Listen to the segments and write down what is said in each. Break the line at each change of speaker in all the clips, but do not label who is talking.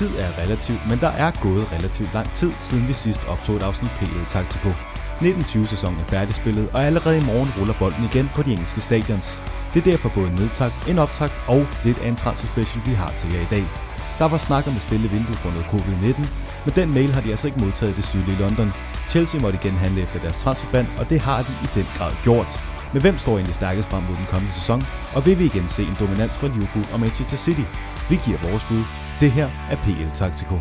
Tid er relativt, men der er gået relativt lang tid, siden vi sidst optog et afsnit PL Taktiko. 1920-sæsonen er færdigspillet, og allerede i morgen ruller bolden igen på de engelske stadions. Det er derfor både nedtakt, en optakt og lidt af en transfer vi har til jer i dag. Der var snak om et stille vindue på noget covid-19, men den mail har de altså ikke modtaget i det sydlige London. Chelsea måtte igen handle efter deres transferband, og det har de i den grad gjort. Men hvem står egentlig stærkest frem mod den kommende sæson? Og vil vi igen se en dominans fra Liverpool og Manchester City? Vi giver vores bud. Det her er PL Taktiko.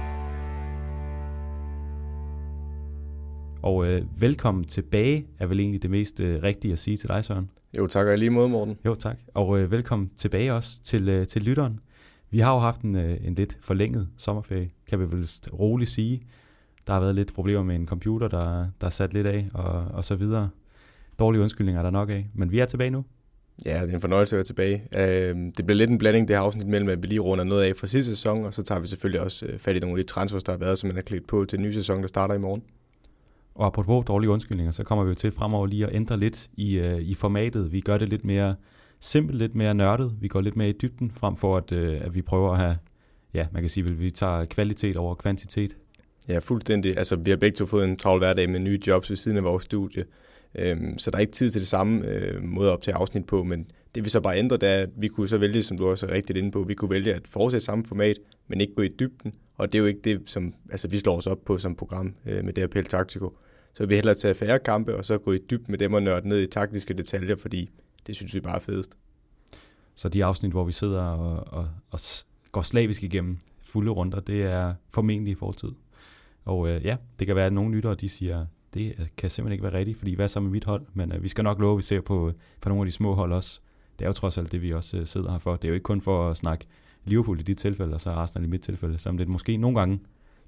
Og øh, velkommen tilbage er vel egentlig det mest øh, rigtige at sige til dig, Søren.
Jo, tak og lige måde, Morten.
Jo, tak. Og øh, velkommen tilbage også til, øh, til lytteren. Vi har jo haft en, øh, en lidt forlænget sommerferie, kan vi vel roligt sige. Der har været lidt problemer med en computer, der, der er sat lidt af, og, og så videre. Dårlige undskyldninger er der nok af, men vi er tilbage nu.
Ja, det er en fornøjelse at være tilbage. Øh, det bliver lidt en blanding, det her afsnit mellem, at vi lige runder noget af fra sidste sæson, og så tager vi selvfølgelig også øh, fat i nogle af de transfers, der har været, som man har klædt på til den nye sæson, der starter i morgen.
Og apropos dårlige undskyldninger, så kommer vi jo til fremover lige at ændre lidt i, uh, i formatet. Vi gør det lidt mere simpelt, lidt mere nørdet. Vi går lidt mere i dybden, frem for at, uh, at vi prøver at have, ja, man kan sige, at vi tager kvalitet over kvantitet.
Ja, fuldstændig. Altså, vi har begge to fået en travl hverdag med nye jobs ved siden af vores studie. Øhm, så der er ikke tid til det samme øh, måde op til afsnit på, men det vi så bare ændrer, det er, at vi kunne så vælge, som du også er rigtigt inde på, vi kunne vælge at fortsætte samme format, men ikke gå i dybden, og det er jo ikke det, som altså, vi slår os op på som program øh, med det her PL Taktiko. Så vi hellere tage færre kampe, og så gå i dybden med dem og nørde ned i taktiske detaljer, fordi det synes vi bare er fedest.
Så de afsnit, hvor vi sidder og, og, og går slavisk igennem fulde runder, det er formentlig i fortid. Og øh, ja, det kan være, at nogle lyttere de siger, det kan simpelthen ikke være rigtigt, fordi hvad så med mit hold? Men øh, vi skal nok love, at vi ser på, øh, på nogle af de små hold også. Det er jo trods alt det, vi også øh, sidder her for. Det er jo ikke kun for at snakke Liverpool i dit tilfælde, og så Arsenal i mit tilfælde, som det måske nogle gange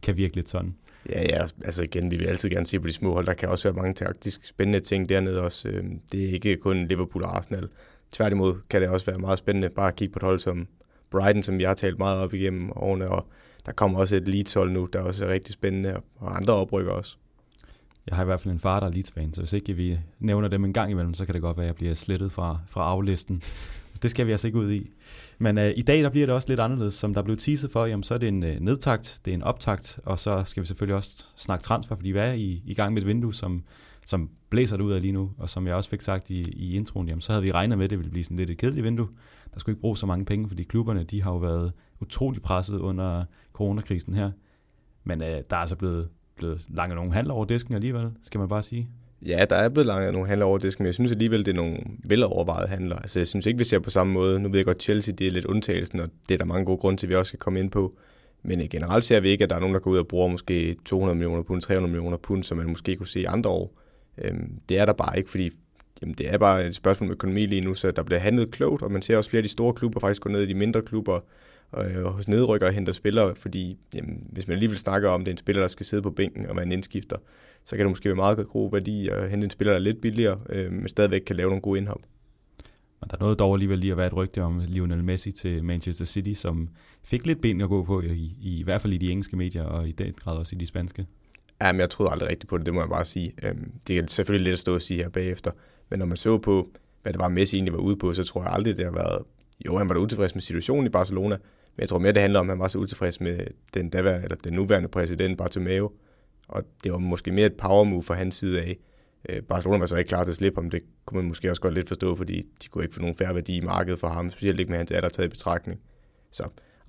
kan virke lidt sådan.
Ja, ja, altså igen, vi vil altid gerne se på de små hold. Der kan også være mange taktisk spændende ting dernede også. Øhm, det er ikke kun Liverpool og Arsenal. Tværtimod kan det også være meget spændende bare at kigge på et hold som Brighton, som vi har talt meget op igennem årene, og der kommer også et Leeds-hold nu, der også er rigtig spændende, og andre oprykker også.
Jeg har i hvert fald en far, der er Leeds-fan, så hvis ikke vi nævner dem en gang imellem, så kan det godt være, at jeg bliver slettet fra, fra aflisten. Det skal vi altså ikke ud i. Men øh, i dag der bliver det også lidt anderledes. Som der blev teaset for, jamen, så er det en øh, nedtakt, det er en optakt, og så skal vi selvfølgelig også snakke transfer, fordi vi er i, i gang med et vindue, som, som blæser det ud af lige nu. Og som jeg også fik sagt i, i introen, jamen, så havde vi regnet med, at det ville blive sådan lidt et kedeligt vindue. Der skulle ikke bruge så mange penge, fordi klubberne de har jo været utrolig presset under coronakrisen her. Men øh, der er altså blevet blevet langet nogle handler over disken alligevel, skal man bare sige.
Ja, der er blevet langet nogle handler over disken, men jeg synes alligevel, det er nogle velovervejede handler. Altså, jeg synes ikke, vi ser på samme måde. Nu ved jeg godt, Chelsea det er lidt undtagelsen, og det er der mange gode grunde til, at vi også skal komme ind på. Men øh, generelt ser vi ikke, at der er nogen, der går ud og bruger måske 200 millioner pund, 300 millioner pund, som man måske kunne se i andre år. Øhm, det er der bare ikke, fordi jamen, det er bare et spørgsmål om økonomi lige nu, så der bliver handlet klogt, og man ser også flere af de store klubber faktisk gå ned i de mindre klubber, øh, hos nedrykker og henter spillere, fordi jamen, hvis man alligevel snakker om, det er en spiller, der skal sidde på bænken og en indskifter, så kan det måske være meget god værdi at hente en spiller, der er lidt billigere, øh, men stadigvæk kan lave nogle gode indhop.
Men der nåede dog alligevel lige at være et rygte om Lionel Messi til Manchester City, som fik lidt ben at gå på, i, i, i hvert fald i de engelske medier, og i den grad også i de spanske.
Ja, men jeg troede aldrig rigtigt på det, det må jeg bare sige. Øhm, det er selvfølgelig lidt at stå og sige her bagefter, men når man så på, hvad det var, Messi egentlig var ude på, så tror jeg aldrig, det har været... Jo, han var da utilfreds med situationen i Barcelona, men jeg tror mere, det handler om, at han var så utilfreds med den, daværende, eller den nuværende præsident, Bartomeu. Og det var måske mere et power move fra hans side af. Øh, Barcelona var så ikke klar til at slippe ham. Det kunne man måske også godt lidt forstå, fordi de kunne ikke få nogen færre værdi i markedet for ham, specielt ikke med hans alder taget i betragtning. Så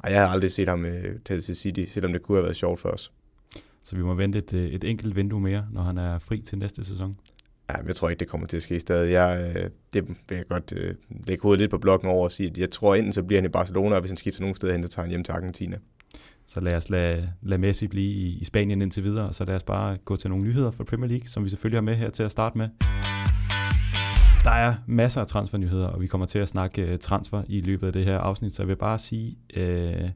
ej, jeg har aldrig set ham øh, tage til City, selvom det kunne have været sjovt for os.
Så vi må vente et, øh, et enkelt vindue mere, når han er fri til næste sæson?
Ja, jeg tror ikke, det kommer til at ske stadig. Jeg, øh, det vil jeg godt øh, lægge hovedet lidt på blokken over og sige, at jeg tror enten så bliver han i Barcelona, og hvis han skifter nogen steder hen, så tager han hjem til Argentina.
Så lad os lade, lade Messi blive i, i Spanien indtil videre, og så lad os bare gå til nogle nyheder fra Premier League, som vi selvfølgelig har med her til at starte med. Der er masser af transfernyheder, og vi kommer til at snakke øh, transfer i løbet af det her afsnit, så jeg vil bare sige, øh,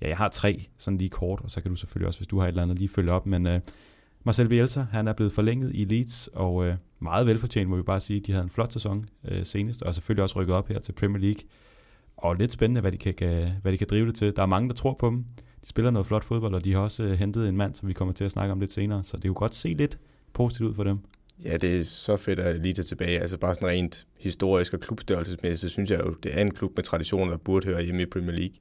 ja, jeg har tre sådan lige kort, og så kan du selvfølgelig også, hvis du har et eller andet, lige følge op, men øh, Marcel Bielsa, han er blevet forlænget i Leeds, og øh, meget velfortjent, må vi bare sige. De havde en flot sæson øh, senest, og selvfølgelig også rykket op her til Premier League. Og lidt spændende, hvad de, kan, hvad de kan drive det til. Der er mange, der tror på dem. De spiller noget flot fodbold, og de har også øh, hentet en mand, som vi kommer til at snakke om lidt senere. Så det er jo godt se lidt positivt ud for dem.
Ja, det er så fedt at lige tage tilbage. Altså bare sådan rent historisk og klubstørrelsesmæssigt, så synes jeg jo, det er en klub med traditioner, der burde høre hjemme i Premier League.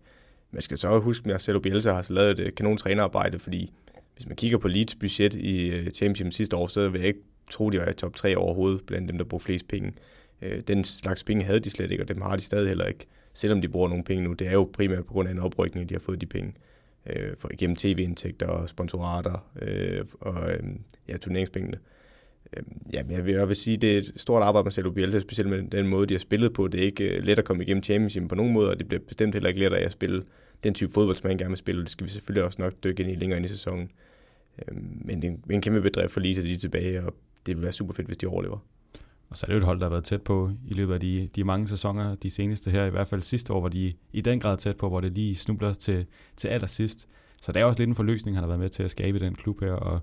Man skal så huske, at Marcelo Bielsa har så lavet et øh, kanon trænerarbejde, fordi hvis man kigger på Leeds budget i øh, Championship sidste år, så vil jeg ikke tro, de var i top 3 overhovedet, blandt dem, der bruger flest penge. Øh, den slags penge havde de slet ikke, og dem har de stadig heller ikke, selvom de bruger nogle penge nu. Det er jo primært på grund af en oprykning, de har fået de penge øh, for, gennem tv-indtægter og sponsorater øh, og øh, ja, turneringspengene. Øh, ja, men jeg vil, jeg vil sige, det er et stort arbejde med Marcelo Bielsa, specielt med den måde, de har spillet på. Det er ikke øh, let at komme igennem Championship på nogen måde, og det bliver bestemt heller ikke let at spille den type fodbold, som han gerne vil spille. Det skal vi selvfølgelig også nok dykke ind i længere ind i sæsonen. Øh, men det er en, en kæmpe bedrift for Lise, at de er tilbage, og det vil være super fedt, hvis de overlever.
Og så er det jo et hold, der har været tæt på i løbet af de, de mange sæsoner, de seneste her, i hvert fald sidste år, hvor de i den grad tæt på, hvor det lige snubler til, til allersidst. Så det er også lidt en forløsning, han har været med til at skabe den klub her, og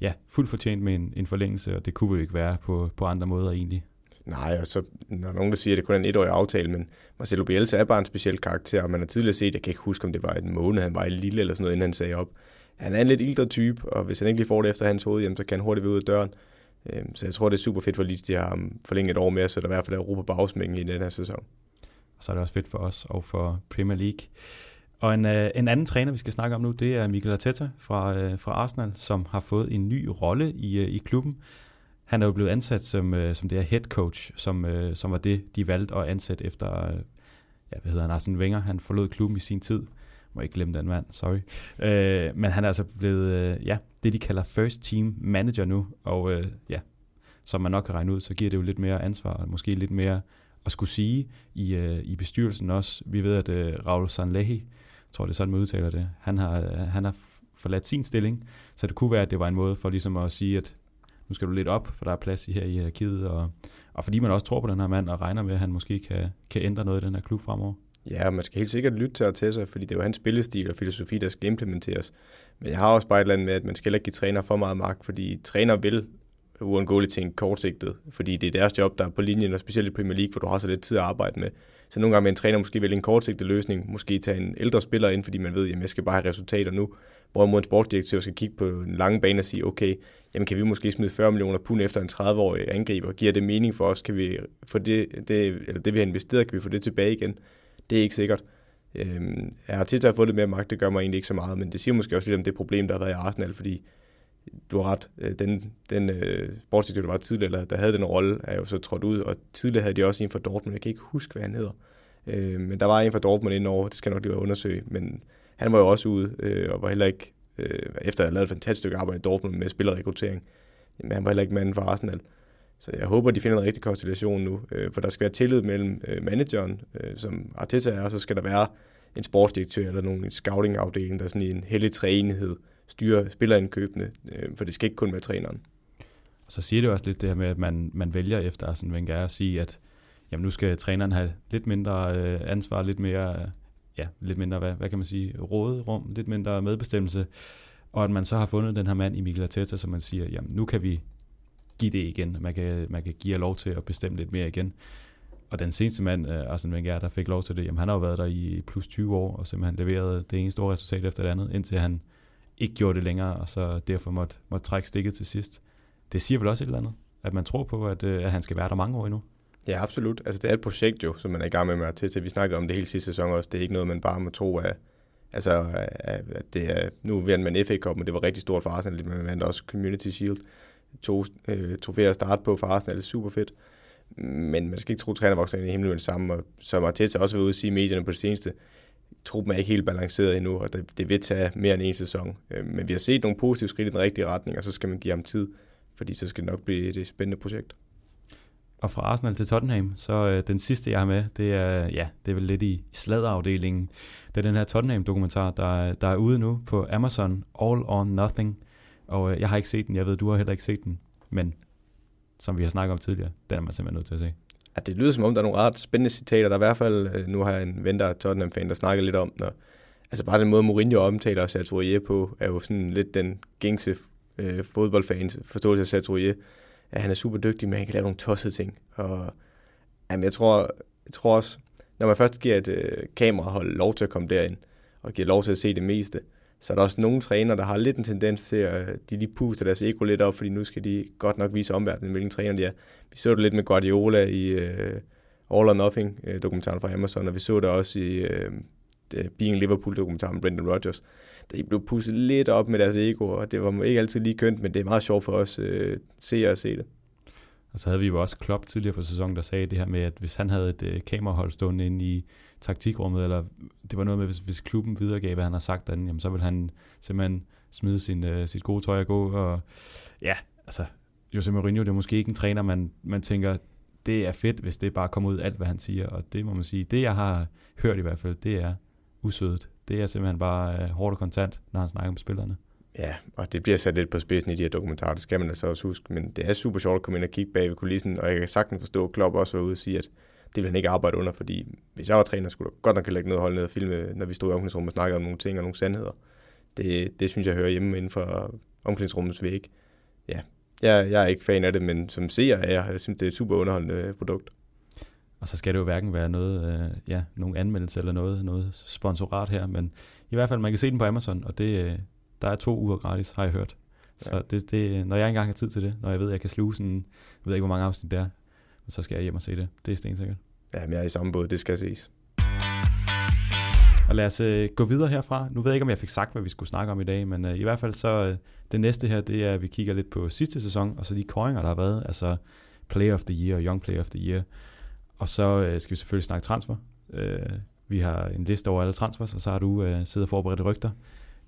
ja, fuldt fortjent med en, en forlængelse, og det kunne jo ikke være på, på andre måder egentlig.
Nej, og så der er nogen, der siger, at det kun er en etårig aftale, men Marcelo Bielsa er bare en speciel karakter, og man har tidligere set, jeg kan ikke huske, om det var en måned, han var i lille eller sådan noget, inden han sagde op. Han er en lidt ildre type, og hvis han ikke lige får det efter hans hoved, jamen, så kan han hurtigt være ud af døren. Øhm, så jeg tror, det er super fedt for Leeds, de har um, forlænget et år mere, så der i hvert fald er Europa bagsmængen i den her sæson.
Og så er det også fedt for os og for Premier League. Og en, øh, en anden træner, vi skal snakke om nu, det er Mikel Arteta fra, øh, fra Arsenal, som har fået en ny rolle i, øh, i klubben. Han er jo blevet ansat som, øh, som det her head coach, som, øh, som var det, de valgte at ansætte efter, øh, ja, hvad hedder han, Arsene Wenger. Han forlod klubben i sin tid. Må ikke glemme den mand, sorry. Øh, men han er altså blevet, ja, det de kalder first team manager nu, og øh, ja, som man nok kan regne ud, så giver det jo lidt mere ansvar, og måske lidt mere at skulle sige i, øh, i bestyrelsen også. Vi ved, at øh, Raul Sanlehi, jeg tror det er sådan, man udtaler det, han har, øh, han har forladt sin stilling, så det kunne være, at det var en måde for ligesom at sige, at nu skal du lidt op, for der er plads her i arkivet, og, og fordi man også tror på den her mand, og regner med, at han måske kan, kan ændre noget i den her klub fremover.
Ja, man skal helt sikkert lytte til Arteta, fordi det er jo hans spillestil og filosofi, der skal implementeres. Men jeg har også bare et eller andet med, at man skal ikke give træner for meget magt, fordi træner vil uundgåeligt ting kortsigtet, fordi det er deres job, der er på linjen, og specielt i Premier League, hvor du har så lidt tid at arbejde med. Så nogle gange vil en træner måske vælge en kortsigtet løsning, måske tage en ældre spiller ind, fordi man ved, at jeg skal bare have resultater nu. Hvorimod en sportsdirektør skal kigge på en lang bane og sige, okay, jamen kan vi måske smide 40 millioner pund efter en 30-årig angriber? Giver det mening for os? Kan vi få det, det, eller det vi har investeret, kan vi få det tilbage igen? Det er ikke sikkert. Øhm, jeg har tit fået lidt mere magt, det gør mig egentlig ikke så meget, men det siger måske også lidt om det problem, der har været i Arsenal, fordi du har ret, øh, den, den øh, sportsdirektør, der var tidligere, eller der havde den rolle, er jo så trådt ud, og tidligere havde de også en fra Dortmund, jeg kan ikke huske, hvad han hedder. Øh, men der var en fra Dortmund indover, det skal jeg nok lige undersøge, men han var jo også ude, øh, og var heller ikke, øh, efter at have lavet et fantastisk stykke arbejde i Dortmund med spillerrekruttering, men han var heller ikke manden for Arsenal. Så jeg håber, de finder en rigtig konstellation nu, øh, for der skal være tillid mellem øh, manageren, øh, som Arteta er, og så skal der være en sportsdirektør eller nogen scouting-afdeling, der er sådan i en hellig træenighed styrer spillerindkøbene, øh, for det skal ikke kun være træneren.
Og så siger det også lidt det her med, at man, man vælger efter sådan Wenger at sige, at jamen, nu skal træneren have lidt mindre øh, ansvar, lidt mere, ja, lidt mindre, hvad, hvad kan man sige, råderum, lidt mindre medbestemmelse, og at man så har fundet den her mand i Mikel Arteta, som man siger, jamen nu kan vi give det igen. Man kan, man kan give jer lov til at bestemme lidt mere igen. Og den seneste mand, øh, Arsene Wenger, der fik lov til det, jamen han har jo været der i plus 20 år, og simpelthen leveret det ene store resultat efter det andet, indtil han ikke gjorde det længere, og så derfor måtte, måtte trække stikket til sidst. Det siger vel også et eller andet, at man tror på, at, øh, at han skal være der mange år endnu.
Ja, absolut. Altså, det er et projekt jo, som man er i gang med at til. Vi snakkede om det hele sidste sæson også. Det er ikke noget, man bare må tro, at, altså, at det er, nu vandt man FA Cup, men det var rigtig stort for Arsenal. Man vandt også Community Shield. To øh, trofæer at starte på for Arsenal er super fedt. Men man skal ikke tro, at træner vokser ind i himlen med det samme. Og som Arteta også vil ude at sige i medierne på det seneste, truppen er ikke helt balanceret endnu, og det, det vil tage mere end en sæson. Øh, men vi har set nogle positive skridt i den rigtige retning, og så skal man give ham tid, fordi så skal det nok blive et spændende projekt.
Og fra Arsenal til Tottenham, så øh, den sidste, jeg har med, det er, ja, det er vel lidt i sladderafdelingen. Det er den her Tottenham-dokumentar, der, der er ude nu på Amazon, All or Nothing. Og øh, jeg har ikke set den, jeg ved, du har heller ikke set den, men som vi har snakket om tidligere, den er man simpelthen nødt til at se
at det lyder som om, der er nogle ret spændende citater. Der er i hvert fald, øh, nu har jeg en ven, der er Tottenham-fan, der snakker lidt om, når, altså bare den måde, Mourinho omtaler Sartorier på, er jo sådan lidt den gængse øh, fodboldfans forståelse af Sartorier, at han er super dygtig, men han kan lave nogle tossede ting. Og jamen, jeg, tror, jeg tror også, når man først giver et øh, kamerahold lov til at komme derind, og giver lov til at se det meste, så er der også nogle trænere, der har lidt en tendens til, at de lige puster deres ego lidt op, fordi nu skal de godt nok vise omverdenen, hvilken træner de er. Vi så det lidt med Guardiola i uh, All or Nothing, uh, dokumentaren fra Amazon, og vi så det også i uh, Being Liverpool-dokumentaren med Brendan Rodgers, de blev pustet lidt op med deres ego, og det var ikke altid lige kønt, men det er meget sjovt for os uh, se og se det.
Og så havde vi jo også Klopp tidligere på sæsonen, der sagde det her med, at hvis han havde et øh, kamerahold stående inde i taktikrummet, eller det var noget med, hvis, hvis klubben videregav, hvad han har sagt derinde, jamen, så vil han simpelthen smide sin, øh, sit gode tøj og gå. Og ja, altså, Jose Mourinho, det er måske ikke en træner, man, man tænker, det er fedt, hvis det bare kommer ud alt, hvad han siger. Og det må man sige, det jeg har hørt i hvert fald, det er usødet. Det er simpelthen bare øh, hårdt og kontant, når han snakker med spillerne.
Ja, og det bliver sat lidt på spidsen i de her dokumentarer, det skal man altså også huske, men det er super sjovt at komme ind og kigge bag ved kulissen, og jeg kan sagtens forstå, at Klopp også var ude og sige, at det vil han ikke arbejde under, fordi hvis jeg var træner, skulle jeg godt nok lægge noget hold ned og filme, når vi stod i omklædningsrummet og snakkede om nogle ting og nogle sandheder. Det, det synes jeg hører hjemme inden for omklædningsrummets væg. Ja, jeg, jeg er ikke fan af det, men som seer er jeg, jeg synes, det er et super underholdende øh, produkt.
Og så skal det jo hverken være noget, øh, ja, nogen anmeldelse eller noget, noget sponsorat her, men i hvert fald, man kan se den på Amazon, og det, øh, der er to uger gratis, har jeg hørt. Så ja. det, det, når jeg engang har tid til det, når jeg ved, at jeg kan sluge sådan, jeg ved ikke, hvor mange afsnit det er, så skal jeg hjem og se det. Det er stensikkert.
Ja, men jeg er i samme båd, det skal ses.
Og lad os uh, gå videre herfra. Nu ved jeg ikke, om jeg fik sagt, hvad vi skulle snakke om i dag, men uh, i hvert fald så, uh, det næste her, det er, at vi kigger lidt på sidste sæson, og så de koringer, der har været, altså Player of the Year og Young Player of the Year. Og så uh, skal vi selvfølgelig snakke transfer. Uh, vi har en liste over alle transfers, og så har du uh, siddet og forberedt rygter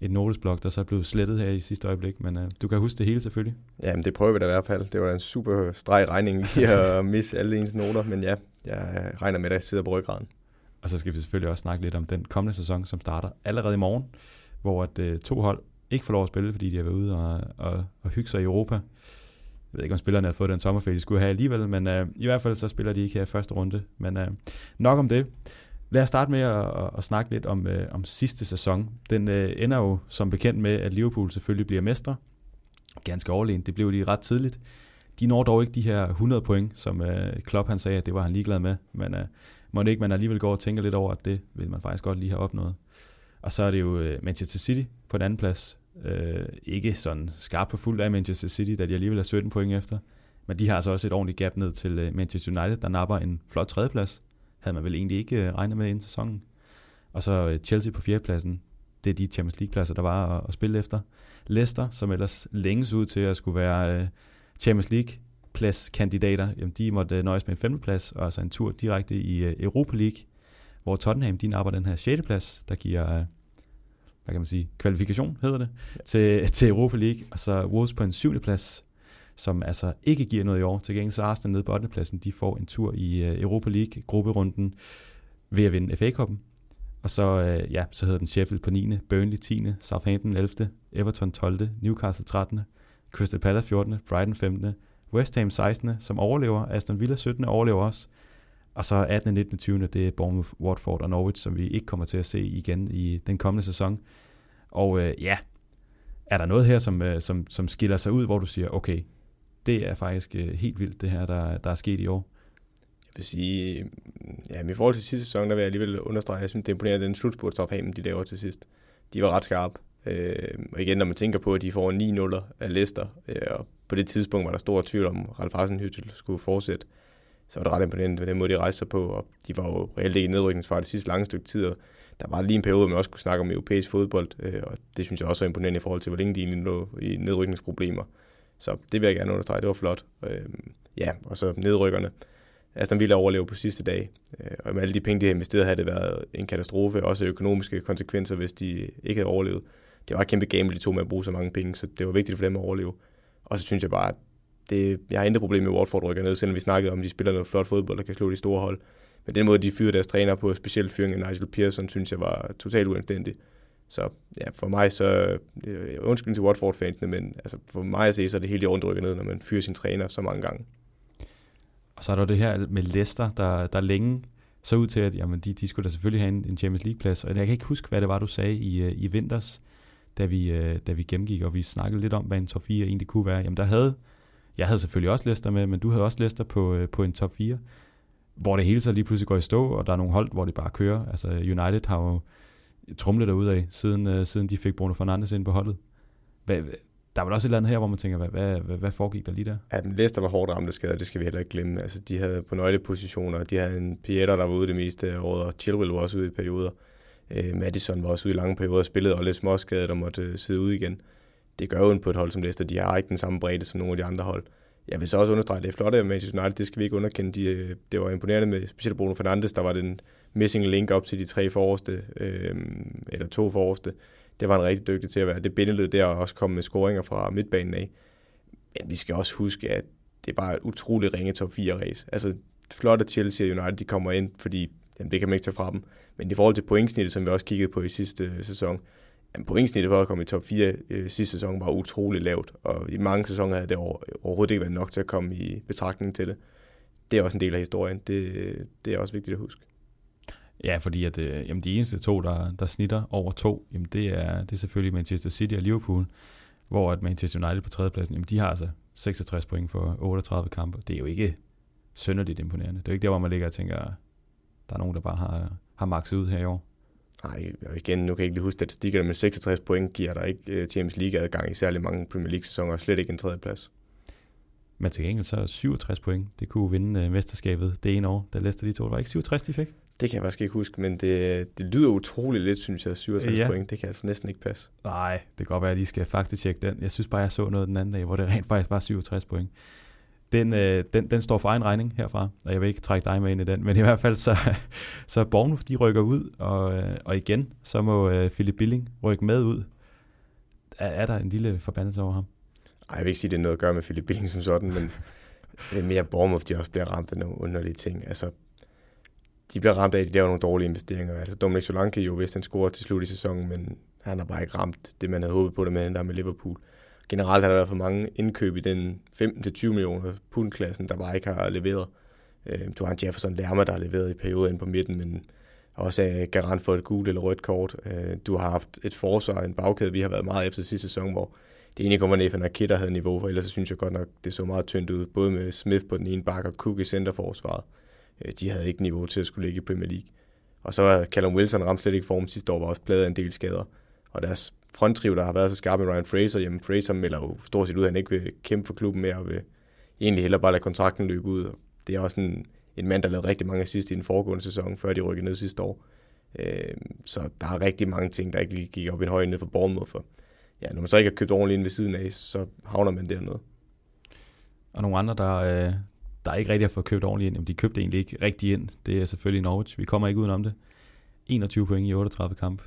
et notesblok, der så er blevet slettet her i sidste øjeblik, men uh, du kan huske det hele selvfølgelig.
Jamen, det prøver vi da i hvert fald. Det var en super streg regning lige at misse alle ens noter, men ja, jeg regner med, at jeg sidder på ryggraden.
Og så skal vi selvfølgelig også snakke lidt om den kommende sæson, som starter allerede i morgen, hvor at, uh, to hold ikke får lov at spille, fordi de har været ude og, og, og hygge sig i Europa. Jeg ved ikke, om spillerne har fået den sommerferie, de skulle have alligevel, men uh, i hvert fald så spiller de ikke her første runde. Men uh, nok om det. Lad os starte med at, at, at snakke lidt om, øh, om sidste sæson. Den øh, ender jo som bekendt med, at Liverpool selvfølgelig bliver mestre. Ganske overlegent. Det blev de ret tidligt. De når dog ikke de her 100 point, som øh, Klopp han sagde, at det var han ligeglad med. Men øh, må det ikke, man alligevel går og tænker lidt over, at det vil man faktisk godt lige have opnået. Og så er det jo øh, Manchester City på den anden plads. Øh, ikke sådan skarpt på fuld af Manchester City, da de alligevel er 17 point efter. Men de har altså også et ordentligt gap ned til øh, Manchester United, der napper en flot tredjeplads havde man vel egentlig ikke øh, regnet med inden sæsonen. Og så øh, Chelsea på fjerdepladsen. Det er de Champions League-pladser, der var at, at spille efter. Leicester, som ellers længes ud til at skulle være øh, Champions League-pladskandidater, jamen de måtte nøjes med en femteplads, og altså en tur direkte i Europa League, hvor Tottenham, de napper den her sjette plads, der giver, hvad kan man sige, kvalifikation hedder det, ja. til, til Europa League, og så Wolves på en syvende plads, som altså ikke giver noget i år. Til gengæld så Arsenal nede på 8. pladsen, de får en tur i øh, Europa League grupperunden ved at vinde FA-koppen. Og så, øh, ja, så hedder den Sheffield på 9., Burnley 10., Southampton 11., Everton 12., Newcastle 13., Crystal Palace 14., Brighton 15., West Ham 16., som overlever, Aston Villa 17. overlever også, og så 18., 19., 20. det er Bournemouth, Watford og Norwich, som vi ikke kommer til at se igen i den kommende sæson. Og øh, ja, er der noget her, som, som, som skiller sig ud, hvor du siger, okay, det er faktisk øh, helt vildt, det her, der, der er sket i år.
Jeg vil sige, øh, ja, i forhold til sidste sæson, der vil jeg alligevel understrege, jeg synes, det er imponerende, den slutspurt Southampton, de laver til sidst. De var ret skarpe. Øh, og igen, når man tænker på, at de får 9 0 af Leicester, øh, og på det tidspunkt var der stor tvivl om, Ralf Hasenhüttel skulle fortsætte, så var det ret imponerende med den måde, de rejste sig på, og de var jo reelt ikke i nedrykningsfart det sidste lange stykke tid, og der var lige en periode, hvor man også kunne snakke om europæisk fodbold, øh, og det synes jeg også er imponerende i forhold til, hvor længe de egentlig lå i nedrykningsproblemer. Så det vil jeg gerne understrege, det var flot. Øh, ja, og så nedrykkerne. Aston Villa overleve på sidste dag, øh, og med alle de penge, de har investeret, havde det været en katastrofe, også økonomiske konsekvenser, hvis de ikke havde overlevet. Det var et kæmpe gamble, de tog med at bruge så mange penge, så det var vigtigt for dem at overleve. Og så synes jeg bare, at det, jeg har intet problem med, at Watford rykker ned, selvom vi snakkede om, at de spiller noget flot fodbold, der kan slå de store hold. Men den måde, de fyrede deres træner på, specielt fyringen af Nigel Pearson, synes jeg var totalt uanstændig. Så ja, for mig så, øh, undskyld til Watford-fansene, men altså, for mig at se, så er det helt i rundt ned, når man fyrer sin træner så mange gange.
Og så er der det her med Leicester, der, der længe så ud til, at jamen, de, de skulle da selvfølgelig have en, en Champions League-plads. Og jeg kan ikke huske, hvad det var, du sagde i, øh, i vinters, da vi, øh, da vi gennemgik, og vi snakkede lidt om, hvad en top 4 egentlig kunne være. Jamen der havde, jeg havde selvfølgelig også Leicester med, men du havde også Leicester på, på en top 4, hvor det hele så lige pludselig går i stå, og der er nogle hold, hvor det bare kører. Altså United har jo trumle derude af, siden, uh, siden de fik Bruno Fernandes ind på holdet. Hvad, der var også et eller andet her, hvor man tænker, hvad, hvad, hvad, hvad foregik der lige der?
Ja, men Leicester var hårdt ramt af skader, det skal vi heller ikke glemme. Altså, de havde på nøglepositioner, de havde en Pieter, der var ude det meste af året, og Chilwell var også ude i perioder. Øh, Madison var også ude i lange perioder og spillede og lidt småskade, der måtte øh, sidde ude igen. Det gør jo på et hold som Leicester. De har ikke den samme bredde som nogle af de andre hold. Jeg vil så også understrege, at det er flot af Manchester United, det skal vi ikke underkende. De, øh, det var imponerende med specielt Bruno Fernandes, der var den missing link op til de tre forreste, øh, eller to forreste. Det var han rigtig dygtig til at være. Det bindeled der og også komme med scoringer fra midtbanen af. Men vi skal også huske, at det er bare et utroligt ringe top 4 race. Altså, flot at Chelsea og United de kommer ind, fordi jamen, det kan man ikke tage fra dem. Men i forhold til pointsnittet, som vi også kiggede på i sidste øh, sæson, jamen, pointsnittet for at komme i top 4 øh, sidste sæson var utrolig lavt, og i mange sæsoner havde det over, overhovedet ikke været nok til at komme i betragtning til det. Det er også en del af historien. Det, det er også vigtigt at huske.
Ja, fordi at, øh, jamen, de eneste to, der, der snitter over to, jamen, det, er, det er selvfølgelig Manchester City og Liverpool, hvor at Manchester United på tredjepladsen, jamen, de har altså 66 point for 38 kampe. Det er jo ikke sønderligt imponerende. Det er jo ikke der, hvor man ligger og tænker, der er nogen, der bare har, har makset ud her i år.
Nej, igen, nu kan jeg ikke lige huske statistikkerne, men 66 point giver der ikke øh, Champions League-adgang i særlig mange Premier League-sæsoner, og slet ikke en tredje plads.
Men til gengæld så 67 point, det kunne vinde uh, mesterskabet det ene år, da Leicester de to. Var ikke 67, de fik?
Det kan jeg faktisk ikke huske, men det, det lyder utroligt lidt, synes jeg, 67 ja. point. Det kan altså næsten ikke passe.
Nej, det kan godt være, at I skal faktisk tjekke den. Jeg synes bare, jeg så noget den anden dag, hvor det rent faktisk var 67 point den, øh, den, den står for egen regning herfra, og jeg vil ikke trække dig med ind i den, men i hvert fald så, så Bournemouth, de rykker ud, og, øh, og igen, så må øh, Philip Billing rykke med ud. Er, er der en lille forbandelse over ham?
Ej, jeg vil ikke sige, at det er noget at gøre med Philip Billing som sådan, men det er mere Bournemouth, de også bliver ramt af nogle underlige ting. Altså, de bliver ramt af, at de laver nogle dårlige investeringer. Altså, Dominic Solanke jo, hvis han scorer til slut i sæsonen, men han har bare ikke ramt det, man havde håbet på det med, der med Liverpool generelt har der været for mange indkøb i den 15-20 millioner pundklassen, der bare ikke har leveret. Øh, du har en Jefferson Lerma, der har leveret i perioden på midten, men også er garant for et gult eller rødt kort. Øh, du har haft et forsvar, en bagkæde, vi har været meget efter sidste sæson, hvor det ene kommer ned, når Kitter havde niveau, for ellers så synes jeg godt nok, det så meget tyndt ud, både med Smith på den ene bakke og Cook i centerforsvaret. Øh, de havde ikke niveau til at skulle ligge i Premier League. Og så var Callum Wilson ramt slet ikke form sidste år, var også pladet af en del skader. Og deres fronttriv, der har været så skarp med Ryan Fraser, jamen Fraser melder jo stort set ud, at han ikke vil kæmpe for klubben mere, og vil egentlig heller bare lade kontrakten løbe ud. Det er også en, en mand, der lavede rigtig mange assist i den foregående sæson, før de rykkede ned sidste år. Øh, så der er rigtig mange ting, der ikke lige gik op i en høj ned for Bournemouth. For ja, når man så ikke har købt ordentligt ind ved siden af, så havner man dernede.
Og nogle andre, der, øh, der ikke rigtig har fået købt ordentligt ind, jamen de købte egentlig ikke rigtig ind. Det er selvfølgelig Norwich. Vi kommer ikke udenom det. 21 point i 38 kamp.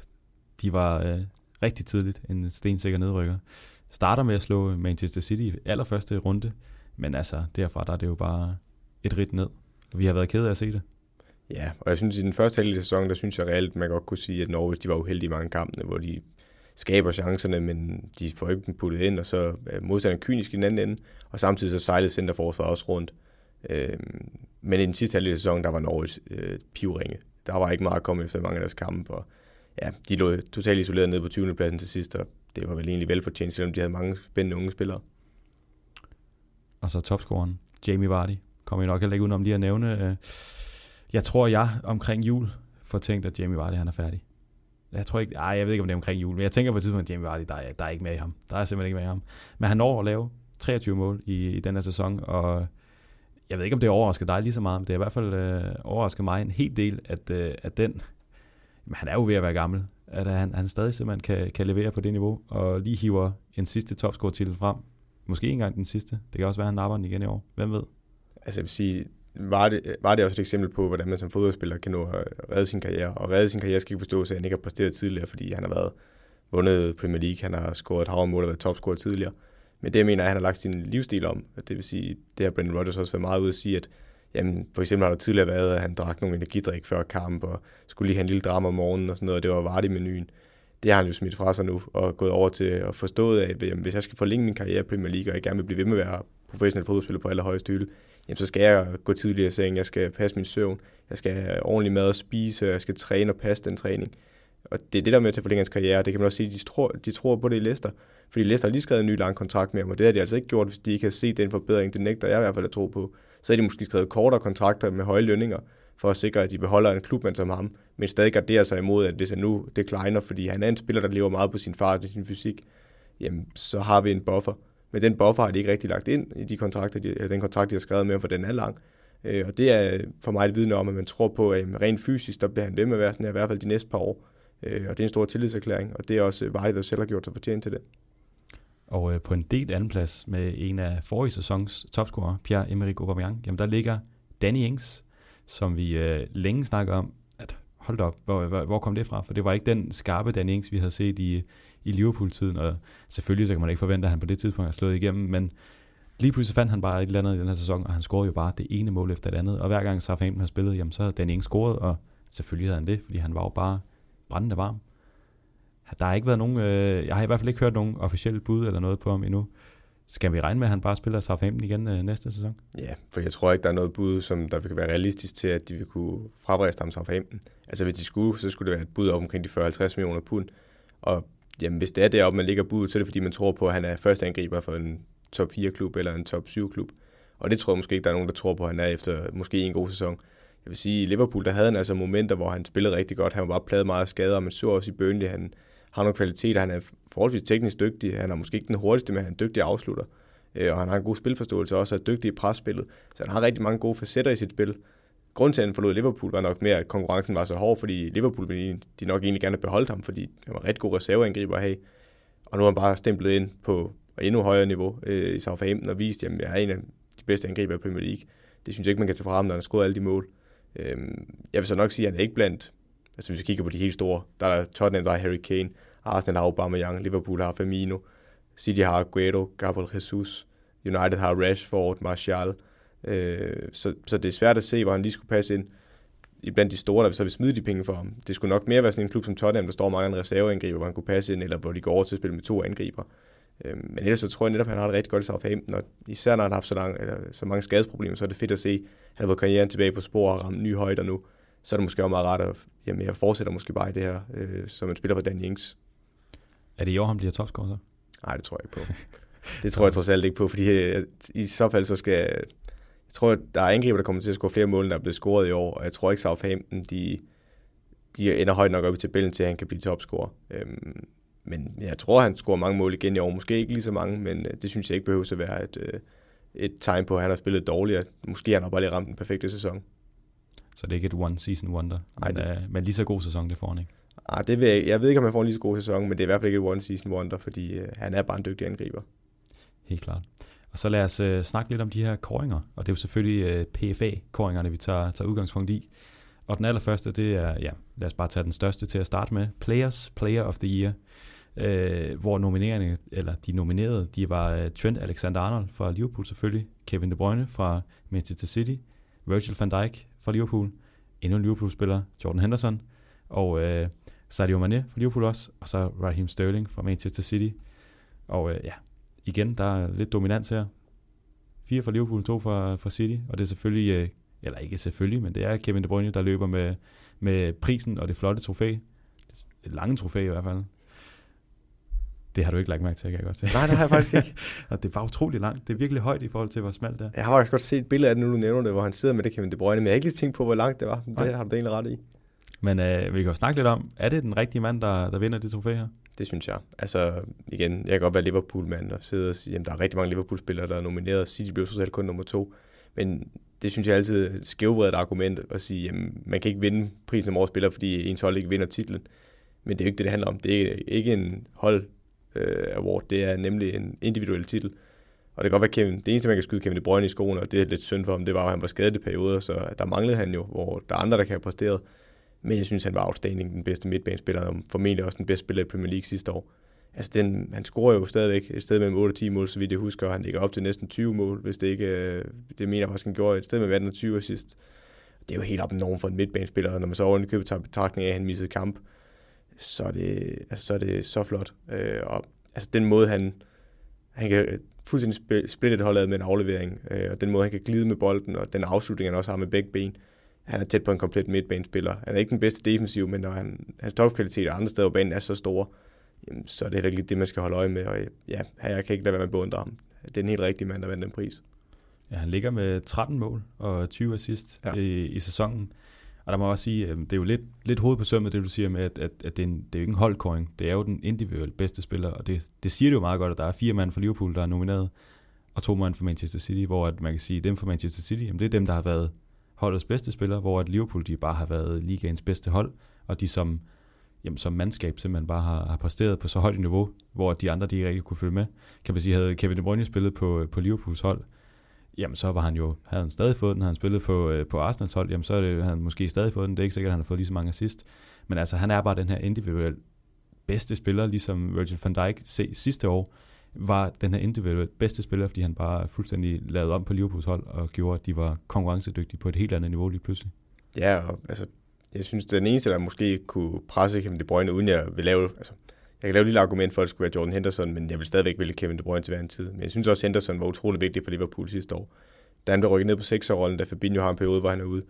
De var øh, rigtig tidligt, en stensikker nedrykker. Starter med at slå Manchester City i allerførste runde, men altså derfra der er det jo bare et ridt ned. Vi har været kede af at se det.
Ja, og jeg synes, at i den første halvdel af sæsonen, der synes jeg reelt, man godt kunne sige, at Norwich de var uheldige i mange kampene, hvor de skaber chancerne, men de får ikke puttet ind, og så er modstanderen kynisk i den anden ende, og samtidig så sejlede centerforsvaret også rundt. Øh, men i den sidste halvdel af sæsonen, der var Norwich øh, pivringe. Der var ikke meget at komme efter mange af deres kampe, og ja, de lå totalt isoleret nede på 20. pladsen til sidst, og det var vel egentlig velfortjent, selvom de havde mange spændende unge spillere.
Og så topscoren, Jamie Vardy, kommer jeg nok heller ikke udenom lige at nævne. Øh, jeg tror, jeg omkring jul får tænkt, at Jamie Vardy han er færdig. Jeg tror ikke, ej, jeg ved ikke, om det er omkring jul, men jeg tænker på et tidspunkt, at Jamie Vardy, der er, der er ikke med i ham. Der er simpelthen ikke med i ham. Men han når at lave 23 mål i, i den her sæson, og jeg ved ikke, om det overrasker dig lige så meget, men det er i hvert fald øh, overrasket mig en hel del, at, øh, at den men han er jo ved at være gammel, at han, han stadig simpelthen kan, kan levere på det niveau, og lige hiver en sidste topscore-titel frem. Måske ikke engang den sidste. Det kan også være, at han napper den igen i år. Hvem ved?
Altså jeg vil sige, var det, var det også et eksempel på, hvordan man som fodboldspiller kan nå at redde sin karriere. Og redde sin karriere skal ikke forstås, at han ikke har præsteret tidligere, fordi han har været vundet Premier League, han har scoret et havmål og været topscorer tidligere. Men det jeg mener, at han har lagt sin livsstil om. Det vil sige, det har Brendan Rodgers også været meget ude at sige, at jamen, for eksempel har der tidligere været, at han drak nogle energidrik før kamp, og skulle lige have en lille drama om morgenen og sådan noget, og det var vart i menuen. Det har han jo smidt fra sig nu, og gået over til at forstå, at jamen, hvis jeg skal forlænge min karriere i Premier League, og jeg gerne vil blive ved med at være professionel fodboldspiller på allerhøjeste hylde, jamen, så skal jeg gå tidligere i seng, jeg skal passe min søvn, jeg skal have ordentlig mad at spise, jeg skal træne og passe den træning. Og det er det, der med til at forlænge hans karriere. Det kan man også sige, de tror, de tror på det i Leicester. Fordi Leicester har lige skrevet en ny lang kontrakt med ham, og det har de altså ikke gjort, hvis de ikke har set den forbedring. Det nægter jeg i hvert fald at tro på så havde de måske skrevet kortere kontrakter med høje lønninger, for at sikre, at de beholder en klubmand som ham, men stadig garderer sig imod, at hvis han nu decliner, fordi han er en spiller, der lever meget på sin fart og sin fysik, jamen, så har vi en buffer. Men den buffer har de ikke rigtig lagt ind i de kontrakter, de, eller den kontrakt, de har skrevet med, for den er lang. Øh, og det er for mig et vidne om, at man tror på, at rent fysisk, der bliver han ved med at være sådan her, i hvert fald de næste par år. Øh, og det er en stor tillidserklæring, og det er også Vejle, der selv har gjort sig fortjent til det.
Og øh, på en del anden plads med en af forrige sæsons topscorer, Pierre-Emerick Aubameyang, jamen der ligger Danny Ings, som vi øh, længe snakker om, at hold op, hvor, hvor, hvor kom det fra? For det var ikke den skarpe Danny Ings, vi havde set i, i Liverpool-tiden, og selvfølgelig så kan man ikke forvente, at han på det tidspunkt har slået igennem, men lige pludselig fandt han bare et eller andet i den her sæson, og han scorede jo bare det ene mål efter det andet, og hver gang Southampton har spillet, jamen så havde Danny Ings scoret, og selvfølgelig havde han det, fordi han var jo bare brændende varm. Der har ikke været nogen, øh, jeg har i hvert fald ikke hørt nogen officielle bud eller noget på ham endnu. Skal vi regne med, at han bare spiller Southampton igen øh, næste sæson?
Ja, for jeg tror ikke, der er noget bud, som der vil være realistisk til, at de vil kunne frabriste ham Southampton. Altså hvis de skulle, så skulle det være et bud op omkring de 40-50 millioner pund. Og jamen, hvis det er deroppe, man ligger bud, så er det fordi, man tror på, at han er første angriber for en top 4-klub eller en top 7-klub. Og det tror jeg måske ikke, der er nogen, der tror på, at han er efter måske en god sæson. Jeg vil sige, i Liverpool, der havde han altså momenter, hvor han spillede rigtig godt. Han var bare pladet meget af skader, men så også i Burnley, han har nogle kvaliteter. Han er forholdsvis teknisk dygtig. Han er måske ikke den hurtigste, men han er en dygtig afslutter. Øh, og han har en god spilforståelse også, og er dygtig i presspillet. Så han har rigtig mange gode facetter i sit spil. Grunden til, at han forlod Liverpool, var nok mere, at konkurrencen var så hård, fordi Liverpool ville de nok egentlig gerne have beholdt ham, fordi han var ret god reserveangriber at have. Og nu er han bare stemplet ind på endnu højere niveau øh, i Southampton og vist, at jeg er en af de bedste angriber i Premier League. Det synes jeg ikke, man kan tage fra ham, når han har skåret alle de mål. Øh, jeg vil så nok sige, at han er ikke blandt, altså hvis vi kigger på de helt store, der er Tottenham, der er Harry Kane, Arsenal har Aubameyang, Liverpool har Firmino, City har Aguero, Gabriel Jesus, United har Rashford, Martial. Øh, så, så det er svært at se, hvor han lige skulle passe ind i blandt de store, der så vil smide de penge for ham. Det skulle nok mere være sådan en klub som Tottenham, der står mange en reserveangriber, hvor han kunne passe ind, eller hvor de går over til at spille med to angriber. Øh, men ellers så tror jeg netop, at han har det rigtig godt i Southampton, og især når han har haft så, lang, eller, så mange skadesproblemer, så er det fedt at se, at han har fået karrieren tilbage på spor og ramt nye højder nu. Så er det måske også meget rart at, jamen, jeg fortsætter måske bare i det her, øh, som en spiller for Dan Ings.
Er det i år, han bliver topscorer så?
Nej, det tror jeg ikke på. Det tror jeg trods alt ikke på, fordi øh, i så fald så skal... Jeg tror, at der er angriber, der kommer til at score flere mål, end der er blevet scoret i år, og jeg tror ikke, Southampton, de, de ender højt nok op i tabellen til, at han kan blive topscorer. Øhm, men jeg tror, han scorer mange mål igen i år. Måske ikke lige så mange, men øh, det synes jeg ikke behøver at være et, øh, et tegn på, at han har spillet dårligt. Måske han har bare lige ramt den perfekte sæson.
Så det er ikke et one-season wonder, Nej, men, det... men lige så god sæson, det får han ikke?
Ah, det ved jeg, jeg ved ikke, om han får en lige så god sæson, men det er i hvert fald ikke et one-season wonder, fordi øh, han er bare en dygtig angriber.
Helt klart. Og så lad os øh, snakke lidt om de her koringer, og det er jo selvfølgelig øh, PFA-koringerne, vi tager, tager udgangspunkt i. Og den allerførste, det er, ja, lad os bare tage den største til at starte med, Players Player of the Year, øh, hvor nominerende, eller de nominerede, de var øh, Trent Alexander-Arnold fra Liverpool selvfølgelig, Kevin De Bruyne fra Manchester City, Virgil van Dijk fra Liverpool, endnu en Liverpool-spiller, Jordan Henderson, og øh, Sadio Mane fra Liverpool også, og så Raheem Sterling fra Manchester City. Og øh, ja, igen, der er lidt dominans her. Fire fra Liverpool, to fra, fra City, og det er selvfølgelig, øh, eller ikke selvfølgelig, men det er Kevin De Bruyne, der løber med, med prisen og det flotte trofæ. Et lange trofæ i hvert fald. Det har du ikke lagt mærke til, kan jeg godt se.
Nej, det har jeg faktisk ikke.
og det var utrolig langt. Det er virkelig højt i forhold til, hvor smalt det er.
Jeg har faktisk godt set et billede af det, nu du nævner det, hvor han sidder med det Kevin De Bruyne, men jeg har ikke lige tænkt på, hvor langt det var. Det Nej. har du egentlig ret i.
Men øh, vi kan jo snakke lidt om, er det den rigtige mand, der, der vinder det trofæ her?
Det synes jeg. Altså, igen, jeg kan godt være Liverpool-mand og sidde og sige, at der er rigtig mange Liverpool-spillere, der er nomineret. City blev så selv kun nummer to. Men det synes jeg altid er et skævvredet argument at sige, at man kan ikke vinde prisen om årets spiller, fordi ens hold ikke vinder titlen. Men det er jo ikke det, det handler om. Det er ikke en hold øh, award, det er nemlig en individuel titel. Og det kan godt være Kevin, det eneste, man kan skyde Kevin De Bruyne i skoene, og det er lidt synd for ham, det var, at han var skadet i perioder, så der manglede han jo, hvor der er andre, der kan have præsteret. Men jeg synes, han var outstanding, den bedste midtbanespiller, og formentlig også den bedste spiller i Premier League sidste år. Altså, den, han scorer jo stadigvæk et sted mellem 8 og 10 mål, så vidt jeg husker, og han ligger op til næsten 20 mål, hvis det ikke, øh, det mener jeg faktisk, han gjorde et sted mellem 18 og 20 sidst. Det er jo helt op norm for en midtbanespiller, når man så oven købet tager betragtning af, at han missede kamp, så er det, altså, så, er det så flot. Øh, og altså, den måde, han, han kan fuldstændig splitte et hold med en aflevering, øh, og den måde, han kan glide med bolden, og den afslutning, han også har med begge ben, han er tæt på en komplet midtbanespiller. Han er ikke den bedste defensiv, men når han, hans topkvalitet andre steder på banen er så store, jamen, så er det heller ikke det, man skal holde øje med. Og ja, jeg kan ikke lade være med at beundre ham. Det er den helt rigtige mand, der vandt den pris.
Ja, han ligger med 13 mål og 20 assist ja. i, i sæsonen. Og der må jeg også sige, det er jo lidt, lidt hoved på sømmet, det du siger med, at, at, at det, er en, det er jo ikke en holdkåring. Det er jo den individuelt bedste spiller, og det, det siger det jo meget godt, at der er fire mand fra Liverpool, der er nomineret, og to mand fra Manchester City, hvor at man kan sige, at dem fra Manchester City, jamen det er dem, der har været holdets bedste spiller, hvor at Liverpool de bare har været ligaens bedste hold, og de som jamen, som mandskab simpelthen bare har, har præsteret på så højt et niveau, hvor de andre de ikke rigtig kunne følge med. Kan man sige, havde Kevin De Bruyne spillet på, på Liverpools hold, jamen så var han jo, havde han stadig fået den, havde han spillet på, øh, på Arsenals hold, jamen så havde han måske stadig fået den, det er ikke sikkert, at han har fået lige så mange assist, men altså han er bare den her individuel bedste spiller, ligesom Virgil van Dijk se, sidste år, var den her individuelt bedste spiller, fordi han bare fuldstændig lavede om på Liverpools hold og gjorde, at de var konkurrencedygtige på et helt andet niveau lige pludselig.
Ja, og altså, jeg synes, det den eneste, der måske kunne presse Kevin De Bruyne, uden jeg vil lave, altså, jeg kan lave et lille argument for, at det skulle være Jordan Henderson, men jeg vil stadigvæk vælge Kevin De Bruyne til hver en tid. Men jeg synes også, at Henderson var utrolig vigtig for Liverpool sidste år. Da han blev rykket ned på 6 rollen da Fabinho har en periode, hvor han er ude,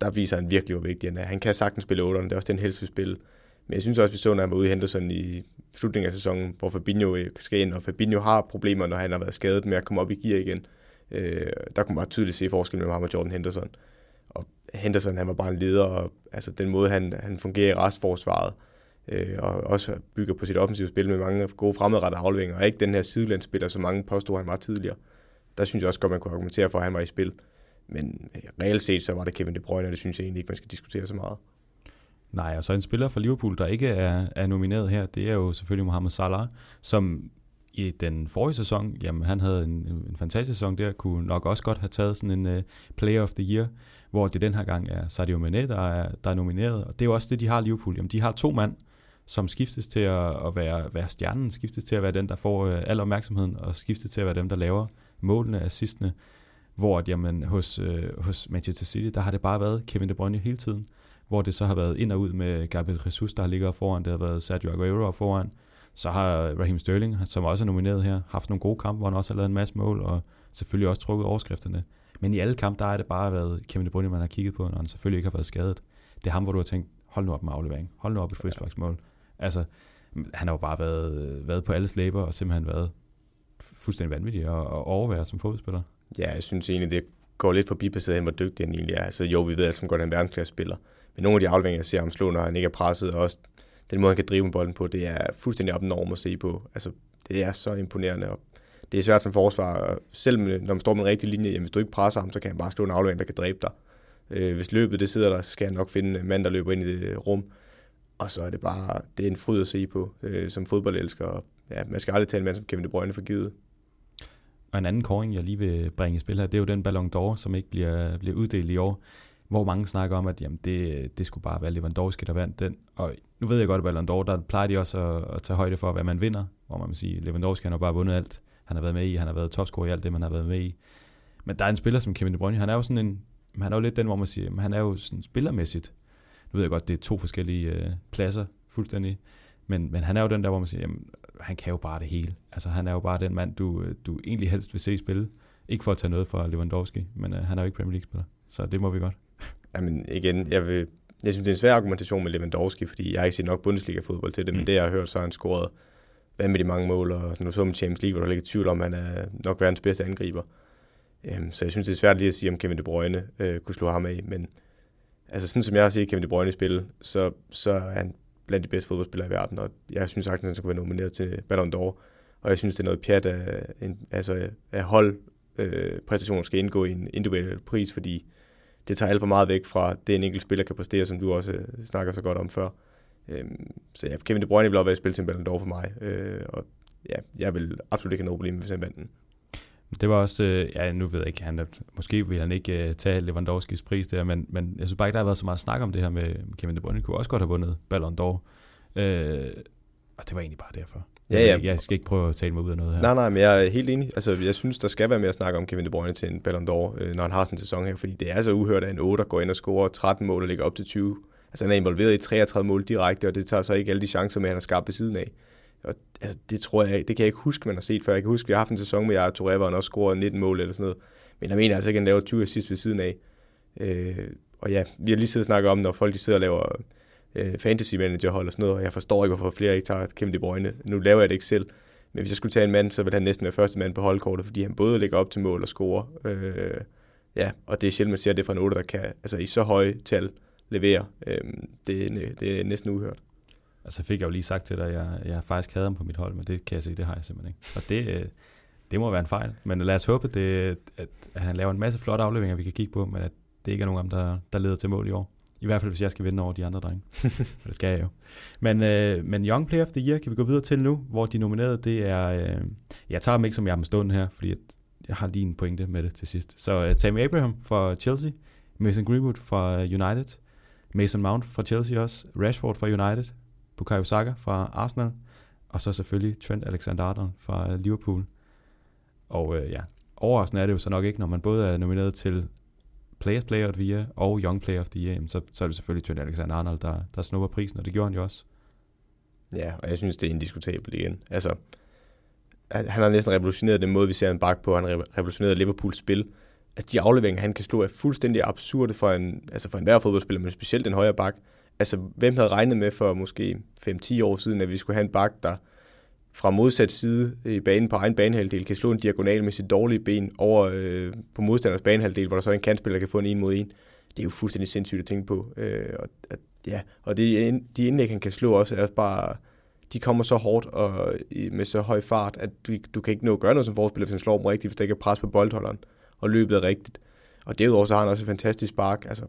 der viser han virkelig, hvor vigtig han er. Han kan sagtens spille 8'eren, det er også den helst vil spille. Men jeg synes også, at vi så, når han var ude i Henderson i slutningen af sæsonen, hvor Fabinho øh, skal ind, og Fabinho har problemer, når han har været skadet med at komme op i gear igen. Øh, der kunne man bare tydeligt se forskellen mellem ham og Jordan Henderson. Og Henderson, han var bare en leder, og altså den måde, han, han fungerer i restforsvaret, øh, og også bygger på sit offensive spil med mange gode fremadrettede afleveringer, og ikke den her sidelandsspiller, som mange påstod, han var tidligere. Der synes jeg også godt, man kunne argumentere for, at han var i spil. Men øh, reelt set, så var det Kevin De Bruyne, og det synes jeg egentlig ikke, man skal diskutere så meget.
Nej, og så en spiller fra Liverpool, der ikke er, er nomineret her, det er jo selvfølgelig Mohamed Salah, som i den forrige sæson, jamen han havde en, en fantastisk sæson der, kunne nok også godt have taget sådan en uh, Player of the Year, hvor det den her gang er Sadio Mane, der er, der er nomineret. Og det er jo også det, de har Liverpool. Jamen, de har to mand, som skiftes til at, at være, være stjernen, skiftes til at være den, der får uh, al opmærksomheden, og skiftes til at være dem, der laver målene, assistene. Hvor at, jamen, hos, uh, hos Manchester City, der har det bare været Kevin De Bruyne hele tiden hvor det så har været ind og ud med Gabriel Jesus, der har ligget foran, det har været Sergio Aguero foran, så har Raheem Sterling, som også er nomineret her, haft nogle gode kampe, hvor han også har lavet en masse mål, og selvfølgelig også trukket overskrifterne. Men i alle kampe, der er det bare været Kevin De Bruyne, man har kigget på, når han selvfølgelig ikke har været skadet. Det er ham, hvor du har tænkt, hold nu op med aflevering, hold nu op et frisparksmål. Altså, han har jo bare været, været på alle slæber, og simpelthen været fuldstændig vanvittig at, at overvære som fodboldspiller.
Ja, jeg synes egentlig, det går lidt forbi baseret hen, hvor dygtig han egentlig er. Altså, jo, vi ved alle sammen godt, at han er en verdensklasse spiller. Men nogle af de afleveringer, jeg ser ham slå, når han ikke er presset, og også den måde, han kan drive med bolden på, det er fuldstændig abnorm at se på. Altså, det er så imponerende, og det er svært som forsvar. Selv når man står med en rigtig linje, jamen, hvis du ikke presser ham, så kan han bare slå en aflevering, der kan dræbe dig. Øh, hvis løbet det sidder der, så skal han nok finde en mand, der løber ind i det rum. Og så er det bare, det er en fryd at se på øh, som fodboldelsker. Og, ja, man skal aldrig tage en mand som Kevin De Bruyne for givet.
Og en anden koring, jeg lige vil bringe i spil her, det er jo den Ballon d'Or, som ikke bliver, bliver uddelt i år hvor mange snakker om, at jamen, det, det skulle bare være Lewandowski, der vandt den. Og nu ved jeg godt, at Ballon d'Or, der plejer de også at, at tage højde for, hvad man vinder, hvor man må sige, Lewandowski han har bare vundet alt. Han har været med i, han har været topscorer i alt det, man har været med i. Men der er en spiller som Kevin De Bruyne, han er jo sådan en, han er jo lidt den, hvor man siger, han er jo sådan spillermæssigt. Nu ved jeg godt, det er to forskellige øh, pladser, fuldstændig. Men, men han er jo den der, hvor man siger, jamen, han kan jo bare det hele. Altså, han er jo bare den mand, du, øh, du egentlig helst vil se spille. Ikke for at tage noget fra Lewandowski, men øh, han er jo ikke Premier League-spiller. Så det må vi godt.
Jamen igen, jeg, vil, jeg synes, det er en svær argumentation med Lewandowski, fordi jeg har ikke set nok Bundesliga-fodbold til det, mm. men det jeg har hørt, så har han scoret vanvittigt mange mål, og nu så med Champions League, hvor der ligger tvivl om, at han er nok verdens bedste angriber. Um, så jeg synes, det er svært lige at sige, om Kevin De Bruyne uh, kunne slå ham af, men altså sådan som jeg har set Kevin De Bruyne i spil, så, så er han blandt de bedste fodboldspillere i verden, og jeg synes sagtens, at han skulle være nomineret til Ballon d'Or, og jeg synes, det er noget pjat af, en, altså, af hold øh, præstationer skal indgå i en individuel pris, fordi det tager alt for meget væk fra det, en enkelt spiller kan præstere, som du også øh, snakker så godt om før. Øhm, så ja, Kevin De Bruyne vil også være spil til en Ballon d'Or for mig, øh, og ja, jeg vil absolut ikke have noget problem med, hvis han vandt den.
Det var også, øh, ja nu ved jeg ikke, han, måske vil han ikke øh, tage Lewandowskis pris der, men, men jeg synes bare ikke, der har været så meget snak om det her med Kevin De Bruyne. kunne også godt have vundet Ballon d'Or. Øh, og det var egentlig bare derfor.
Ja, ja.
Jeg skal ikke prøve at tale mig ud af noget her.
Nej, nej, men jeg er helt enig. Altså, jeg synes, der skal være mere at snakke om Kevin De Bruyne til en Ballon d'Or, øh, når han har sådan en sæson her, fordi det er så uhørt, at en 8 går ind og scorer 13 mål og ligger op til 20. Altså, han er involveret i 33 mål direkte, og det tager så ikke alle de chancer med, han har skabt ved siden af. Og, altså, det tror jeg, det kan jeg ikke huske, man har set før. Jeg kan huske, vi har haft en sæson med Yaya Touré, hvor han også scorer 19 mål eller sådan noget. Men jeg mener altså ikke, at han laver 20 assist ved siden af. Øh, og ja, vi har lige siddet og snakket om, når folk de sidder og laver øh, fantasy managerhold og sådan noget, og jeg forstår ikke, hvorfor flere ikke tager Kevin De Bruyne. Nu laver jeg det ikke selv, men hvis jeg skulle tage en mand, så ville han næsten være første mand på holdkortet, fordi han både ligger op til mål og score. Øh, ja, og det er sjældent, man ser det fra en 8, der kan altså, i så høje tal levere. Øh, det, øh, det er næsten uhørt.
Altså fik jeg jo lige sagt til dig, at jeg, jeg faktisk havde ham på mit hold, men det kan jeg se, det har jeg simpelthen ikke. Og det, øh, det må være en fejl. Men lad os håbe, det, at, at han laver en masse flotte afleveringer, vi kan kigge på, men at det ikke er nogen af dem, der, der leder til mål i år. I hvert fald, hvis jeg skal vinde over de andre drenge. det skal jeg jo. Men, øh, men Young Player of the Year kan vi gå videre til nu, hvor de nominerede, det er... Øh, jeg tager dem ikke, som jeg har stående her, fordi jeg har lige en pointe med det til sidst. Så uh, Tammy Abraham fra Chelsea, Mason Greenwood fra United, Mason Mount fra Chelsea også, Rashford fra United, Bukayo Saka fra Arsenal, og så selvfølgelig Trent Alexander-Arnold fra Liverpool. Og øh, ja, overraskende er det jo så nok ikke, når man både er nomineret til Players Player of the Year og Young Player of the Year, så, så er det selvfølgelig Trent Alexander-Arnold, der, der snupper prisen, og det gjorde han jo også.
Ja, og jeg synes, det er indiskutabelt igen. Altså, han har næsten revolutioneret den måde, vi ser en bak på. Han har revolutioneret Liverpools spil. Altså, de afleveringer, han kan slå, er fuldstændig absurde for en, altså for enhver fodboldspiller, men specielt en højre bak. Altså, hvem havde regnet med for måske 5-10 år siden, at vi skulle have en bak, der fra modsat side i banen på egen banehalvdel kan slå en diagonal med sit dårlige ben over øh, på modstanders banehalvdel, hvor der så er en kantspiller, der kan få en en mod en. Det er jo fuldstændig sindssygt at tænke på. Øh, og, at, ja, og det, de indlæg, han kan slå også, er også bare de kommer så hårdt og med så høj fart, at du, du kan ikke nå at gøre noget som forspiller, hvis han slår dem rigtigt, hvis der ikke er pres på boldholderen, og løbet er rigtigt. Og derudover så har han også et fantastisk spark. Altså,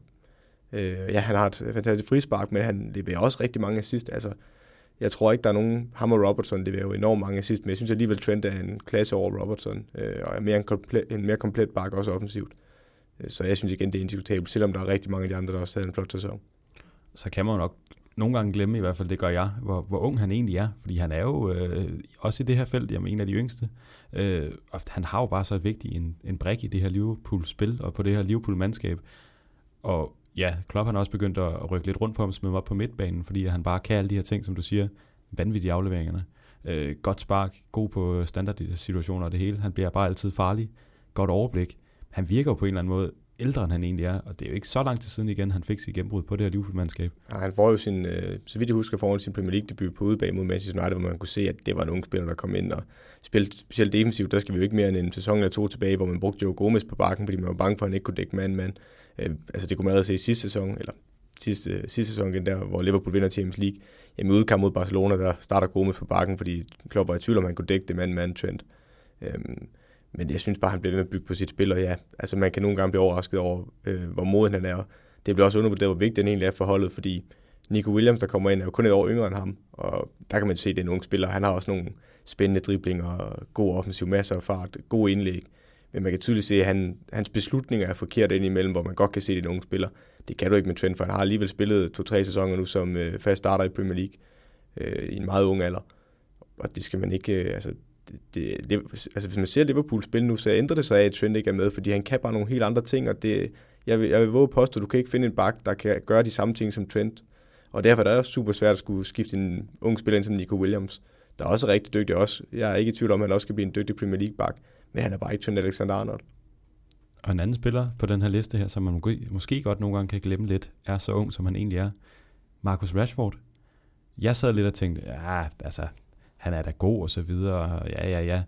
øh, ja, han har et fantastisk frispark, men han leverer også rigtig mange assist. Altså, jeg tror ikke, der er nogen... Ham og Robertson leverer jo enormt mange assist, men jeg synes alligevel, Trent er en klasse over Robertson, øh, og er mere en, komplet, en mere komplet bakke også offensivt. Øh, så jeg synes igen, det er indiskutabelt, selvom der er rigtig mange af de andre, der også havde en flot sæson.
Så kan man nok nogle gange glemme, i hvert fald det gør jeg, hvor, hvor ung han egentlig er. Fordi han er jo øh, også i det her felt, jamen en af de yngste. Øh, og han har jo bare så vigtig en, en brik i det her Liverpool-spil, og på det her Liverpool-mandskab. Og ja, Klopp han har også begyndt at rykke lidt rundt på ham, smide ham op på midtbanen, fordi han bare kan alle de her ting, som du siger, vanvittige afleveringerne. Øh, godt spark, god på standardsituationer og det hele. Han bliver bare altid farlig. Godt overblik. Han virker jo på en eller anden måde ældre, end han egentlig er, og det er jo ikke så lang tid siden igen, han fik sit gennembrud på det her Liverpool-mandskab.
Ja, han får jo sin, øh, så vidt jeg husker, foran sin Premier League-debut på udebane mod Manchester United, hvor man kunne se, at det var en ung spiller, der kom ind og spillede specielt defensivt. Der skal vi jo ikke mere end en sæson eller to tilbage, hvor man brugte Joe Gomez på bakken, fordi man var bange for, at han ikke kunne dække mand-mand. Øh, altså det kunne man allerede se i sidste sæson, eller sidste, sidste sæson igen der, hvor Liverpool vinder Champions League. Jamen i udkamp mod Barcelona, der starter Gomez på bakken, fordi Klopp var i tvivl om, han kunne dække det mand-mand trend. Øhm, men jeg synes bare, han bliver ved med at bygge på sit spil, og ja, altså man kan nogle gange blive overrasket over, øh, hvor moden han er. Det bliver også undervurderet, hvor vigtig den egentlig er for holdet, fordi Nico Williams, der kommer ind, er jo kun et år yngre end ham, og der kan man se, at det er en ung spiller. Han har også nogle spændende driblinger, god offensiv, masser af fart, god indlæg. Men man kan tydeligt se, at han, hans beslutninger er forkert indimellem, hvor man godt kan se, at det er en ung spiller. Det kan du ikke med Trent, for han har alligevel spillet to-tre sæsoner nu som øh, fast starter i Premier League øh, i en meget ung alder. Og det skal man ikke, øh, altså det, det, altså hvis man ser Liverpool spille nu, så ændrer det sig af, at Trent ikke er med, fordi han kan bare nogle helt andre ting, og det, jeg, vil, jeg vil våge påstå, at du kan ikke finde en bak, der kan gøre de samme ting som Trent. Og derfor er det også super svært at skulle skifte en ung spiller ind som Nico Williams, der er også rigtig dygtig også. Jeg er ikke i tvivl om, at han også skal blive en dygtig Premier League bak, men han er bare ikke Trent Alexander-Arnold.
Og en anden spiller på den her liste her, som man måske, måske godt nogle gange kan glemme lidt, er så ung, som han egentlig er. Marcus Rashford. Jeg sad lidt og tænkte, ja, altså, han er da god og så videre, og ja, ja, ja.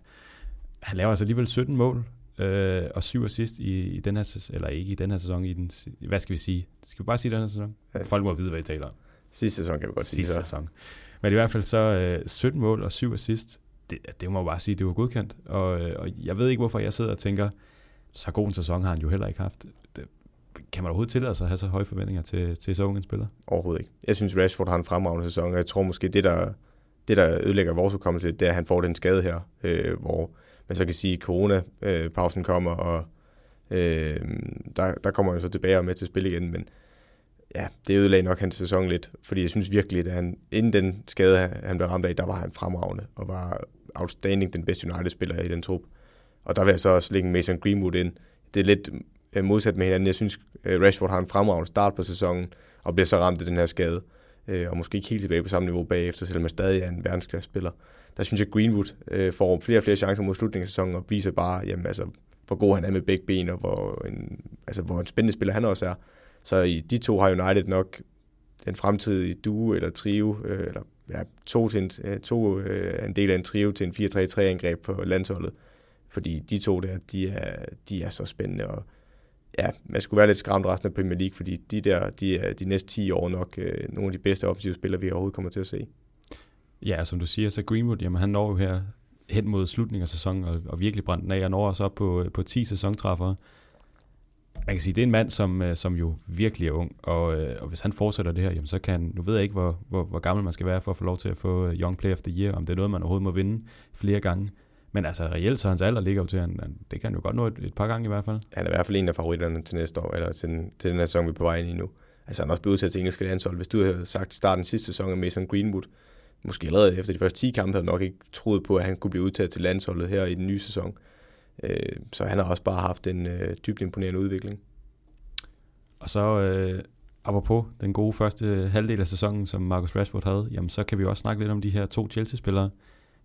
Han laver altså alligevel 17 mål øh, og 7 assist i, i den her sæson, eller ikke i den her sæson, i den, hvad skal vi sige? Skal vi bare sige den her sæson? Folk må vide, hvad I taler om.
Sidste sæson kan vi godt sige.
Sidste sæson. Men i hvert fald så øh, 17 mål og 7 assist, det, det må man bare sige, det var godkendt. Og, øh, og jeg ved ikke, hvorfor jeg sidder og tænker, så god en sæson har han jo heller ikke haft. Det, kan man overhovedet tillade sig at have så høje forventninger til, til så unge en spiller?
Overhovedet ikke. Jeg synes, Rashford har en fremragende sæson, og jeg tror måske, det der det, der ødelægger vores hukommelse, det er, at han får den skade her, øh, hvor man så kan sige, at corona-pausen kommer, og øh, der, der kommer han så tilbage og med til at spille igen, men ja, det ødelagde nok hans sæson lidt, fordi jeg synes virkelig, at han, inden den skade, han blev ramt af, der var han fremragende, og var outstanding den bedste United-spiller i den trup. Og der vil jeg så også lægge Mason Greenwood ind. Det er lidt øh, modsat med hinanden. Jeg synes, øh, Rashford har en fremragende start på sæsonen, og bliver så ramt af den her skade øh, og måske ikke helt tilbage på samme niveau bagefter, selvom han stadig er en verdensklasse-spiller. Der synes jeg, Greenwood får flere og flere chancer mod slutningen af sæsonen, og viser bare, jamen, altså, hvor god han er med begge ben, og hvor en, altså, hvor en spændende spiller han også er. Så i de to har United nok den fremtidige duo eller trio, eller ja, to, til en, to øh, en del af en trio til en 4-3-3-angreb på landsholdet. Fordi de to der, de er, de er så spændende, og ja, man skulle være lidt skræmt resten af Premier League, fordi de der, de er de næste 10 år nok øh, nogle af de bedste offensive spillere, vi overhovedet kommer til at se.
Ja, som du siger, så Greenwood, jamen han når jo her hen mod slutningen af sæsonen, og, og virkelig brændt den af, og når også op på, øh, på 10 sæsontræffere man kan sige, det er en mand, som, øh, som jo virkelig er ung, og, øh, og hvis han fortsætter det her, jamen så kan, nu ved jeg ikke, hvor, hvor, hvor gammel man skal være for at få lov til at få øh, Young Player of the Year, om det er noget, man overhovedet må vinde flere gange. Men altså reelt, så hans alder ligger jo til, han, det kan han jo godt nå et, et par gange i hvert fald.
Han er i hvert fald en af favoritterne til næste år, eller til, til den her sæson, vi er på vej ind i nu. Altså han er også blevet udsat til engelske landshold. Hvis du havde sagt i starten sidste sæson af Mason Greenwood, måske allerede efter de første 10 kampe, havde nok ikke troet på, at han kunne blive udtaget til landsholdet her i den nye sæson. Øh, så han har også bare haft en øh, dybt imponerende udvikling.
Og så øh, apropos den gode første halvdel af sæsonen, som Marcus Rashford havde, jamen så kan vi også snakke lidt om de her to Chelsea-spillere,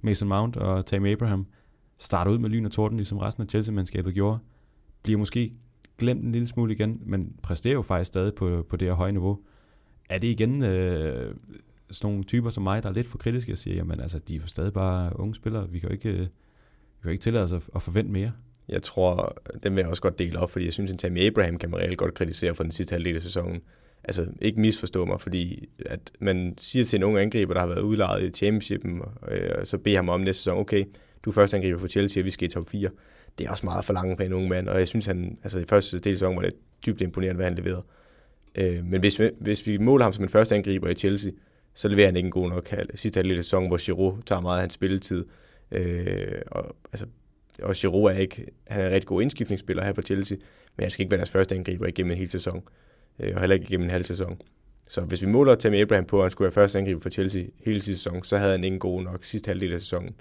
Mason Mount og Tammy Abraham, starter ud med lyn og torden, ligesom resten af Chelsea-mandskabet gjorde, bliver måske glemt en lille smule igen, men præsterer jo faktisk stadig på, på det her høje niveau. Er det igen øh, sådan nogle typer som mig, der er lidt for kritiske og siger, jamen altså, de er jo stadig bare unge spillere, vi kan jo ikke, øh, kan ikke tillade os at, forvente mere.
Jeg tror, den vil jeg også godt dele op, fordi jeg synes, at Tammy Abraham kan man reelt godt kritisere for den sidste halvdel af sæsonen. Altså, ikke misforstå mig, fordi at man siger til en ung angriber, der har været udlejet i championshipen, øh, og så beder ham om næste sæson, okay, du er første angriber for Chelsea, og vi skal i top 4. Det er også meget for langt for en ung mand, og jeg synes, han, altså i første del af sæsonen var det dybt imponerende, hvad han leverede. Øh, men hvis vi, hvis vi måler ham som en første angriber i Chelsea, så leverer han ikke en god nok halv. sidste halvdel af sæsonen, hvor Giroud tager meget af hans spilletid. Øh, og, altså, og Giroud er ikke, han er en rigtig god indskiftningsspiller her for Chelsea, men han skal ikke være deres første angriber igennem en hel sæson, øh, og heller ikke igennem en halv sæson. Så hvis vi måler Tammy Abraham på, at han skulle være første angriber for Chelsea hele sidste sæson, så havde han ikke god nok sidste halvdel af sæsonen.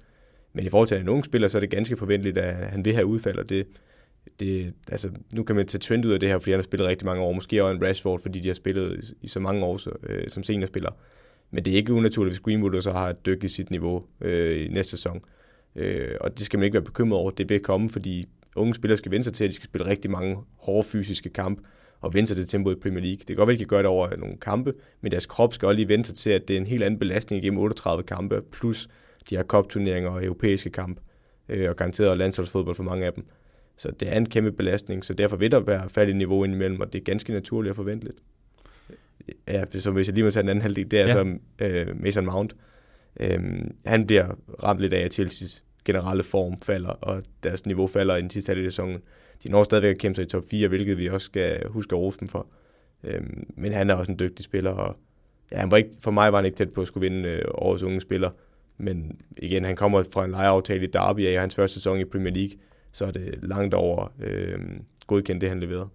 Men i forhold til en ung spiller, så er det ganske forventeligt, at han vil have udfald, og det, det, altså, nu kan man tage trend ud af det her, fordi han har spillet rigtig mange år. Måske også en Rashford, fordi de har spillet i, i så mange år så, øh, som seniorspiller. Men det er ikke unaturligt, hvis Greenwood så har et dyk i sit niveau øh, i næste sæson. Øh, og det skal man ikke være bekymret over. Det vil komme, fordi unge spillere skal vende sig til, at de skal spille rigtig mange hårde fysiske kampe og vende sig til tempoet i Premier League. Det kan godt være, at de kan gøre det over nogle kampe, men deres krop skal også lige vende sig til, at det er en helt anden belastning igennem 38 kampe, plus de her kopturneringer og europæiske kampe, øh, og garanteret landsholdsfodbold for mange af dem. Så det er en kæmpe belastning, så derfor vil der være færdig niveau indimellem, og det er ganske naturligt og forventeligt. Ja, så hvis jeg lige må tage den anden halvdel, det er ja. så øh, Mason Mount. Øhm, han bliver ramt lidt af, at Chelsea's generelle form falder, og deres niveau falder i den sidste halvdel af sæsonen. De når stadigvæk at kæmpe sig i top 4, hvilket vi også skal huske at rose dem for. Øhm, men han er også en dygtig spiller, og ja, han var ikke, for mig var han ikke tæt på at skulle vinde øh, årets unge spiller. Men igen, han kommer fra en lejeaftale i Derby af hans første sæson i Premier League, så er det langt over øh, godkendt det, han leverede.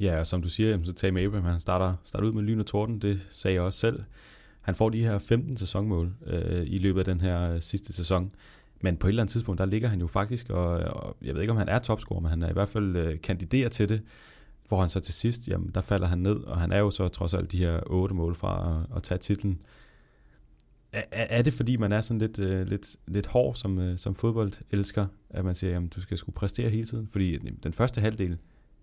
Ja, og som du siger, så Tammy Abraham, han starter, starter ud med lyn og torden, det sagde jeg også selv. Han får de her 15 sæsonmål øh, i løbet af den her øh, sidste sæson. Men på et eller andet tidspunkt, der ligger han jo faktisk, og, og jeg ved ikke, om han er topscorer, men han er i hvert fald øh, kandiderer til det, hvor han så til sidst, jamen der falder han ned, og han er jo så trods alt de her otte mål fra at, at tage titlen. Er, er det fordi, man er sådan lidt, øh, lidt, lidt hård som, øh, som fodbold elsker, at man siger, jamen du skal skulle præstere hele tiden? Fordi den første halvdel,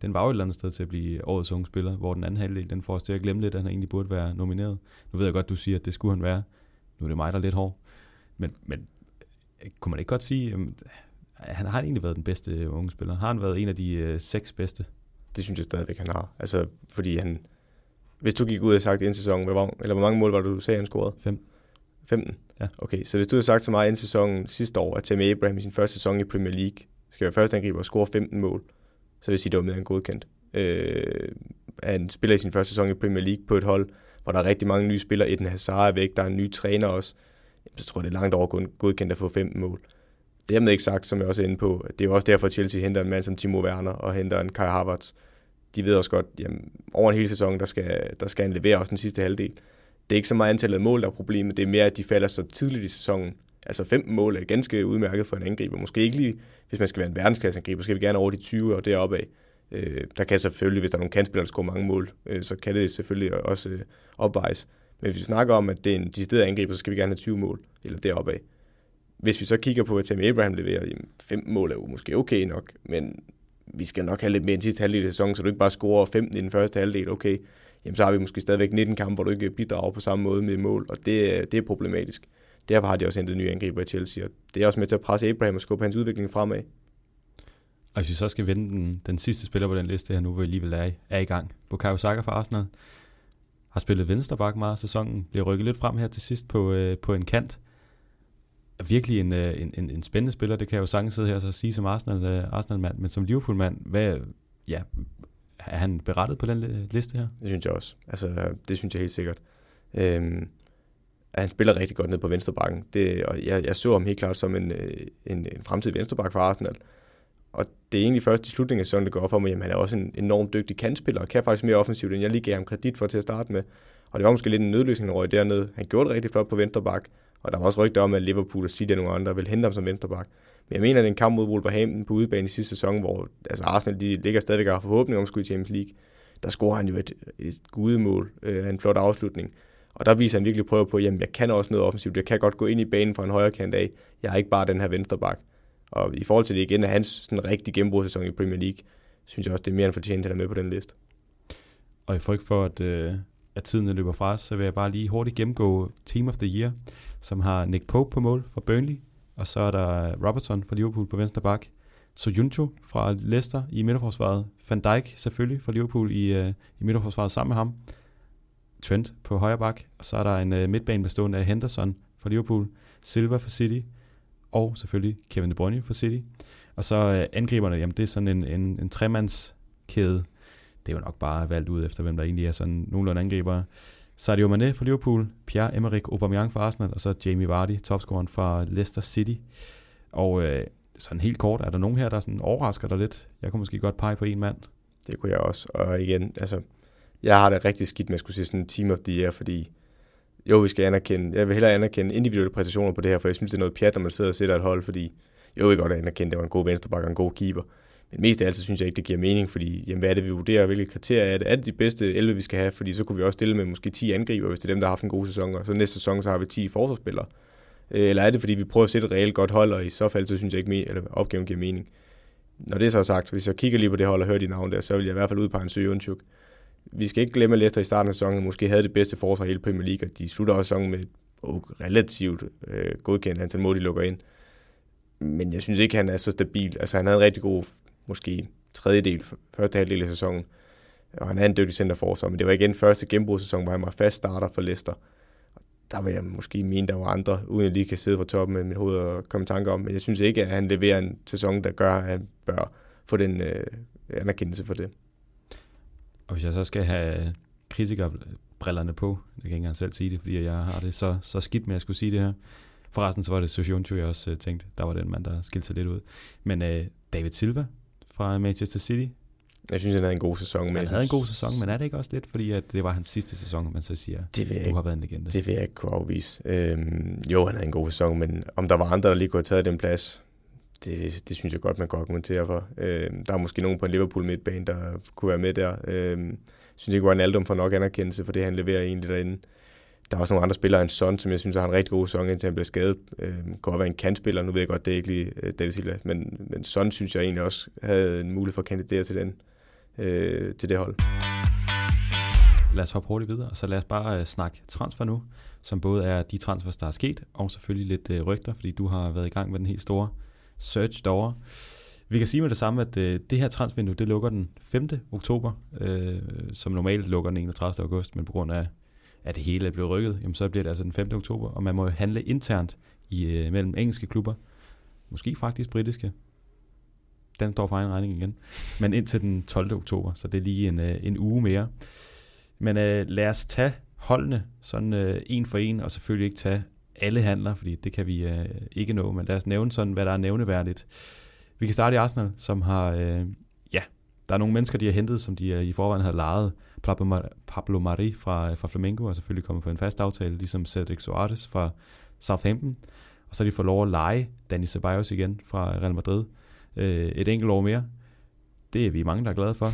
den var jo et eller andet sted til at blive årets unge spiller, hvor den anden halvdel, den får os til at glemme lidt, at han egentlig burde være nomineret. Nu ved jeg godt, du siger, at det skulle han være. Nu er det mig, der er lidt hård. Men, men kunne man ikke godt sige, at han har egentlig været den bedste unge spiller? Har han været en af de øh, seks bedste?
Det synes jeg stadigvæk, han har. Altså, fordi han... Hvis du gik ud og sagt en sæson, hvor, eller hvor mange mål var det, du sagde, han scorede?
Fem.
15?
Ja.
Okay, så hvis du havde sagt til mig en sæson sidste år, at Tammy Abraham i sin første sæson i Premier League skal være første angriber og score 15 mål, så vil jeg sige, at det var mere end godkendt. Øh, han spiller i sin første sæson i Premier League på et hold, hvor der er rigtig mange nye spillere. Eden Hazard er væk, der er en ny træner også. Jamen, Så tror jeg, det er langt over godkendt at få 15 mål. Det er ikke sagt, som jeg også er inde på, at det er også derfor, at Chelsea henter en mand som Timo Werner og henter en Kai Havertz. De ved også godt, at over en hel sæson, der skal, der skal han levere også den sidste halvdel. Det er ikke så meget antallet af mål, der er problemet. Det er mere, at de falder så tidligt i sæsonen. Altså 15 mål er ganske udmærket for en angriber. Måske ikke lige, hvis man skal være en verdensklasse-angriber, skal vi gerne over de 20 og deroppe af. Øh, der kan selvfølgelig, hvis der er nogle kandspillere, der scorer mange mål, øh, så kan det selvfølgelig også øh, opvejes. Men hvis vi snakker om, at det er en decideret angriber, så skal vi gerne have 20 mål, eller deroppe af. Hvis vi så kigger på, hvad Tammy Abraham leverer, jamen, 15 mål er jo måske okay nok, men vi skal nok have lidt mere end sidste halvdel af sæsonen, så du ikke bare scorer 15 i den første halvdel, okay, jamen så har vi måske stadigvæk 19 kampe, hvor du ikke bidrager på samme måde med mål, og det, det er problematisk. Derfor har de også hentet nye angriber i Chelsea, og det er også med til at presse Abraham og skubbe hans udvikling fremad.
Og hvis vi så skal vende den, den sidste spiller på den liste her nu, hvor vi alligevel er, er i gang. Bukayo Saka fra Arsenal har spillet venstreback meget af sæsonen, bliver rykket lidt frem her til sidst på, øh, på en kant. Er virkelig en, øh, en, en, en spændende spiller, det kan jeg jo sagtens sidde her og sige som Arsenal, øh, Arsenal-mand, men som Liverpool-mand, hvad, ja, er han berettet på den liste her?
Det synes jeg også. Altså, det synes jeg helt sikkert. Øhm, at han spiller rigtig godt ned på venstrebakken. Det, og jeg, jeg så ham helt klart som en, øh, en, en fremtidig venstreback for Arsenal. Og det er egentlig først i slutningen af sæsonen, det går op for mig, at han er også en enormt dygtig kantspiller, og kan faktisk mere offensivt, end jeg lige gav ham kredit for til at starte med. Og det var måske lidt en nødløsning, når dernede. Han gjorde det rigtig flot på venstreback, og der var også rygter om, at Liverpool og City og nogle andre ville hente ham som venstreback. Men jeg mener, at det er en kamp mod Wolverhampton på udebane i sidste sæson, hvor altså Arsenal de ligger stadigvæk og har forhåbning om at skulle i Champions League. Der scorer han jo et, et gudemål øh, en flot afslutning. Og der viser han virkelig prøve på, at jeg kan også noget offensivt. Jeg kan godt gå ind i banen fra en højre kant af. Jeg er ikke bare den her venstreback. Og i forhold til det igen, er hans sådan rigtig gennembrudssæson i Premier League, synes jeg også, det er mere end fortjent, at han er med på den liste.
Og i frygt for, at, øh, at tiden løber fra os, så vil jeg bare lige hurtigt gennemgå Team of the Year, som har Nick Pope på mål for Burnley, og så er der Robertson fra Liverpool på venstre bak, Soyuncu fra Leicester i midterforsvaret, Van Dijk selvfølgelig fra Liverpool i, øh, i midterforsvaret sammen med ham, Trent på højre bak, og så er der en øh, midtbane bestående af Henderson fra Liverpool, Silva fra City, og selvfølgelig Kevin De Bruyne fra City. Og så øh, angriberne, jamen det er sådan en, en, en tremandskæde. Det er jo nok bare valgt ud efter, hvem der egentlig er sådan nogenlunde angribere. Sadio Mane fra Liverpool, Pierre-Emerick Aubameyang fra Arsenal, og så Jamie Vardy, topscoren fra Leicester City. Og øh, sådan helt kort, er der nogen her, der sådan overrasker dig lidt? Jeg kunne måske godt pege på en mand.
Det kunne jeg også. Og igen, altså, jeg har det rigtig skidt med at skulle se sådan en team of the year, fordi jo, vi skal anerkende, jeg vil hellere anerkende individuelle præstationer på det her, for jeg synes, det er noget pjat, når man sidder og sætter et hold, fordi jo, vi godt anerkende, det var en god venstreback og en god keeper. Men mest af alt, så synes jeg ikke, det giver mening, fordi jamen, hvad er det, vi vurderer, hvilke kriterier er det? Er det de bedste 11, vi skal have? Fordi så kunne vi også stille med måske 10 angriber, hvis det er dem, der har haft en god sæson, og så næste sæson, så har vi 10 forsvarsspillere. Øh, eller er det, fordi vi prøver at sætte et reelt godt hold, og i så fald, så synes jeg ikke, eller opgaven giver mening. Når det er så sagt, hvis jeg kigger lige på det hold og hører de navn der, så vil jeg i hvert fald ud på en Søjunchuk. Vi skal ikke glemme, at Leicester i starten af sæsonen måske havde det bedste forsvar i hele Premier League, og de slutter også sæsonen med et oh, relativt øh, godkendt antal mål, de lukker ind. Men jeg synes ikke, han er så stabil. Altså, han havde en rigtig god måske tredjedel, første halvdel af sæsonen. Og han er en dygtig centerforsvar, men det var igen første gennembrudssæson, hvor han var fast starter for Leicester. Der vil jeg måske mene, der var andre, uden at lige kan sidde fra toppen med mit hoved og komme i tanke om. Men jeg synes ikke, at han leverer en sæson, der gør, at han bør få den øh, anerkendelse for det.
Og hvis jeg så skal have kritikerbrillerne på, jeg kan ikke engang selv sige det, fordi jeg har det så, så skidt med at skulle sige det her. Forresten så var det Socionchu, jeg også uh, tænkte, der var den mand, der skilte sig lidt ud. Men uh, David Silva, fra Manchester City.
Jeg synes, han havde en god sæson.
Men han havde en god sæson, men er det ikke også lidt, fordi at det var hans sidste sæson, man så siger, det vil du ikke, har været en legende?
Det vil jeg ikke kunne afvise. Øhm, jo, han havde en god sæson, men om der var andre, der lige kunne have taget den plads, det, det synes jeg godt, man kan argumentere for. Øh, der er måske nogen på en Liverpool midtbane, der kunne være med der. Øh, synes ikke, Ronaldo får nok anerkendelse for det, han leverer egentlig derinde. Der er også nogle andre spillere en Son, som jeg synes har en rigtig god sæson, indtil han bliver skadet. Øh, kan også være en kantspiller, nu ved jeg godt, det er ikke lige uh, David Silva, men, men Son synes jeg egentlig også havde en mulighed for at kandidere til, den, øh, til det hold.
Lad os hoppe hurtigt videre, så lad os bare uh, snakke transfer nu, som både er de transfers, der er sket, og selvfølgelig lidt øh, rygter, fordi du har været i gang med den helt store search derovre. Vi kan sige med det samme, at øh, det her transfervindue, det lukker den 5. oktober, øh, som normalt lukker den 31. august, men på grund af at det hele er blevet rykket, jamen så bliver det altså den 5. oktober, og man må handle internt i, øh, mellem engelske klubber, måske faktisk britiske, den står for egen regning igen, men indtil den 12. oktober, så det er lige en, øh, en uge mere. Men øh, lad os tage holdene sådan øh, en for en, og selvfølgelig ikke tage alle handler, fordi det kan vi øh, ikke nå, men lad os nævne sådan, hvad der er nævneværdigt. Vi kan starte i Arsenal, som har, øh, ja, der er nogle mennesker, de har hentet, som de øh, i forvejen havde lejet. Pablo, Pablo Mari fra, øh, fra Flamengo er selvfølgelig kommet på en fast aftale, ligesom Cedric Suarez fra Southampton. Og så har de fået lov at lege Dani Ceballos igen fra Real Madrid øh, et enkelt år mere. Det er vi mange, der er glade for.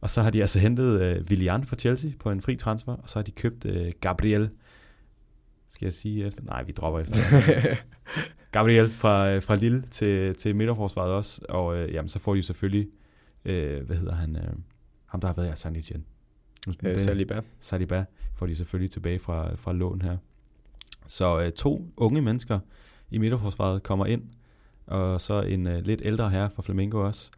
Og så har de altså hentet øh, Willian fra Chelsea på en fri transfer, og så har de købt øh, Gabriel. Skal jeg sige efter? Nej, vi dropper efter. Gabriel fra, øh, fra Lille til, til midterforsvaret også. Og øh, jamen, så får de selvfølgelig, øh, hvad hedder han, øh, ham der har været i Saint Etienne.
Øh, Saliba.
Saliba får de selvfølgelig tilbage fra, fra lån her. Så øh, to unge mennesker i midterforsvaret kommer ind, og så en øh, lidt ældre herre fra Flamengo også.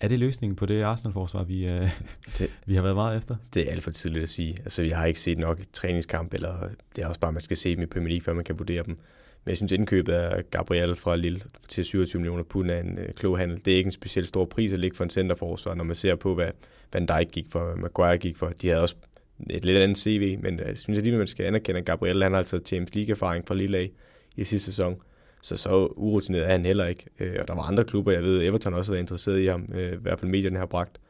Er det løsningen på det Arsenal-forsvar, vi, øh, det, vi har været meget efter?
Det er alt for tidligt at sige. Altså, vi har ikke set nok træningskamp, eller det er også bare, at man skal se dem i Premier League, før man kan vurdere dem. Men jeg synes, indkøbet af Gabriel fra Lille til 27 millioner pund er en øh, klog handel. Det er ikke en specielt stor pris at ligge for en centerforsvar, når man ser på, hvad Van Dijk gik for, Maguire gik for. De havde også et lidt andet CV, men jeg synes alligevel, man skal anerkende, at Gabriel han har altså Champions League-erfaring fra Lille i sidste sæson. Så så urutineret er han heller ikke. Øh, og der var andre klubber, jeg ved, Everton også var interesseret i ham, øh, i hvert fald medierne har bragt.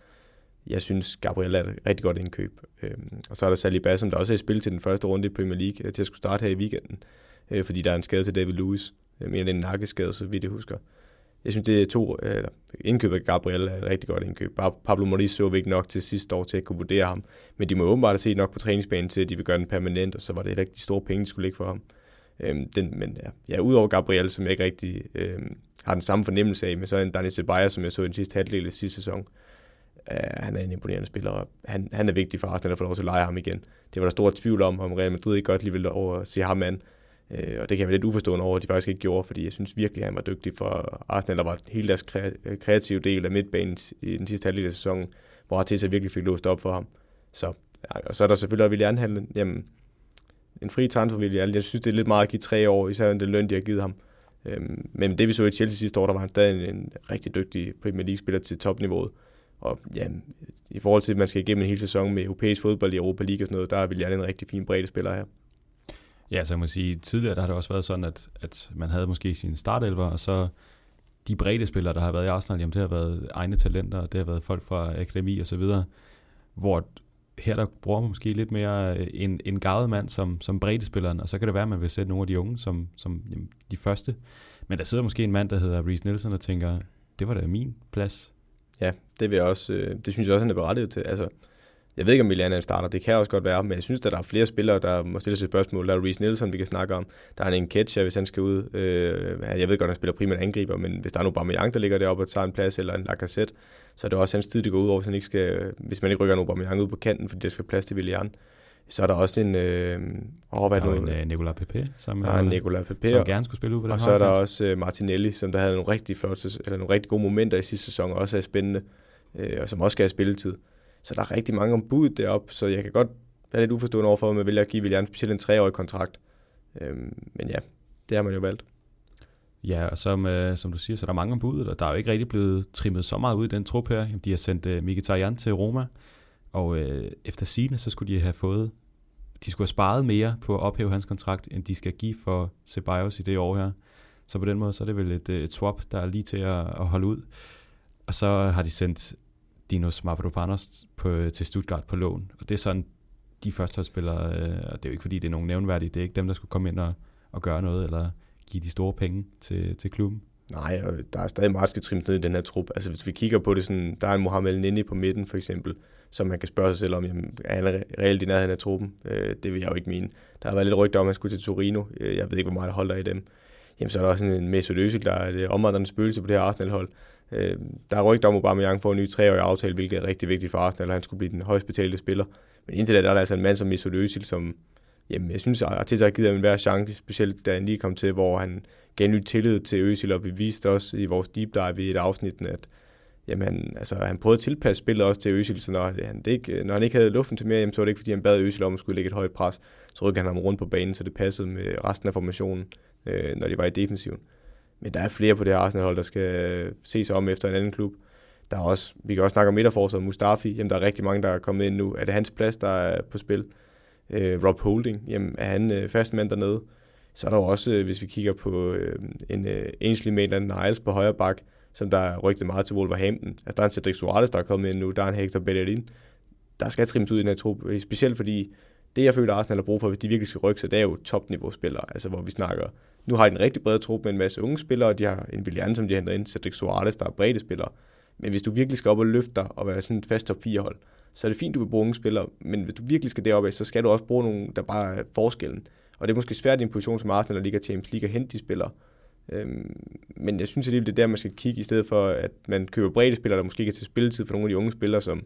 Jeg synes, Gabriel er et rigtig godt indkøb. Øh, og så er der Saliba, som der også er i spil til den første runde i Premier League, øh, til at skulle starte her i weekenden, øh, fordi der er en skade til David Lewis. Øh, jeg mener, det er en nakkeskade, så vidt jeg husker. Jeg synes, det er to eller, indkøb af Gabriel er et rigtig godt indkøb. Pablo Moriz så vi ikke nok til sidste år til at kunne vurdere ham. Men de må åbenbart se nok på træningsbanen til, at de vil gøre den permanent, og så var det heller ikke de store penge, de skulle ligge for ham. Øhm, den, men ja, ja, udover Gabriel, som jeg ikke rigtig øhm, har den samme fornemmelse af, men så er en Dani Ceballos, som jeg så i den sidste halvdel af sidste sæson. Uh, han er en imponerende spiller, og han, han er vigtig for Arsenal at få lov til at lege ham igen. Det var der stor tvivl om, om Real Madrid ikke godt lige ville over at se ham an. Uh, og det kan jeg være lidt uforstående over, at de faktisk ikke gjorde, fordi jeg synes virkelig, at han var dygtig for Arsenal, der var hele deres kreative del af midtbanen i den sidste halvdel af sæsonen, hvor Arteta virkelig fik låst op for ham. Så, ja, og så er der selvfølgelig også Willian handlen. Jamen, en fri transfervilje. Jeg synes, det er lidt meget at give tre år, især den løn, de har givet ham. Øhm, men det vi så i Chelsea sidste år, der var han stadig en, en rigtig dygtig Premier League-spiller til topniveauet. Og ja, i forhold til, at man skal igennem en hel sæson med europæisk fodbold i Europa League og sådan noget, der er jeg en rigtig fin bredde spiller her.
Ja, så jeg må sige, tidligere der har det også været sådan, at, at man havde måske sine startelver, og så de brede spillere, der har været i Arsenal, jamen det har været egne talenter, det har været folk fra akademi og så videre, hvor her der bruger man måske lidt mere øh, en, en gavet mand som, som breddespilleren, og så kan det være, at man vil sætte nogle af de unge som, som jamen, de første. Men der sidder måske en mand, der hedder Reese Nielsen og tænker, det var da min plads.
Ja, det vil jeg også, øh, det synes jeg også, han er berettiget til. Altså, jeg ved ikke, om Milan er en starter, det kan også godt være, men jeg synes, at der er flere spillere, der må stille sig spørgsmål. Der er Reece Nielsen, vi kan snakke om. Der er en Ketcher, hvis han skal ud. Øh, jeg ved godt, at han spiller primært angriber, men hvis der er nu Aubameyang, der ligger deroppe og tager en plads, eller en Lacazette, så er det også hans tid, det går ud over, hvis, han ikke skal, hvis man ikke rykker en Aubameyang ud på kanten, fordi der skal plads til Willian. Så er der også en... Øh,
oh, hvad der er en uh, Nicolas Pepe, som,
ja, Nicolas Pepe,
som gerne skulle spille ud på den
Og så er der også uh, Martinelli, som der havde nogle rigtig flotte, eller nogle rigtig gode momenter i sidste sæson, og også er spændende, øh, og som også skal have spilletid. Så der er rigtig mange ombud deroppe, så jeg kan godt være lidt uforstående overfor, at man vælger at give William specielt en treårig kontrakt. Øhm, men ja, det har man jo valgt.
Ja, og som, øh, som du siger, så er der mange ombud, og der er jo ikke rigtig blevet trimmet så meget ud i den trup her. De har sendt øh, Mkhitaryan til Roma, og øh, efter sine så skulle de have fået, de skulle have sparet mere på at ophæve hans kontrakt, end de skal give for Ceballos i det år her. Så på den måde, så er det vel et, øh, et swap, der er lige til at, at holde ud. Og så har de sendt Dinos Mavropanos på, øh, til Stuttgart på lån. Og det er sådan, de første spillere, øh, og det er jo ikke fordi, det er nogen nævnværdige, det er ikke dem, der skulle komme ind og, og gøre noget, eller give de store penge til, til klubben.
Nej, og der er stadig meget skal ned i den her trup. Altså hvis vi kigger på det sådan, der er en Mohamed Nini på midten for eksempel, som man kan spørge sig selv om, jamen, er han reelt i nærheden af truppen? Øh, det vil jeg jo ikke mene. Der har været lidt rygter om, at han skulle til Torino. Øh, jeg ved ikke, hvor meget der holder i dem. Jamen så er der også en Mesut Özil, der er et øh, omvandrende spøgelse på det her Arsenal-hold. Øh, der er rygter om, at Aubameyang får en ny treårig aftale, hvilket er rigtig vigtigt for Arsenal, og han skulle blive den højst betalte spiller. Men indtil da der er der altså en mand som Mesut Özil, som jamen, jeg synes, at Arteta har givet ham en hver chance, specielt da han lige kom til, hvor han gav ny tillid til Øsil, og vi viste også i vores deep dive i et afsnit, at jamen, altså, han prøvede at tilpasse spillet også til Øsil, så når han, det ikke, når han ikke havde luften til mere, jamen, så var det ikke, fordi han bad Øsil om at skulle lægge et højt pres. Så rykkede han ham rundt på banen, så det passede med resten af formationen, øh, når de var i defensiven. Men der er flere på det her Arsenal-hold, der skal øh, se sig om efter en anden klub. Der er også, vi kan også snakke om midterforsvaret, Mustafi. Jamen, der er rigtig mange, der er kommet ind nu. Er det hans plads, der er på spil? Øh, Rob Holding, jamen, er han øh, fast mand dernede? Så er der jo også, øh, hvis vi kigger på øh, en øh, Ainsley Maitland-Niles på højre bak, som der er rygtet meget til Wolverhampton. Altså, der er en Cedric Suarez, der er kommet ind nu. Der er en Hector Bellerin. Der skal trimmes ud i den her trup, øh, specielt fordi det, jeg føler, Arsenal har brug for, hvis de virkelig skal rykke sig, det er jo topniveau-spillere. Altså, hvor vi snakker nu har de en rigtig bred trup med en masse unge spillere, og de har en Willian, som de henter ind, Cedric Suarez, der er brede spillere. Men hvis du virkelig skal op og løfte dig og være sådan et fast top 4 hold, så er det fint, du vil bruge unge spillere, men hvis du virkelig skal derop af, så skal du også bruge nogle, der bare er forskellen. Og det er måske svært i en position som Arsenal, der ligger Champions League, at hente de spillere. Øhm, men jeg synes alligevel, det er der, man skal kigge, i stedet for, at man køber brede spillere, der måske ikke er til spilletid for nogle af de unge spillere, som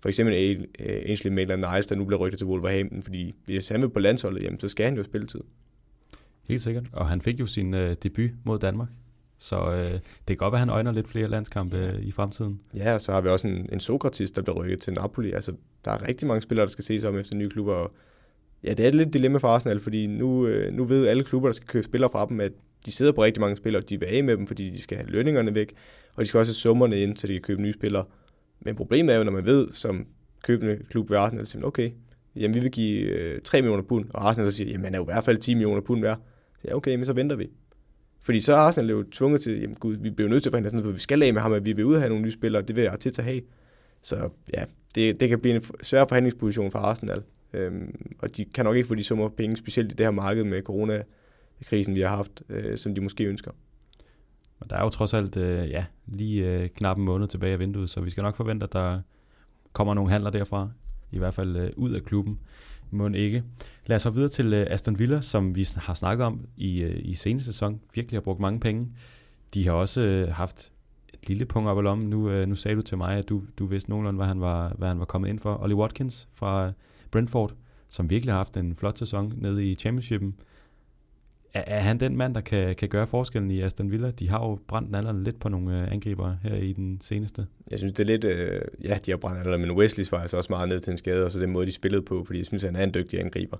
for eksempel Ainsley Maitland-Niles, der nu bliver rygtet til Wolverhampton, fordi hvis han vil på landsholdet, jamen, så skal han jo spilletid.
Helt sikkert. Og han fik jo sin øh, debut mod Danmark. Så øh, det kan godt være, at han øjner lidt flere landskampe. Øh, i fremtiden.
Ja, og så har vi også en, en Sokratis, der bliver rykket til Napoli. Altså, der er rigtig mange spillere, der skal ses om efter nye klubber. Og ja, det er et lidt dilemma for Arsenal, fordi nu, øh, nu ved alle klubber, der skal købe spillere fra dem, at de sidder på rigtig mange spillere, og de vil af med dem, fordi de skal have lønningerne væk, og de skal også have summerne ind, så de kan købe nye spillere. Men problemet er jo, når man ved, som købende klub ved Arsenal, siger, okay, jamen vi vil give øh, 3 millioner pund, og Arsenal så siger, jamen han er jo i hvert fald 10 millioner pund værd. Så ja, okay, men så venter vi. Fordi så er Arsenal jo tvunget til, jamen gud, vi bliver nødt til at forhandle sådan for vi skal af med ham, at vi vil ud have nogle nye spillere, det vil jeg til at have. Så ja, det, det kan blive en svær forhandlingsposition for Arsenal. Øhm, og de kan nok ikke få de summer penge, specielt i det her marked med coronakrisen, vi har haft, øh, som de måske ønsker.
Og der er jo trods alt øh, ja, lige øh, knap en måned tilbage af vinduet, så vi skal nok forvente, at der kommer nogle handler derfra, i hvert fald øh, ud af klubben. Må ikke. Lad os så videre til øh, Aston Villa, som vi har snakket om i, øh, i seneste sæson. Virkelig har brugt mange penge. De har også øh, haft et lille punkt op i lommen. Nu, nu sagde du til mig, at du, du vidste nogenlunde, hvad han, var, hvad han var kommet ind for. Ollie Watkins fra Brentford, som virkelig har haft en flot sæson nede i Championshipen. Er, er han den mand, der kan, kan gøre forskellen i Aston Villa? De har jo brændt alderen lidt på nogle øh, angriber her i den seneste.
Jeg synes, det er lidt... Øh, ja, de har brændt alderen, men Wesley var altså også meget ned til en skade, og så den måde, de spillede på, fordi jeg synes, han er en dygtig angriber.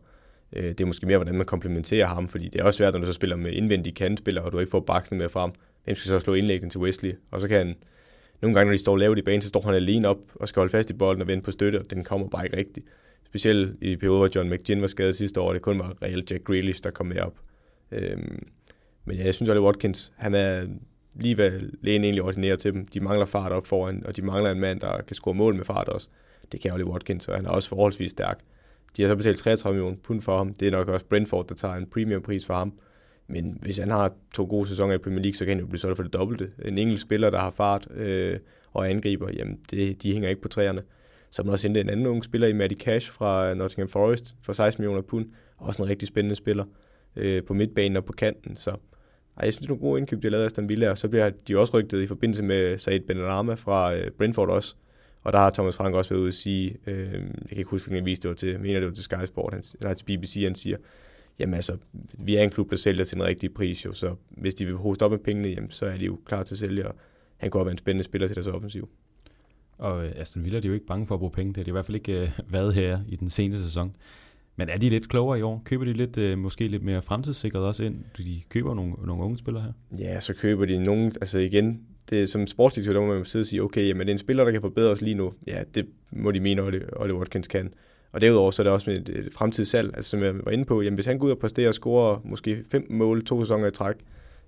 Øh, det er måske mere, hvordan man komplementerer ham, fordi det er også svært, når du så spiller med indvendige kantspillere, og du ikke får baksen med frem. Hvem skal så slå indlæggen til Wesley? Og så kan han... Nogle gange, når de står lavt i banen, så står han alene op og skal holde fast i bolden og vende på støtte, og den kommer bare ikke rigtigt. Specielt i perioder, hvor John McGinn var skadet sidste år, det kun var reelt Jack Grealish, der kom med op. Øhm, men ja, jeg synes, at Watkins, han er lige hvad lægen egentlig ordinerer til dem. De mangler fart op foran, og de mangler en mand, der kan score mål med fart også. Det kan Ollie Watkins, og han er også forholdsvis stærk. De har så betalt 33 millioner pund for ham. Det er nok også Brentford, der tager en premium pris for ham. Men hvis han har to gode sæsoner i Premier League, så kan han jo blive solgt for det dobbelte. En engelsk spiller, der har fart øh, og angriber, jamen det, de hænger ikke på træerne. Så man også hentet en anden ung spiller i Matty Cash fra Nottingham Forest for 16 millioner pund. Også en rigtig spændende spiller øh, på midtbanen og på kanten. Så ej, jeg synes, det er nogle gode indkøb, de har lavet af Aston Villa, og så bliver de også rygtet i forbindelse med Said Benarama fra øh, Brentford også. Og der har Thomas Frank også været ude at sige, øh, jeg kan ikke huske, hvilken vis det var til, jeg mener det var til Sky Sport, han, eller til BBC, han siger, jamen altså, vi er en klub, der sælger til en rigtig pris jo, så hvis de vil hoste op med pengene, jamen, så er de jo klar til at sælge, og han kunne være en spændende spiller til deres offensiv.
Og øh, Aston Villa de er jo ikke bange for at bruge penge, det har de i hvert fald ikke øh, været her i den seneste sæson. Men er de lidt klogere i år? Køber de lidt, øh, måske lidt mere fremtidssikret også ind? De køber nogle, nogle unge spillere her?
Ja, så køber de nogle, altså igen, det er som sportsdirektør, der må man sidde og sige, okay, jamen det er en spiller, der kan forbedre os lige nu. Ja, det må de mene, at Watkins kan. Og derudover så er det også med et, et fremtidssalg, altså som jeg var inde på, jamen hvis han går ud og præsterer og scorer måske fem mål, to sæsoner i træk,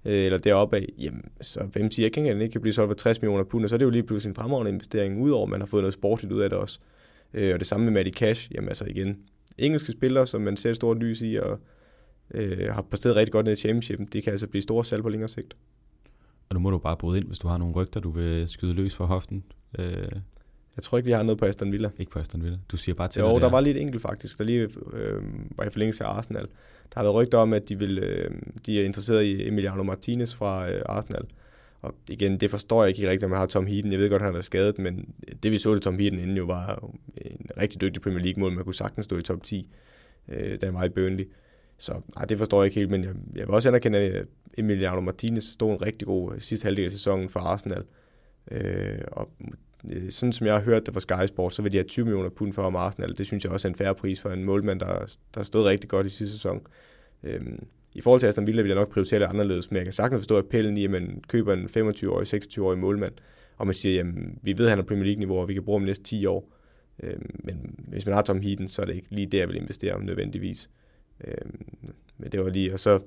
øh, eller deroppe af, jamen så hvem siger ikke, at han ikke kan blive solgt for 60 millioner pund, og så er det jo lige pludselig en fremragende investering, udover at man har fået noget sportligt ud af det også. Øh, og det samme med Matty Cash, jamen altså igen, engelske spillere, som man ser et stort lys i, og øh, har præsteret rigtig godt ned i championship, det kan altså blive store salg på længere sigt.
Og nu må du bare bryde ind, hvis du har nogle rygter, du vil skyde løs for hoften. Øh,
jeg tror ikke, vi har noget på Aston Villa.
Ikke på Aston Villa. Du siger bare til,
Jo, der var lige et enkelt faktisk, der lige øh, var i forlængelse af Arsenal. Der har været rygter om, at de, vil, øh, de er interesseret i Emiliano Martinez fra øh, Arsenal. Og igen, det forstår jeg ikke rigtigt, om man har Tom Heaton. Jeg ved godt, at han har været skadet, men det vi så til Tom Heaton inden jo var en rigtig dygtig Premier League-mål. Man kunne sagtens stå i top 10, øh, da han var i Burnley. Så nej, det forstår jeg ikke helt, men jeg, jeg vil også anerkende, at øh, Emiliano Martinez stod en rigtig god øh, sidste halvdel af sæsonen for Arsenal. Øh, og øh, sådan som jeg har hørt det fra Sky Sports, så vil de have 20 millioner pund for om Arsenal. Det synes jeg også er en færre pris for en målmand, der, der stod rigtig godt i sidste sæson. Øhm, I forhold til Aston Villa vil jeg nok prioritere det anderledes, men jeg kan sagtens forstå appellen i, at man køber en 25-årig, 26-årig målmand, og man siger, jamen, vi ved, at han er Premier League-niveau, og vi kan bruge ham næste 10 år. Øhm, men hvis man har Tom Heaton, så er det ikke lige der, jeg vil investere om nødvendigvis. Øh, men det var lige, og så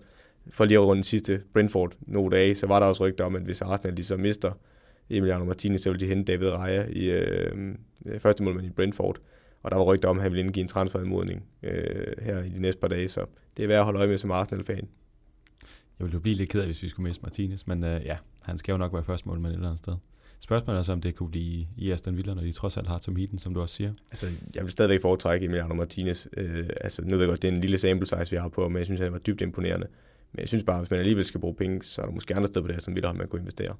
for lige at runde sidste Brentford nogle dage, så var der også rygter om, at hvis Arsenal lige så mister Emiliano Martinez, så ville de hente David Raya i øhm, øh, første målmand i Brentford. Og der var rygter om, at han ville indgive en transferanmodning øh, her i de næste par dage, så det er værd at holde øje med som Arsenal-fan.
Jeg ville jo blive lidt ked af, hvis vi skulle miste Martinez, men øh, ja, han skal jo nok være første målmand et eller andet sted. Spørgsmålet er så, om det kunne blive i Aston Villa, når de trods alt har Tom Heaton, som du også siger.
Altså, jeg vil stadigvæk foretrække Emiliano Martinez. Øh, altså, nu ved jeg godt, det er en lille sample size, vi har på, men jeg synes, han var dybt imponerende. Men jeg synes bare, hvis man alligevel skal bruge penge, så er der måske andre steder på det Aston Villa, man kunne investere.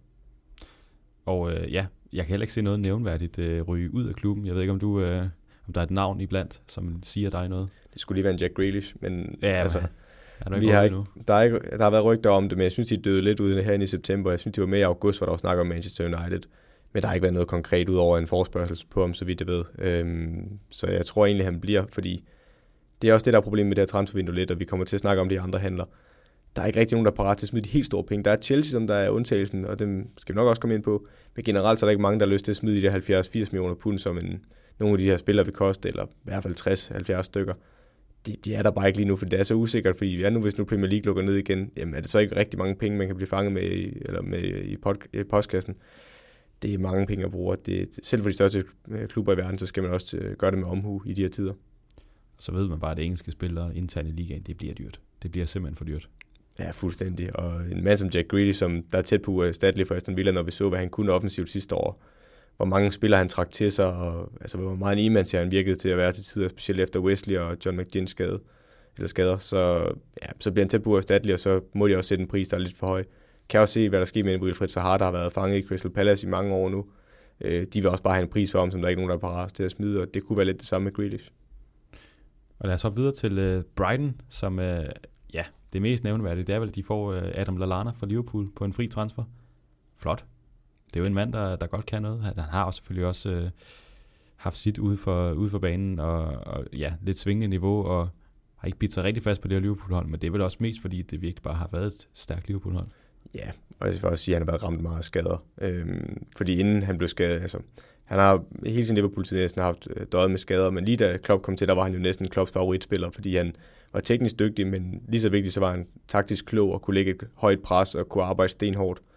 Og øh, ja, jeg kan heller ikke se noget nævnværdigt øh, ryge ud af klubben. Jeg ved ikke, om du øh, om der er et navn iblandt, som siger dig noget.
Det skulle lige være en Jack Grealish, men
ja,
altså,
er der, ikke vi har ikke,
der, er ikke, der har været rygter om det, men jeg synes, de døde lidt ud herinde i september. Jeg synes, det var mere i august, hvor der var snak om Manchester United. Men der har ikke været noget konkret ud over en forspørgsel på ham, så vidt jeg ved. Øhm, så jeg tror egentlig, han bliver, fordi det er også det, der er problemet med det her transfervindue lidt, og vi kommer til at snakke om de andre handler. Der er ikke rigtig nogen, der er parat til at smide de helt store penge. Der er Chelsea, som der er undtagelsen, og dem skal vi nok også komme ind på. Men generelt så er der ikke mange, der har lyst til at smide de der 70-80 millioner pund, som en, nogle af de her spillere vil koste, eller i hvert fald 60-70 stykker. De, de, er der bare ikke lige nu, for det er så usikkert, fordi ja, nu hvis nu Premier League lukker ned igen, jamen er det så ikke rigtig mange penge, man kan blive fanget med i, eller med i, pod, i postkassen det er mange penge at bruge. Det, selv for de største øh, klubber i verden, så skal man også øh, gøre det med omhu i de her tider.
Så ved man bare, at engelske spillere internt i ligaen, det bliver dyrt. Det bliver simpelthen for dyrt.
Ja, fuldstændig. Og en mand som Jack Greedy, som der er tæt på erstatteligt for Aston Villa, når vi så, hvad han kunne offensivt sidste år. Hvor mange spillere han trak til sig, og altså, hvor meget en e han virkede til at være til tider, specielt efter Wesley og John McGinn skade, eller skader. Så, ja, så bliver han tæt på erstatteligt, og så må de også sætte en pris, der er lidt for høj kan også se, hvad der sker med Wilfred Sahar, der har været fanget i Crystal Palace i mange år nu. Øh, de vil også bare have en pris for ham, som der er ikke nogen, der er parat til at smide, og det kunne være lidt det samme med Grealish.
Og lad os så videre til uh, Brighton, som uh, ja, det mest nævneværdige, det er vel, at de får uh, Adam Lallana fra Liverpool på en fri transfer. Flot. Det er jo en mand, der, der godt kan noget. Han har også selvfølgelig også øh, haft sit ude for, ude for banen, og, og ja, lidt svingende niveau, og har ikke bidt sig rigtig fast på det her Liverpool-hold, men det er vel også mest, fordi det virkelig bare har været et stærkt Liverpool-hold.
Ja, og jeg vil også sige, at han har været ramt meget af skader. Øhm, fordi inden han blev skadet, altså, han har hele sin Liverpool-tid næsten haft øh, døjet med skader, men lige da Klopp kom til, der var han jo næsten Klopps favoritspiller, fordi han var teknisk dygtig, men lige så vigtigt, så var han taktisk klog og kunne lægge et højt pres og kunne arbejde stenhårdt. Øh,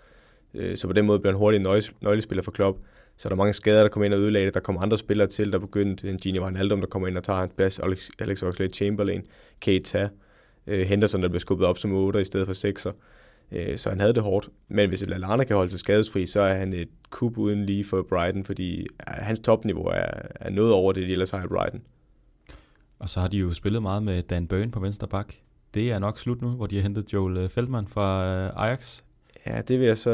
Øh, så på den måde blev han hurtigt en nøglespiller for Klopp. Så er der mange skader, der kommer ind og ødelagde det. Der kommer andre spillere til, der begyndte. En Gini Wijnaldum, der kommer ind og tager hans plads. Alex, Alex Oxlade-Chamberlain, Keita, øh, Henderson, der blev skubbet op som 8 i stedet for 6'er. Øh, så han havde det hårdt. Men hvis Lallana kan holde sig skadesfri, så er han et kub uden lige for Brighton, fordi øh, hans topniveau er, er noget over det, de ellers har i Brighton.
Og så har de jo spillet meget med Dan Burn på venstre bak. Det er nok slut nu, hvor de har hentet Joel øh, Feldman fra Ajax.
Ja, det vil jeg så...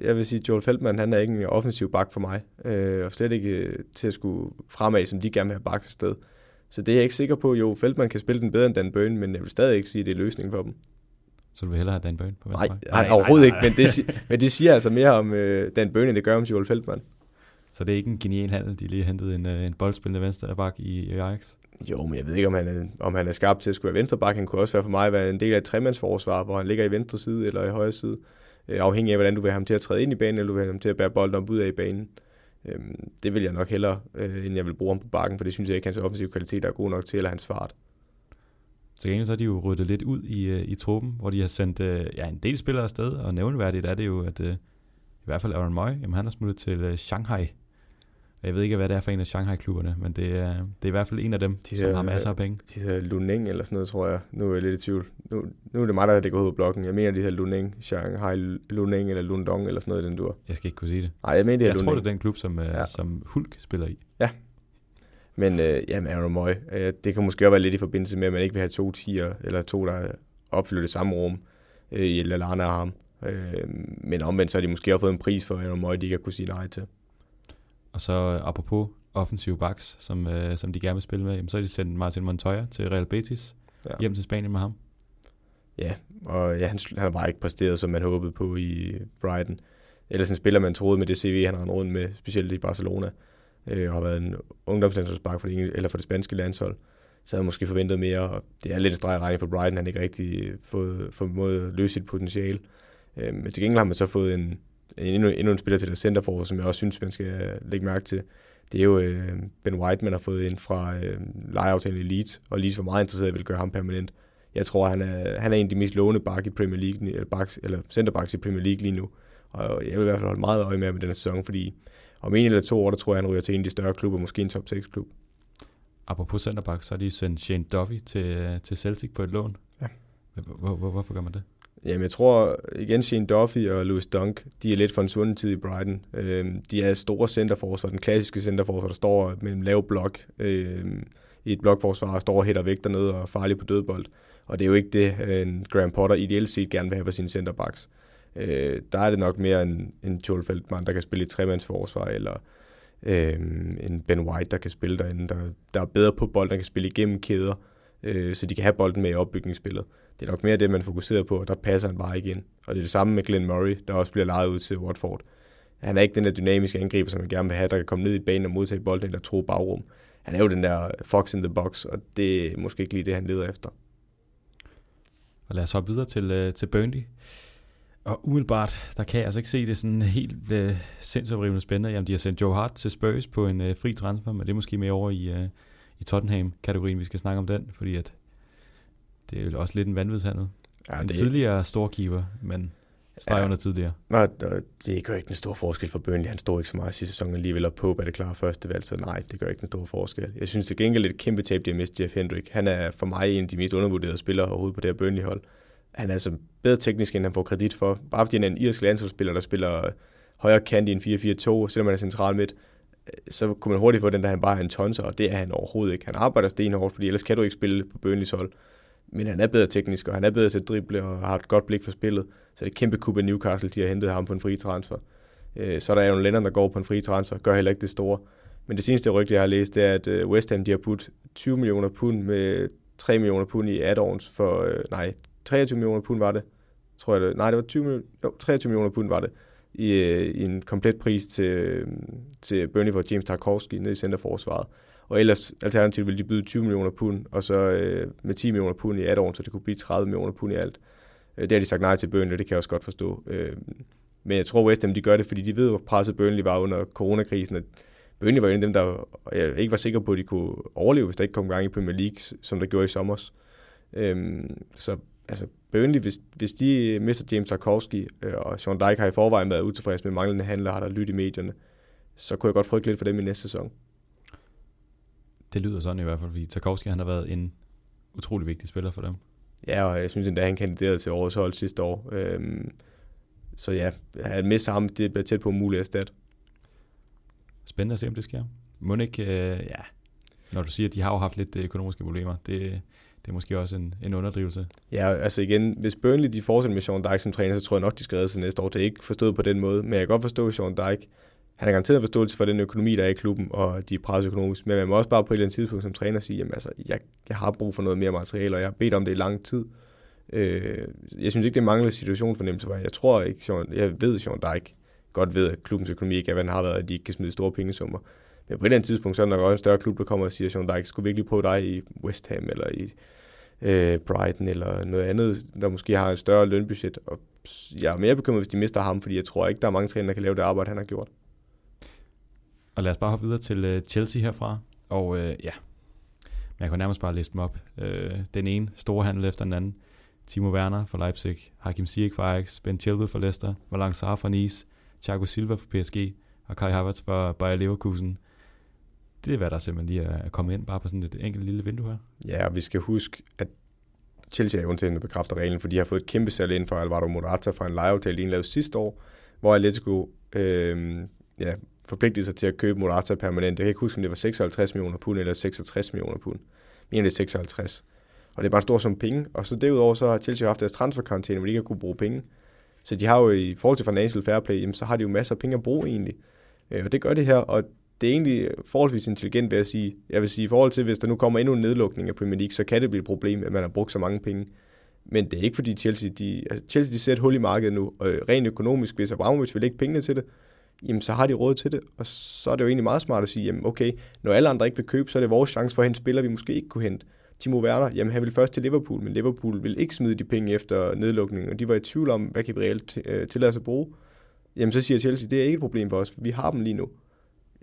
Jeg vil sige, Joel Feldman, han er ikke en offensiv bak for mig, øh, og slet ikke til at skulle fremad, som de gerne vil have bak sted. Så det er jeg ikke sikker på. Jo, Feldman kan spille den bedre end Dan Burn, men jeg vil stadig ikke sige, at det er løsningen for dem.
Så du vil hellere have Dan Burn på
venstre nej, nej, nej, overhovedet nej, nej. ikke, men det, men det siger altså mere om uh, Dan Burn, end det gør om Joel Feldman.
Så det er ikke en genial handel, de lige har hentet en, uh, en boldspillende venstre bak i, i Ajax?
Jo, men jeg ved ikke, om han, er, om han er skarp til at skulle være venstre bak. Han kunne også være for mig være en del af et tremandsforsvar, hvor han ligger i venstre side eller i højre side. Øh, afhængig af, hvordan du vil have ham til at træde ind i banen, eller du vil have ham til at bære bolden op ud af i banen. Uh, det vil jeg nok hellere, øh, end jeg vil bruge ham på bakken, for det synes jeg ikke, hans offensive kvalitet er god nok til, eller hans fart.
Så gengæld så har de jo ryddet lidt ud i, øh, i truppen, hvor de har sendt øh, ja, en del spillere afsted, og nævneværdigt er det jo, at øh, i hvert fald Aaron Moy, jamen han har smuttet til Shanghai. Jeg ved ikke, hvad det er for en af Shanghai-klubberne, men det er, det er i hvert fald en af dem, de som har masser af penge.
De hedder Luneng eller sådan noget, tror jeg. Nu er jeg lidt i tvivl. Nu, nu er det mig, der det går ud på blokken. Jeg mener, de hedder Luneng, Shanghai Luneng eller Lundong eller sådan noget i den dur.
Jeg skal ikke kunne sige det.
Nej, jeg mener, det er
Jeg
Luneng.
tror, det er den klub, som, ja. som Hulk spiller i.
Ja, men øh, jamen, Aaron Moy, øh, det kan måske også være lidt i forbindelse med, at man ikke vil have to tiger, eller to, der opfylder det samme rum øh, i Lallana og ham. Øh, men omvendt, så har de måske også fået en pris for Aaron Moy, de ikke har kunne sige nej til.
Og så apropos offensive backs, som, øh, som de gerne vil spille med, jamen, så har de sendt Martin Montoya til Real Betis, ja. hjem til Spanien med ham.
Ja, og ja, han, han har bare ikke præsteret, som man håbede på i Brighton. Ellers en spiller, man troede med det CV, han har rundt med, specielt i Barcelona øh, og har været en ungdomslandsholdsbak for det, eller for det spanske landshold, så havde jeg måske forventet mere, og det er lidt en streg regning for Brighton, han ikke rigtig fået formået at løse sit potentiale. Øh, men til gengæld har man så fået en endnu, endnu en spiller til deres centerfor, som jeg også synes, man skal lægge mærke til. Det er jo øh, Ben White, man har fået ind fra øh, lejeaftalen i Leeds, og Leeds var meget interesseret i at gøre ham permanent. Jeg tror, han er, han er en af de mest lovende bak i Premier League, eller, backs, eller centerbacks i Premier League lige nu. Og jeg vil i hvert fald holde meget øje med med den sæson, fordi om en eller to år, der tror jeg, han ryger til en af de større klubber, måske en top 6-klub.
Apropos centerback, så har de sendt Shane Duffy til, til Celtic på et lån.
Ja.
Hvor, hvor, hvorfor gør man det?
Jamen, jeg tror igen, Shane Duffy og Louis Dunk, de er lidt for en svunden tid i Brighton. Øhm, de er store centerforsvar, den klassiske centerforsvar, der står med en lav blok øhm, i et blokforsvar, står og hætter væk dernede og er farlig på dødbold. Og det er jo ikke det, en Graham Potter ideelt set gerne vil have for sine centerbacks øh, der er det nok mere en, en Joel Feldman, der kan spille i tremandsforsvar, eller øh, en Ben White, der kan spille derinde, der, der er bedre på bolden, der kan spille igennem kæder, øh, så de kan have bolden med i opbygningsspillet. Det er nok mere det, man fokuserer på, og der passer han bare ikke ind. Og det er det samme med Glenn Murray, der også bliver lejet ud til Watford. Han er ikke den der dynamiske angriber, som man gerne vil have, der kan komme ned i banen og modtage bolden eller tro bagrum. han er jo den der fox in the box, og det er måske ikke lige det, han leder efter.
Og lad os hoppe videre til, øh, til Burnley. Og umiddelbart, der kan jeg altså ikke se det sådan helt øh, sindsoprivende spændende. Jamen, de har sendt Joe Hart til Spurs på en øh, fri transfer, men det er måske mere over i, øh, i Tottenham-kategorien, vi skal snakke om den, fordi at det er jo også lidt en vanvidshandel. Ja, en det... tidligere storkeeper, men streg ja. under tidligere.
Nej, det gør ikke en stor forskel for Burnley. Han står ikke så meget sidste sæson alligevel, og på er det klare første valg, så nej, det gør ikke en stor forskel. Jeg synes det gengæld et kæmpe tab, de har mistet Jeff Hendrick. Han er for mig en af de mest undervurderede spillere overhovedet på det her Burnley-hold. Han er altså bedre teknisk, end han får kredit for. Bare fordi han er en irsk landsholdsspiller, der spiller højre kant i en 4-4-2, selvom han er central midt, så kunne man hurtigt få den, der han bare er en tonser, og det er han overhovedet ikke. Han arbejder stenhårdt, fordi ellers kan du ikke spille på Burnleys hold. Men han er bedre teknisk, og han er bedre til at drible, og har et godt blik for spillet. Så det er et kæmpe kub af Newcastle, de har hentet ham på en fri transfer. Øh, så der er jo Lennon, der går på en fri transfer, gør heller ikke det store. Men det seneste rygte, jeg har læst, det er, at øh, West Ham de har puttet 20 millioner pund med 3 millioner pund i add-ons for, øh, nej, 23 millioner pund var det, tror jeg det. Nej, det var 20, jo, 23 millioner pund var det, i, øh, i en komplet pris til, øh, til Burnley for James Tarkovsky nede i centerforsvaret. Og ellers alternativt ville de byde 20 millioner pund, og så øh, med 10 millioner pund i 18 år, så det kunne blive 30 millioner pund i alt. Øh, det har de sagt nej til Burnley, det kan jeg også godt forstå. Øh, men jeg tror West Ham, de gør det, fordi de ved, hvor presset Burnley var under coronakrisen. At Burnley var en af dem, der jeg ikke var sikker på, at de kunne overleve, hvis der ikke kom gang i Premier League, som der gjorde i sommer. Øh, så altså Burnley, hvis, hvis de øh, mister James Tarkovsky, øh, og Sean Dijk har i forvejen været utilfreds med manglende handler, har der lyttet i medierne, så kunne jeg godt frygte lidt for dem i næste sæson.
Det lyder sådan i hvert fald, fordi Tarkovsky han har været en utrolig vigtig spiller for dem.
Ja, og jeg synes endda, han kandiderede til årets hold sidste år. Øhm, så ja, at miste ham, det bliver tæt på muligt at erstatte.
Spændende at se, om det sker. Må ikke, øh, ja, når du siger, at de har jo haft lidt øh, økonomiske problemer, det, det er måske også en, en underdrivelse.
Ja, altså igen, hvis Burnley de fortsætter med Sean Dyke som træner, så tror jeg nok, de skal redde sig næste år. Det er ikke forstået på den måde, men jeg kan godt forstå, Sean Dyke han har garanteret forståelse for den økonomi, der er i klubben, og de er presset økonomisk. Men man må også bare på et eller andet tidspunkt som træner sige, at altså, jeg, jeg har brug for noget mere materiale, og jeg har bedt om det i lang tid. Øh, jeg synes ikke, det mangler situation for jeg tror ikke, Sean, jeg ved, at Sean Dyke godt ved, at klubbens økonomi ikke er, hvad den har været, at de ikke kan smide store pengesummer. Men på et eller andet tidspunkt, så er der nok også en større klub, der kommer og siger, at Sean Dyke skulle virkelig på dig i West Ham, eller i øh, Brighton, eller noget andet, der måske har et større lønbudget. Og jeg er mere bekymret, hvis de mister ham, fordi jeg tror ikke, der er mange træner, der kan lave det arbejde, han har gjort.
Og lad os bare hoppe videre til øh, Chelsea herfra. Og øh, ja, men jeg kan nærmest bare læse dem op. Øh, den ene store handel efter den anden. Timo Werner fra Leipzig, Hakim Ziyech fra Ajax, Ben Chilwell fra Leicester, Malang Sarr fra Nice, Thiago Silva fra PSG og Kai Havertz fra Bayer Leverkusen. Det er, hvad der simpelthen lige er kommet ind, bare på sådan et enkelt lille vindue her.
Ja, og vi skal huske, at Chelsea er undtagen, der bekræfter reglen, for de har fået et kæmpe salg ind fra Alvaro Morata fra en lejeaftale, de lavede sidste år, hvor Atletico øh, ja, forpligtet sig til at købe Morata permanent. Jeg kan ikke huske, om det var 56 millioner pund eller 66 millioner pund. Men det 56. Og det er bare en stor sum penge. Og så derudover så har Chelsea haft deres transferkarantæne, hvor de ikke har kunne bruge penge. Så de har jo i forhold til financial fair play, jamen, så har de jo masser af penge at bruge egentlig. Øh, og det gør det her, og det er egentlig forholdsvis intelligent, vil jeg sige. Jeg vil sige, i forhold til, hvis der nu kommer endnu en nedlukning af Premier League, så kan det blive et problem, at man har brugt så mange penge. Men det er ikke fordi Chelsea, de, altså Chelsea de ser et hul i markedet nu, og øh, rent økonomisk, hvis Abramovic vil lægge pengene til det, jamen så har de råd til det. Og så er det jo egentlig meget smart at sige, jamen okay, når alle andre ikke vil købe, så er det vores chance for at hente spillere, vi måske ikke kunne hente. Timo Werner, jamen han ville først til Liverpool, men Liverpool vil ikke smide de penge efter nedlukningen, og de var i tvivl om, hvad kan vi reelt øh, tillade os at bruge. Jamen så siger Chelsea, det er ikke et problem for os, for vi har dem lige nu.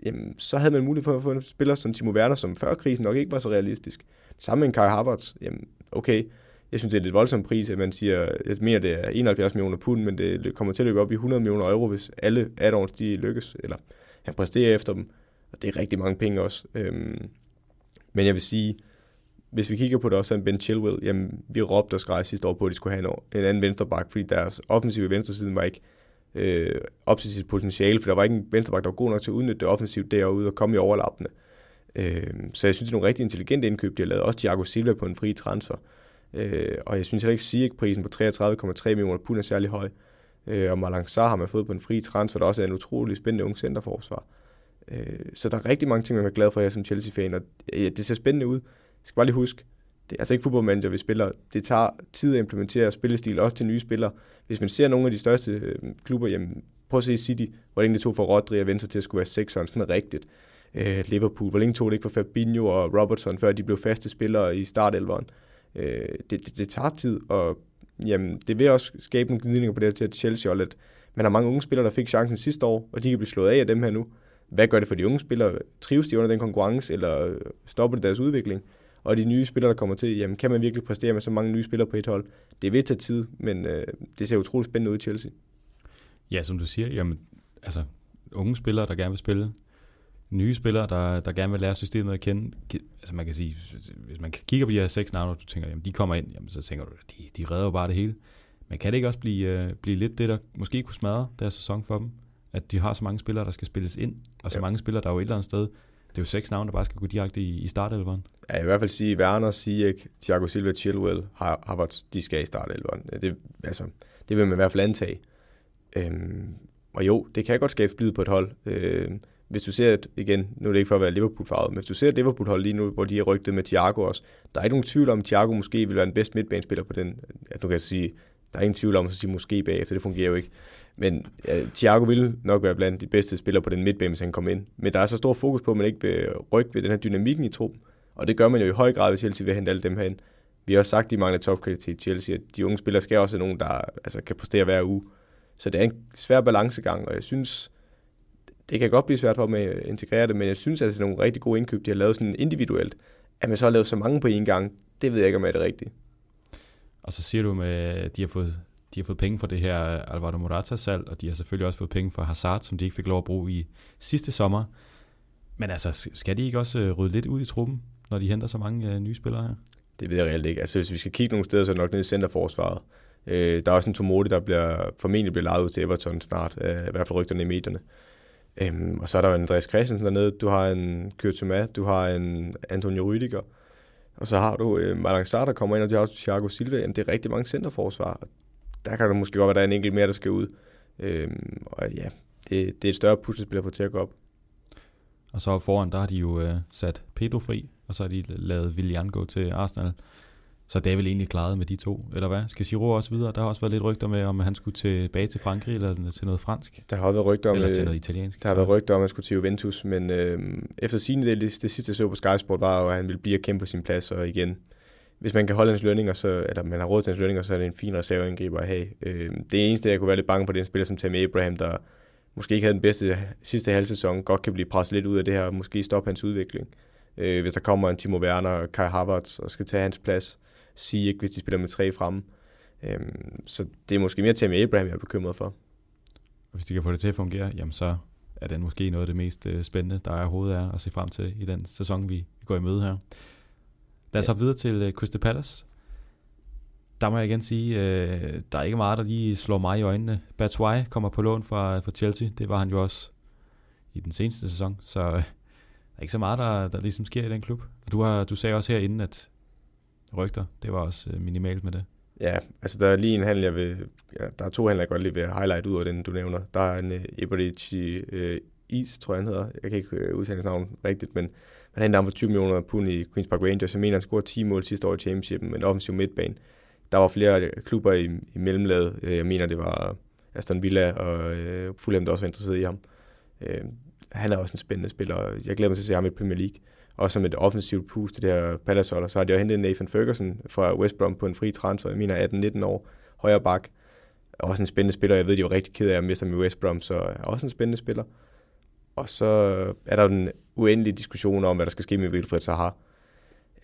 Jamen så havde man mulighed for at få en spiller som Timo Werner, som før krisen nok ikke var så realistisk. Sammen med en Kai Havertz, jamen okay, jeg synes, det er lidt voldsom pris, at man siger, jeg mener, det er 71 millioner pund, men det kommer til at løbe op i 100 millioner euro, hvis alle add-ons, de lykkes, eller han præsterer efter dem. Og det er rigtig mange penge også. Øhm, men jeg vil sige, hvis vi kigger på det også som Ben Chilwell, jamen, vi råbte og skreg sidste år på, at de skulle have en, en anden venstreback, fordi deres offensive venstresiden var ikke øh, op til sit potentiale, for der var ikke en venstreback, der var god nok til at udnytte det offensivt derude og komme i overlappende. Øh, så jeg synes, det er nogle rigtig intelligente indkøb, de har lavet. Også Thiago Silva på en fri transfer. Øh, Øh, og jeg synes heller ikke, at prisen på 33,3 millioner pund er særlig høj. Øh, og Malang Sarr har man fået på en fri transfer, der også er en utrolig spændende ung centerforsvar. Øh, så der er rigtig mange ting, man er glad for her som Chelsea-fan, og øh, ja, det ser spændende ud. Jeg skal bare lige huske, det er altså ikke fodboldmanager, vi spiller. Det tager tid at implementere spillestil, også til nye spillere. Hvis man ser nogle af de største øh, klubber, jamen, prøv at se City, hvor det tog for Rodri at vente sig til at skulle være sekseren, sådan rigtigt. Øh, Liverpool, hvor længe tog det ikke for Fabinho og Robertson, før de blev faste spillere i startelveren? Øh, Øh, det, det, det tager tid, og jamen, det vil også skabe nogle gnidninger på det her til Chelsea, og at man har mange unge spillere, der fik chancen sidste år, og de kan blive slået af af dem her nu. Hvad gør det for de unge spillere? Trives de under den konkurrence, eller stopper det deres udvikling? Og de nye spillere, der kommer til, jamen kan man virkelig præstere med så mange nye spillere på et hold? Det vil tage tid, men øh, det ser utroligt spændende ud i Chelsea.
Ja, som du siger, jamen, altså unge spillere, der gerne vil spille, nye spillere, der, der gerne vil lære systemet at kende. Altså man kan sige, hvis man kigger på de her seks navne, og du tænker, jamen de kommer ind, jamen så tænker du, de, de redder jo bare det hele. Men kan det ikke også blive, uh, blive lidt det, der måske kunne smadre deres sæson for dem? At de har så mange spillere, der skal spilles ind, og så ja. mange spillere, der er jo et eller andet sted. Det er jo seks navne, der bare skal gå direkte i, i startelveren.
Ja, jeg vil i hvert fald sige, Werner, Ziyech, Thiago Silva, Chilwell, Havertz, de skal i startelveren. Det, altså, det vil man i hvert fald antage. Øhm, og jo, det kan godt skabe splid på et hold. Øhm, hvis du ser, et, igen, nu er det ikke for at være Liverpool-farvet, men hvis du ser Liverpool-hold lige nu, hvor de er rygtet med Thiago også, der er ikke nogen tvivl om, at Thiago måske vil være den bedste midtbanespiller på den. At du kan sige, der er ingen tvivl om at sige måske bagefter, det fungerer jo ikke. Men ja, Thiago vil nok være blandt de bedste spillere på den midtbane, hvis han kommer ind. Men der er så stor fokus på, at man ikke vil rykke ved den her dynamikken i truppen. Og det gør man jo i høj grad, hvis Chelsea vil hente alle dem herhen. Vi har også sagt, at de mangler topkvalitet i Chelsea, at de unge spillere skal også have nogen, der altså, kan præstere hver uge. Så det er en svær balancegang, og jeg synes, det kan godt blive svært for dem at integrere det, men jeg synes, at det er nogle rigtig gode indkøb, de har lavet sådan individuelt. At man så har lavet så mange på en gang, det ved jeg ikke, om er det rigtige.
Og så siger du med, at de har fået, de har fået penge for det her Alvaro Morata-salg, og de har selvfølgelig også fået penge for Hazard, som de ikke fik lov at bruge i sidste sommer. Men altså, skal de ikke også øh, rydde lidt ud i truppen, når de henter så mange uh, nye spillere her?
Det ved jeg reelt ikke. Altså, hvis vi skal kigge nogle steder, så er det nok nede i centerforsvaret. Øh, der er også en Tomodi, der bliver, formentlig bliver lejet ud til Everton snart, øh, i hvert fald rygterne i medierne. Øhm, og så er der jo Andreas Christensen dernede, du har en Kyrtuma, du har en Antonio Rüdiger, og så har du øh, Malang Sarr, der kommer ind, og de har også Thiago Silva. Jamen, det er rigtig mange centerforsvar. Der kan det måske godt være, at der er en enkelt mere, der skal ud. Øhm, og ja, det, det er et større puslespil at få til at gå op.
Og så foran, der har de jo øh, sat Pedro fri, og så har de lavet Willian gå til Arsenal. Så det er vel egentlig klaret med de to, eller hvad? Skal Giroud også videre? Der har også været lidt rygter med, om han skulle tilbage til Frankrig, eller til noget fransk.
Der har været rygter om,
eller til noget italiensk.
Der har været rygter om, at han skulle til Juventus, men øh, efter sine det, det, sidste, jeg så på Sky Sport, var at han ville blive at kæmpe på sin plads, og igen, hvis man kan holde hans lønninger, så, eller man har råd til hans lønninger, så er det en fin reserveangriber at have. Øh, det eneste, jeg kunne være lidt bange på, det er en spiller som Tammy Abraham, der måske ikke havde den bedste sidste halv sæson, godt kan blive presset lidt ud af det her, og måske stoppe hans udvikling. Øh, hvis der kommer en Timo Werner og Kai Havertz og skal tage hans plads, sige, ikke, hvis de spiller med tre fremme. Øhm, så det er måske mere Tammy Abraham, jeg er bekymret for. Og
hvis de kan få det til at fungere, jamen så er det måske noget af det mest øh, spændende, der er overhovedet er at se frem til i den sæson, vi går i møde her. Lad os ja. hoppe videre til øh, Crystal Palace. Der må jeg igen sige, øh, der er ikke meget, der lige slår mig i øjnene. Batshuayi kommer på lån fra, fra Chelsea. Det var han jo også i den seneste sæson. Så øh, der er ikke så meget, der, der ligesom sker i den klub. Du, har, du sagde også herinde, at rygter. Det var også øh, minimalt med det.
Ja, altså der er lige en handel, jeg vil... Ja, der er to handler, jeg godt lige vil highlight ud af den, du nævner. Der er en øh, uh, Iberici uh, øh, Is, tror jeg han hedder. Jeg kan ikke uh, udtale hans navn rigtigt, men han hentede ham for 20 millioner pund i Queen's Park Rangers. Jeg mener, han scorede 10 mål sidste år i championshipen, men offensiv midtbane. Der var flere klubber i, i mellemlaget. Jeg mener, det var Aston Villa og uh, Fulham, der også var interesseret i ham. Uh, han er også en spændende spiller. Jeg glæder mig til at se ham i Premier League også som et offensivt pust til det her Palace og så har de jo hentet Nathan Ferguson fra West Brom på en fri transfer, jeg mener 18-19 år, højre bak, også en spændende spiller, jeg ved, de var rigtig ked af at miste ham i West Brom, så er også en spændende spiller. Og så er der en uendelig diskussion om, hvad der skal ske med Wilfred Sahar.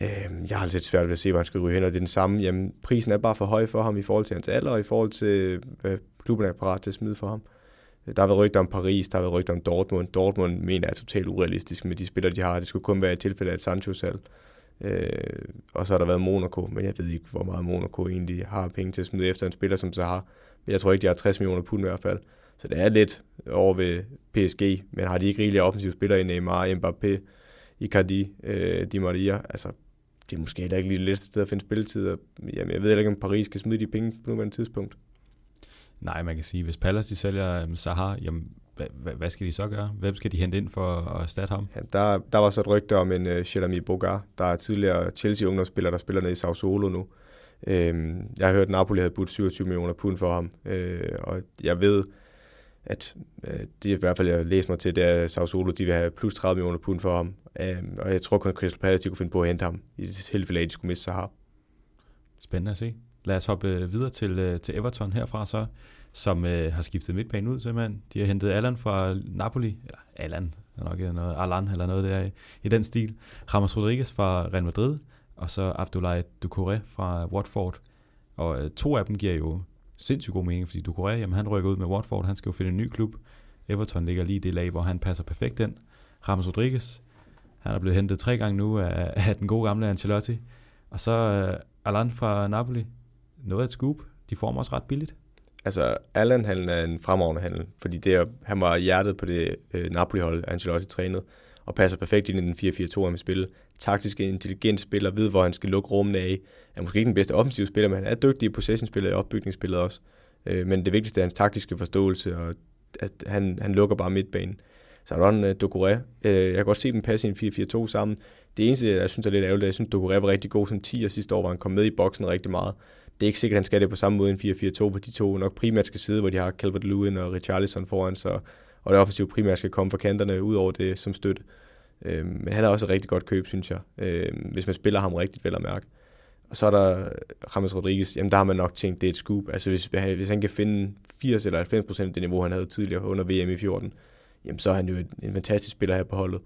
Øhm, jeg har lidt svært ved at se, hvor han skal ryge hen, og det er den samme. Jamen, prisen er bare for høj for ham i forhold til hans alder, og i forhold til, hvad klubben er parat til at smide for ham. Øh, der har været rygter om Paris, der har været rygter om Dortmund. Dortmund mener er totalt urealistisk med de spillere, de har. Det skulle kun være et tilfælde af et Sancho-salg. Øh, og så har der været Monaco, men jeg ved ikke, hvor meget Monaco egentlig har penge til at smide efter en spiller, som Zaha. Men jeg tror ikke, de har 60 millioner pund i hvert fald. Så det er lidt over ved PSG, men har de ikke rigelige offensive spillere i Neymar, Mbappé, Icardi, øh, Di Maria? Altså, det er måske heller ikke lige lidt sted at finde spilletid. Og, jamen, jeg ved heller ikke, om Paris kan smide de penge på nuværende tidspunkt.
Nej, man kan sige, hvis Palace de sælger um, Sahar, jamen, hvad, hvad skal de så gøre? Hvem skal de hente ind for at erstatte ham?
Ja, der, der var så et rygte om en uh, Shelami Bogar, der er tidligere Chelsea-ungdomsspiller, der spiller nede i Sao Solo nu. Øhm, jeg har hørt, at Napoli havde budt 27 millioner pund for ham, øh, og jeg ved, at øh, det i hvert fald, jeg læser mig til, det er Sao Solo, de vil have plus 30 millioner pund for ham. Øh, og jeg tror kun, at Crystal Palace de kunne finde på at hente ham, i det tilfælde at de skulle miste Sahar.
Spændende at se. Lad os hoppe øh, videre til, øh, til Everton herfra så, som øh, har skiftet midtbanen ud simpelthen. De har hentet Allan fra Napoli, eller Allan, nok øh, noget, Alan eller noget der i, i den stil. Ramos Rodriguez fra Real Madrid, og så Abdoulaye Ducouré fra Watford. Og øh, to af dem giver jo sindssygt god mening, fordi Ducouré, jamen han rykker ud med Watford, han skal jo finde en ny klub. Everton ligger lige i det lag, hvor han passer perfekt ind. Ramos Rodriguez, han er blevet hentet tre gange nu af, af den gode gamle Ancelotti. Og så øh, Alan fra Napoli, noget af et scoop. De får også ret billigt.
Altså, Allan han er en fremragende handel, fordi det er, han var hjertet på det øh, Napoli-hold, Ancelotti trænede, og passer perfekt ind i den 4-4-2, han vil spille. Taktisk intelligent spiller, ved hvor han skal lukke rummene af. Er måske ikke den bedste offensive spiller, men han er dygtig i possession-spillet og opbygningsspillet også. Øh, men det vigtigste er hans taktiske forståelse, og at han, han lukker bare midtbanen. Så er der en uh, Uh, jeg kan godt se dem passe i en 4-4-2 sammen. Det eneste, jeg synes er lidt ærgerligt, er, at jeg synes, Doucouré var rigtig god som 10 og sidste år, hvor han kom med i boksen rigtig meget det er ikke sikkert, at han skal det på samme måde end 4-4-2, hvor de to nok primært skal sidde, hvor de har Calvert Lewin og Richarlison foran sig, og det offensive primært skal komme fra kanterne ud over det som støtte. Øh, men han er også et rigtig godt køb, synes jeg, øh, hvis man spiller ham rigtigt, vel at mærke. Og så er der James Rodriguez, jamen der har man nok tænkt, det er et scoop. Altså hvis, hvis han kan finde 80 eller 90 procent af det niveau, han havde tidligere under VM i 14, jamen så er han jo en, en fantastisk spiller her på holdet.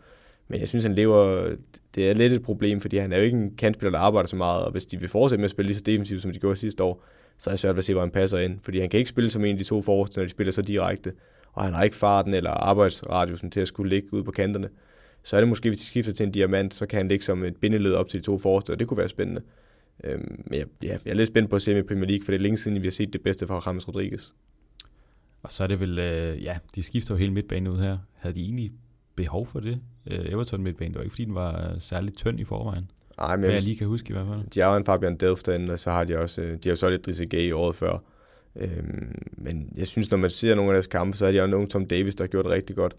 Men jeg synes, han lever... Det er lidt et problem, fordi han er jo ikke en kantspiller, der arbejder så meget, og hvis de vil fortsætte med at spille lige så defensivt, som de gjorde sidste år, så er det svært ved at se, hvor han passer ind. Fordi han kan ikke spille som en af de to forreste, når de spiller så direkte, og han har ikke farten eller arbejdsradiusen til at skulle ligge ud på kanterne. Så er det måske, hvis de skifter til en diamant, så kan han ligge som et bindeled op til de to forreste, og det kunne være spændende. Øhm, men jeg, ja, jeg er lidt spændt på at se med Premier League, for det er længe siden, vi har set det bedste fra James Rodriguez.
Og så er det vel, øh, ja, de skifter jo hele midtbanen ud her. Havde de egentlig behov for det. Uh, Everton midtbane, det var ikke fordi den var uh, særligt tynd i forvejen.
Nej, men
jeg, jeg lige kan huske i hvert fald.
De har jo en Fabian Delft derinde, og så har de også, øh, de har så lidt Gay i året før. Øhm, men jeg synes, når man ser nogle af deres kampe, så er de også nogle Tom Davis, der har gjort det rigtig godt.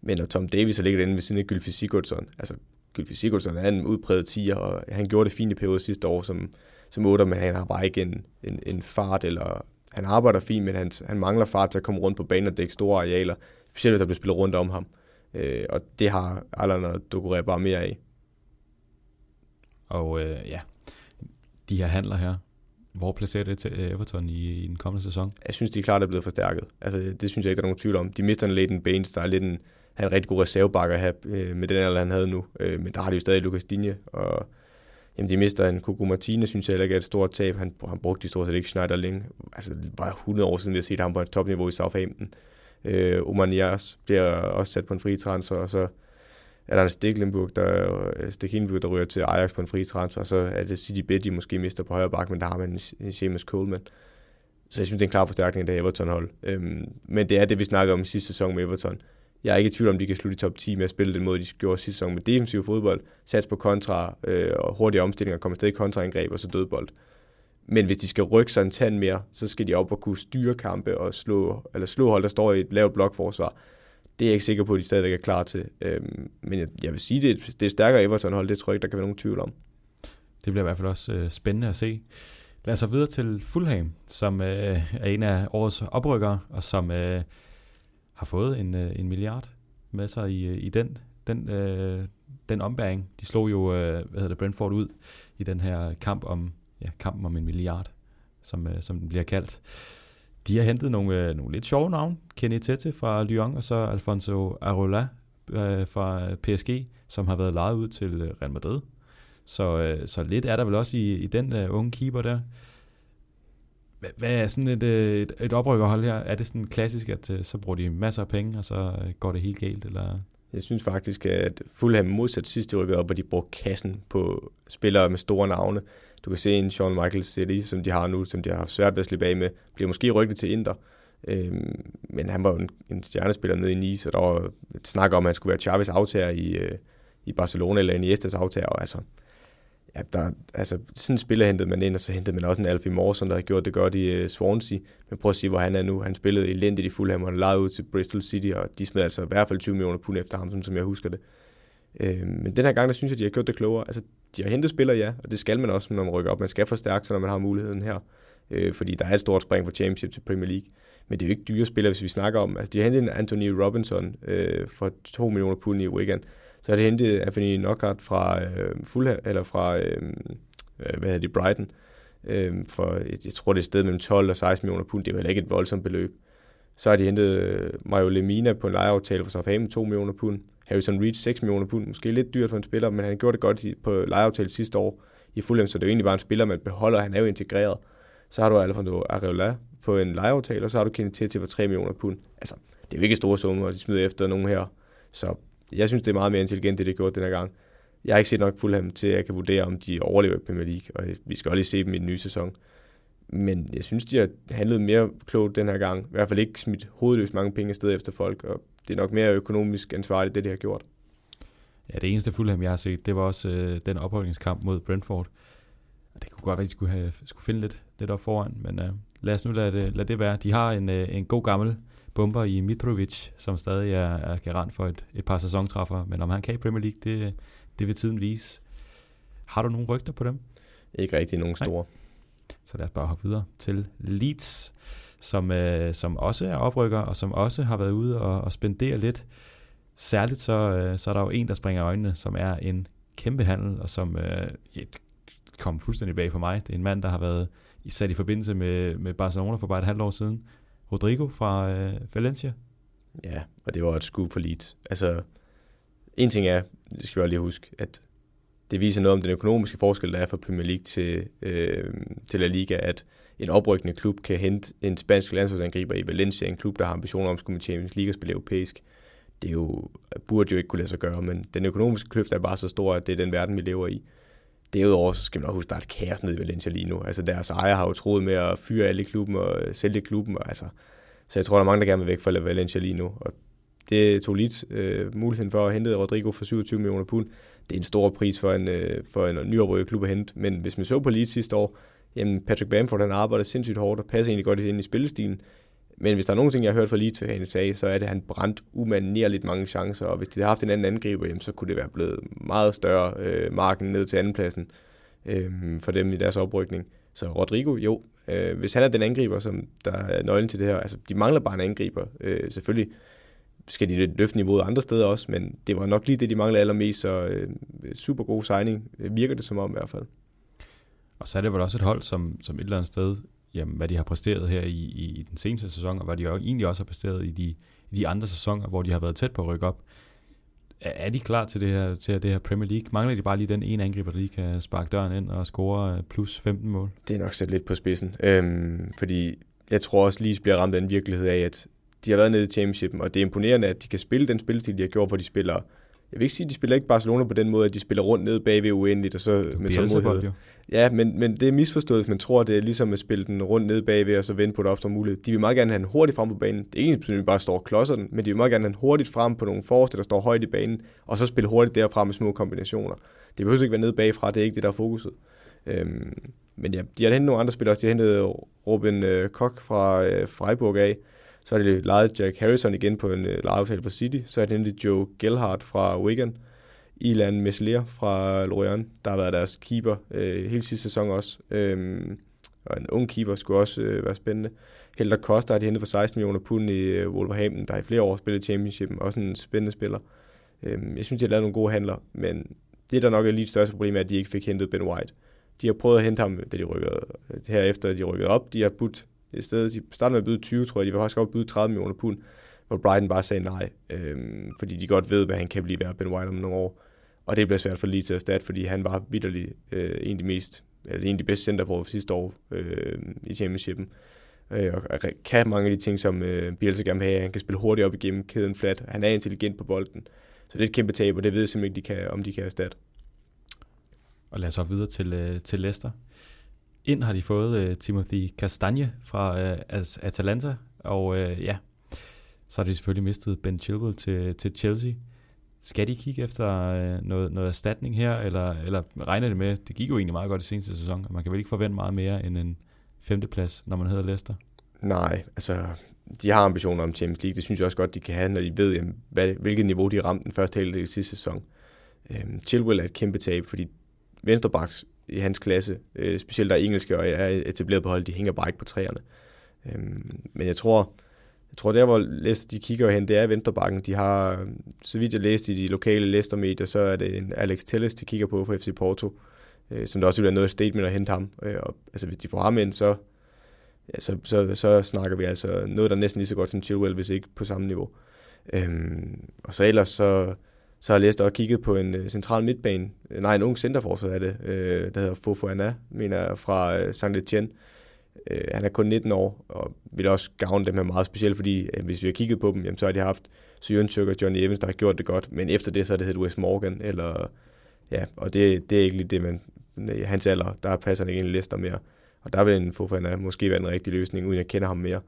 Men når Tom Davis har ligget inde ved siden af Gylfi Sigurdsson, altså Gylfi Sigurdsson er en udpræget tiger, og han gjorde det fint i periode sidste år som, som 8, men han har bare ikke en, en, en fart, eller han arbejder fint, men han, han mangler fart til at komme rundt på banen og dække store arealer, specielt hvis der bliver spillet rundt om ham. Øh, og det har Allan og Doucouré bare mere af.
Og øh, ja, de her handler her, hvor placerer det til Everton i, i den kommende sæson?
Jeg synes, de er klart er blevet forstærket. Altså, det synes jeg ikke, der er nogen tvivl om. De mister en Leighton Baines, der er lidt en, han er en rigtig god reservebakker her øh, med den alder, han havde nu. Øh, men der har de jo stadig Lucas Digne, og jamen, de mister en Coco Martine, synes jeg heller ikke er et stort tab. Han, han brugte de stort set ikke Schneider længe. Altså, bare 100 år siden, vi har set ham på et topniveau i Southampton. Øh, Øh, Oman Nias bliver også sat på en fri transfer, og så er der en Stiklenburg, der, øh, Stiklenburg, der ryger til Ajax på en fri transfer, og så er det City Bet, de måske mister på højre bakke, men der har man en Seamus Coleman. Så jeg synes, det er en klar forstærkning af det Everton-hold. Øhm, men det er det, vi snakker om sidste sæson med Everton. Jeg er ikke i tvivl om, de kan slutte i top 10 med at spille den måde, de gjorde sidste sæson med defensiv fodbold, sats på kontra øh, og hurtige omstillinger, komme afsted i kontraangreb og så dødbold. Men hvis de skal rykke sig en tand mere, så skal de op og kunne styre kampe og slå, eller slå hold, der står i et lavt blokforsvar. Det er jeg ikke sikker på, at de stadigvæk er klar til. Øhm, men jeg, jeg vil sige, det er, det er stærkere Everton-hold. Det tror jeg ikke, der kan være nogen tvivl om.
Det bliver i hvert fald også øh, spændende at se. Lad os så videre til Fulham, som øh, er en af årets oprykkere, og som øh, har fået en, øh, en milliard med sig i, øh, i den, den, øh, den ombæring. De slog jo øh, hvad hedder det, Brentford ud i den her kamp om ja, kampen om en milliard, som, øh, som den bliver kaldt. De har hentet nogle, øh, nogle lidt sjove navne. Kenny Tete fra Lyon, og så Alfonso Arola øh, fra PSG, som har været lejet ud til øh, Real Madrid. Så, øh, så lidt er der vel også i, i den øh, unge keeper der. Hvad, hvad er sådan et, øh, et, et oprykkerhold her? Er det sådan klassisk, at øh, så bruger de masser af penge, og så øh, går det helt galt? Eller?
Jeg synes faktisk, at Fulham modsat sidste rykkede op, hvor de brugte kassen på spillere med store navne. Du kan se en Sean Michael City, som de har nu, som de har haft svært ved at slippe af med, bliver måske rykket til Inter. Øhm, men han var jo en, en stjernespiller nede i Nice, og der var snak om, at han skulle være Chavez aftager i, øh, i Barcelona, eller Iniestas aftager, og altså, ja, der, altså, sådan en spiller hentede man ind, og så hentede man også en Alfie Morrison, der har gjort det godt i uh, Swansea. Men prøv at sige, hvor han er nu. Han spillede elendigt i Fulham, og han lejede ud til Bristol City, og de smed altså i hvert fald 20 millioner pund efter ham, sådan som jeg husker det. Øh, men den her gang, der synes jeg, de har gjort det klogere. Altså, de har hentet spillere, ja, og det skal man også, når man rykker op. Man skal forstærke sig, når man har muligheden her. øh, fordi der er et stort spring fra Championship til Premier League. Men det er jo ikke dyre spillere, hvis vi snakker om. Altså, de har hentet en Anthony Robinson øh, for 2 millioner pund i Wigan. Så har de hentet Anthony Knockout fra, øh, Fulham, eller fra øh, øh hvad hedder det, Brighton. Øh, for, jeg tror, det er et sted mellem 12 og 16 millioner pund. Det er vel ikke et voldsomt beløb. Så har de hentet øh, Mario Lemina på en lejeaftale for Southampton 2 millioner pund. Harrison Reed 6 millioner pund. Måske lidt dyrt for en spiller, men han gjorde det godt på lejeaftale sidste år i Fulham, så det er jo egentlig bare en spiller, man beholder. Han er jo integreret. Så har du Alfonso Areola på en lejeaftale, og så har du Kenny til for 3 millioner pund. Altså, det er jo ikke store summer, og de smider efter nogen her. Så jeg synes, det er meget mere intelligent, det de har gjort den her gang. Jeg har ikke set nok Fulham til, at jeg kan vurdere, om de overlever i Premier League, og vi skal også lige se dem i den nye sæson. Men jeg synes, de har handlet mere klogt den her gang. I hvert fald ikke smidt hovedløst mange penge afsted efter folk, og det er nok mere økonomisk ansvarligt, det de har gjort.
Ja, det eneste Fulham, jeg har set, det var også øh, den opholdingskamp mod Brentford. Og det kunne godt være, at de skulle, have, skulle finde lidt, lidt op foran, men øh, lad os nu lade det, lade det være. De har en, øh, en god gammel bomber i Mitrovic, som stadig er, er garant for et, et par sæsontræffer, men om han kan i Premier League, det, det vil tiden vise. Har du nogle rygter på dem?
Ikke rigtig nogen store. Nej.
Så lad os bare hoppe videre til Leeds, som, øh, som også er oprykker, og som også har været ude og, og spendere lidt. Særligt så, øh, så er der jo en, der springer øjnene, som er en kæmpe handel, og som øh, kom fuldstændig bag for mig. Det er en mand, der har været sat i forbindelse med, med Barcelona for bare et halvt år siden. Rodrigo fra øh, Valencia.
Ja, og det var et skud for Leeds. Altså, en ting er, det skal vi også lige huske, at det viser noget om den økonomiske forskel, der er fra Premier League til, øh, til La Liga, at en oprykkende klub kan hente en spansk landsholdsangriber i Valencia, en klub, der har ambitioner om at skulle med Champions League og spille europæisk. Det er jo, burde jo ikke kunne lade sig gøre, men den økonomiske kløft er bare så stor, at det er den verden, vi lever i. Derudover så skal man også huske, at der er et kaos nede i Valencia lige nu. Altså deres ejer har jo troet med at fyre alle klubben og øh, sælge klubben. Og, altså, så jeg tror, der er mange, der gerne vil væk fra Valencia lige nu. Og det tog lidt øh, muligheden for at hente Rodrigo for 27 millioner pund. Det er en stor pris for en, øh, for en nyoprykket klub at hente. Men hvis man så på Leeds sidste år, jamen Patrick Bamford han arbejder sindssygt hårdt og passer egentlig godt ind i spillestilen. Men hvis der er nogen ting, jeg har hørt fra Leeds han sagde, så er det, at han brændt umanerligt mange chancer, og hvis de havde haft en anden angriber, jamen, så kunne det være blevet meget større øh, marken ned til andenpladsen øh, for dem i deres oprykning. Så Rodrigo, jo, øh, hvis han er den angriber, som der er nøglen til det her, altså de mangler bare en angriber. Øh, selvfølgelig skal de løfte niveauet andre steder også, men det var nok lige det, de manglede allermest, så øh, super god signing, virker det som om i hvert fald.
Og så er det vel også et hold, som, som et eller andet sted jamen, hvad de har præsteret her i, i den seneste sæson, og hvad de jo egentlig også har præsteret i de, i de andre sæsoner, hvor de har været tæt på at rykke op. Er, er de klar til det her, til det her Premier League? Mangler de bare lige den ene angriber, der lige kan sparke døren ind og score øh, plus 15 mål?
Det er nok sat lidt på spidsen, øhm, fordi jeg tror også lige bliver ramt af en virkelighed af, at de har været nede i championshipen, og det er imponerende, at de kan spille den spilstil, de har gjort, hvor de spiller jeg vil ikke sige, at de spiller ikke Barcelona på den måde, at de spiller rundt ned bagved uendeligt, og så med tålmodighed. Ja, men, men det er misforstået, hvis man tror, det er ligesom at spille den rundt ned bagved, og så vente på det opstår mulighed. De vil meget gerne have den hurtigt frem på banen. Det er ikke sådan, at bare står og klodser den, men de vil meget gerne have den hurtigt frem på nogle forreste, der står højt i banen, og så spille hurtigt derfra med små kombinationer. Det behøver ikke være nede bagfra, det er ikke det, der er fokuset. Øhm, men ja, de har hentet nogle andre spillere også. De har hentet Robin øh, Koch fra øh, Freiburg af, så har de lejet Jack Harrison igen på en øh, lejeaftale for City. Så har de hentet Joe Gelhardt fra Wigan. Ilan Meslier fra Lorient, der har været deres keeper øh, hele sidste sæson også. Øhm, og en ung keeper skulle også øh, være spændende. Helder Costa har de hentet for 16 millioner pund i øh, Wolverhampton, der i flere år spillet Championship, også en spændende spiller. Øhm, jeg synes, de har lavet nogle gode handler, men det, der nok er lige det største problem, er, at de ikke fik hentet Ben White. De har prøvet at hente ham, da de rykkede, øh, herefter de rykkede op. De har budt i stedet, de startede med at byde 20, tror jeg, de var faktisk op byde 30 millioner pund, hvor Brighton bare sagde nej, øhm, fordi de godt ved, hvad han kan blive værd, Ben White om nogle år. Og det bliver svært for lige til at starte, fordi han var vidderlig øh, en af de mest, eller en af de bedste center for sidste år øh, i championshipen. Øh, og kan mange af de ting, som øh, Bielsa gerne vil have. Han kan spille hurtigt op igennem kæden flat. Han er intelligent på bolden. Så det er et kæmpe tab, og det ved jeg simpelthen ikke, de kan, om de kan erstatte.
Og lad os så videre til, øh, til Leicester. Ind har de fået øh, Timothy Castagne fra øh, Atalanta, og øh, ja, så har de selvfølgelig mistet Ben Chilwell til, til Chelsea. Skal de kigge efter øh, noget, noget erstatning her, eller, eller regner det med, det gik jo egentlig meget godt i seneste sæson, og man kan vel ikke forvente meget mere end en femteplads, når man hedder Leicester?
Nej, altså de har ambitioner om Champions League. Det synes jeg også godt, de kan have, når de ved, jamen, hvad, hvilket niveau de ramte den første halvdel i sidste sæson. Øhm, Chilwell er et kæmpe tab, fordi venstrebaks i hans klasse. Øh, specielt der er engelske og er etableret på hold, de hænger bare ikke på træerne. Øhm, men jeg tror, jeg tror der, hvor Leicester de kigger hen, det er Venterbakken. De har, så vidt jeg læste i de lokale Leicester-medier, så er det en Alex Telles, de kigger på for FC Porto, øh, som der også vil være noget statement at hente ham. Øh, og, altså hvis de får ham ind, så, ja, så, så, så snakker vi altså noget, der er næsten lige så godt som Chilwell, hvis ikke på samme niveau. Øhm, og så ellers så, så har jeg læst og kigget på en øh, central midtbane. Øh, nej, en ung centerforsvar er det, øh, der hedder Fofo Anna, mener fra øh, Saint Etienne. Øh, han er kun 19 år, og vil også gavne dem her meget specielt, fordi øh, hvis vi har kigget på dem, jamen, så har de haft Søren og Johnny Evans, der har gjort det godt, men efter det, så er det hedder Wes Morgan, eller, ja, og det, det er ikke lige det, man, øh, hans alder, der passer han ikke ind i lister mere. Og der vil en Fofana måske være en rigtig løsning, uden jeg kender ham mere.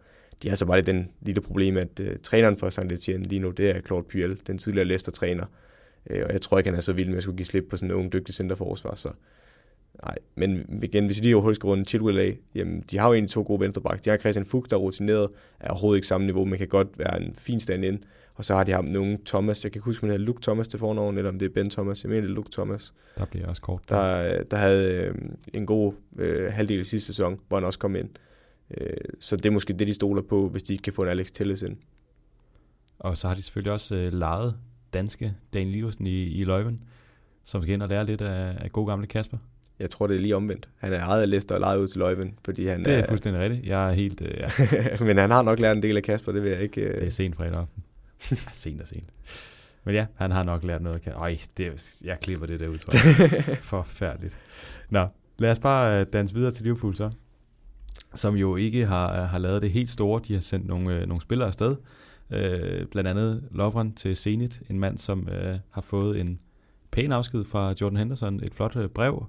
De har så bare den lille problem, at uh, træneren for Saint Etienne lige nu, det er Claude Puel, den tidligere Leicester-træner. Uh, og jeg tror ikke, han er så vild med at skulle give slip på sådan en ung, dygtig centerforsvar. Så nej, men igen, hvis vi lige overhovedet skal runde Chilwell af, jamen, de har jo egentlig to gode venstreback. De har Christian Fuchs, der er rutineret, er overhovedet ikke samme niveau, men kan godt være en fin stand ind. Og så har de ham nogle Thomas, jeg kan ikke huske, om det er Luke Thomas til fornavn, eller om det er Ben Thomas. Jeg mener, det er Luke Thomas.
Der bliver også kort.
Der, der havde øh, en god øh, halvdel i sidste sæson, hvor han også kom ind. Øh, så det er måske det, de stoler på, hvis de ikke kan få en Alex Telles ind.
Og så har de selvfølgelig også øh, lejet danske Dan Liversen i, i Løven, som skal ind og lære lidt af, af god gamle Kasper.
Jeg tror, det er lige omvendt. Han er ejet af Leicester og lejet ud til Løven, fordi han
Det er, er fuldstændig rigtigt. Jeg er helt... Øh, ja.
Men han har nok lært en del af Kasper, det vil jeg ikke... Øh...
Det er sent fredag aften. ja, sent og sent. Men ja, han har nok lært noget. Øj, det, jeg klipper det der ud, tror jeg. Forfærdeligt. Nå, lad os bare øh, danse videre til Liverpool så. Som jo ikke har, har lavet det helt store. De har sendt nogle, øh, nogle spillere afsted. Øh, blandt andet Lovren til Zenit, en mand, som øh, har fået en pæn afsked fra Jordan Henderson, et flot øh, brev,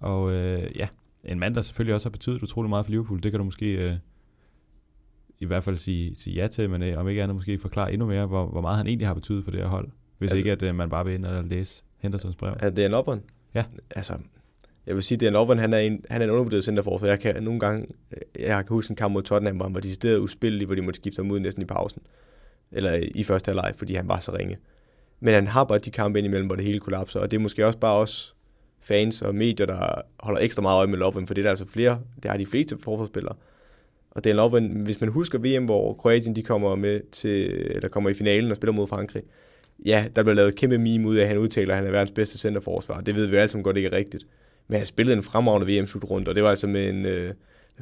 og øh, ja, en mand, der selvfølgelig også har betydet utrolig meget for Liverpool, det kan du måske øh, i hvert fald sige, sige ja til, men øh, om ikke andet måske forklare endnu mere, hvor, hvor meget han egentlig har betydet for det her hold, hvis altså, ikke at øh, man bare vil ind og læse Hendersons brev.
Er det en Lovren?
Ja.
Altså, jeg vil sige, at Lovren, han er en, han er en undervurderet centerforsvar. Jeg kan nogle gange, jeg kan huske en kamp mod Tottenham, hvor han var decideret uspillelig, hvor de måtte skifte ham ud næsten i pausen. Eller i første halvleg, fordi han var så ringe. Men han har bare de kampe indimellem, hvor det hele kollapser, og det er måske også bare os fans og medier, der holder ekstra meget øje med Lovren, for det er der altså flere, det har de fleste forforspillere. Og det Lovren, hvis man husker VM, hvor Kroatien de kommer med til, eller kommer i finalen og spiller mod Frankrig, ja, der bliver lavet et kæmpe meme ud af, at han udtaler, at han er verdens bedste centerforsvar. Det ved vi alle sammen godt ikke er rigtigt. Men han spillede en fremragende VM-slutrunde, og det var altså med en, øh,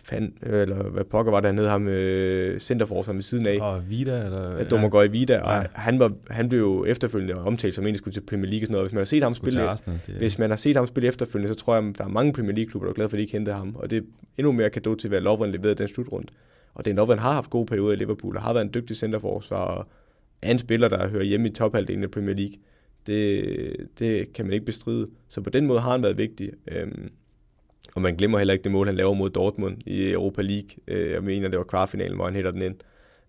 fan, eller hvad pokker var det, han hed ham, øh, centerforsvar ved siden af.
Og Vida, eller?
Ja, Dommer ja. Vida, og ja. han, var, han blev jo efterfølgende omtalt som en, der skulle til Premier League og sådan noget. Hvis man har set ham spille, Arsenal, det... hvis man har set ham spille efterfølgende, så tror jeg, der er mange Premier League-klubber, der er glade for, at de ikke hentede ham. Og det er endnu mere kado til, hvad Lovren leverede den slutrunde. Og det er Lovren har haft gode perioder i Liverpool, og har været en dygtig centerforsvar, og er en spiller, der hører hjemme i tophalvdelen af Premier League. Det, det kan man ikke bestride. Så på den måde har han været vigtig. Øhm, og man glemmer heller ikke det mål, han laver mod Dortmund i Europa League. Øh, jeg mener, det var kvartfinalen, hvor han hætter den ind.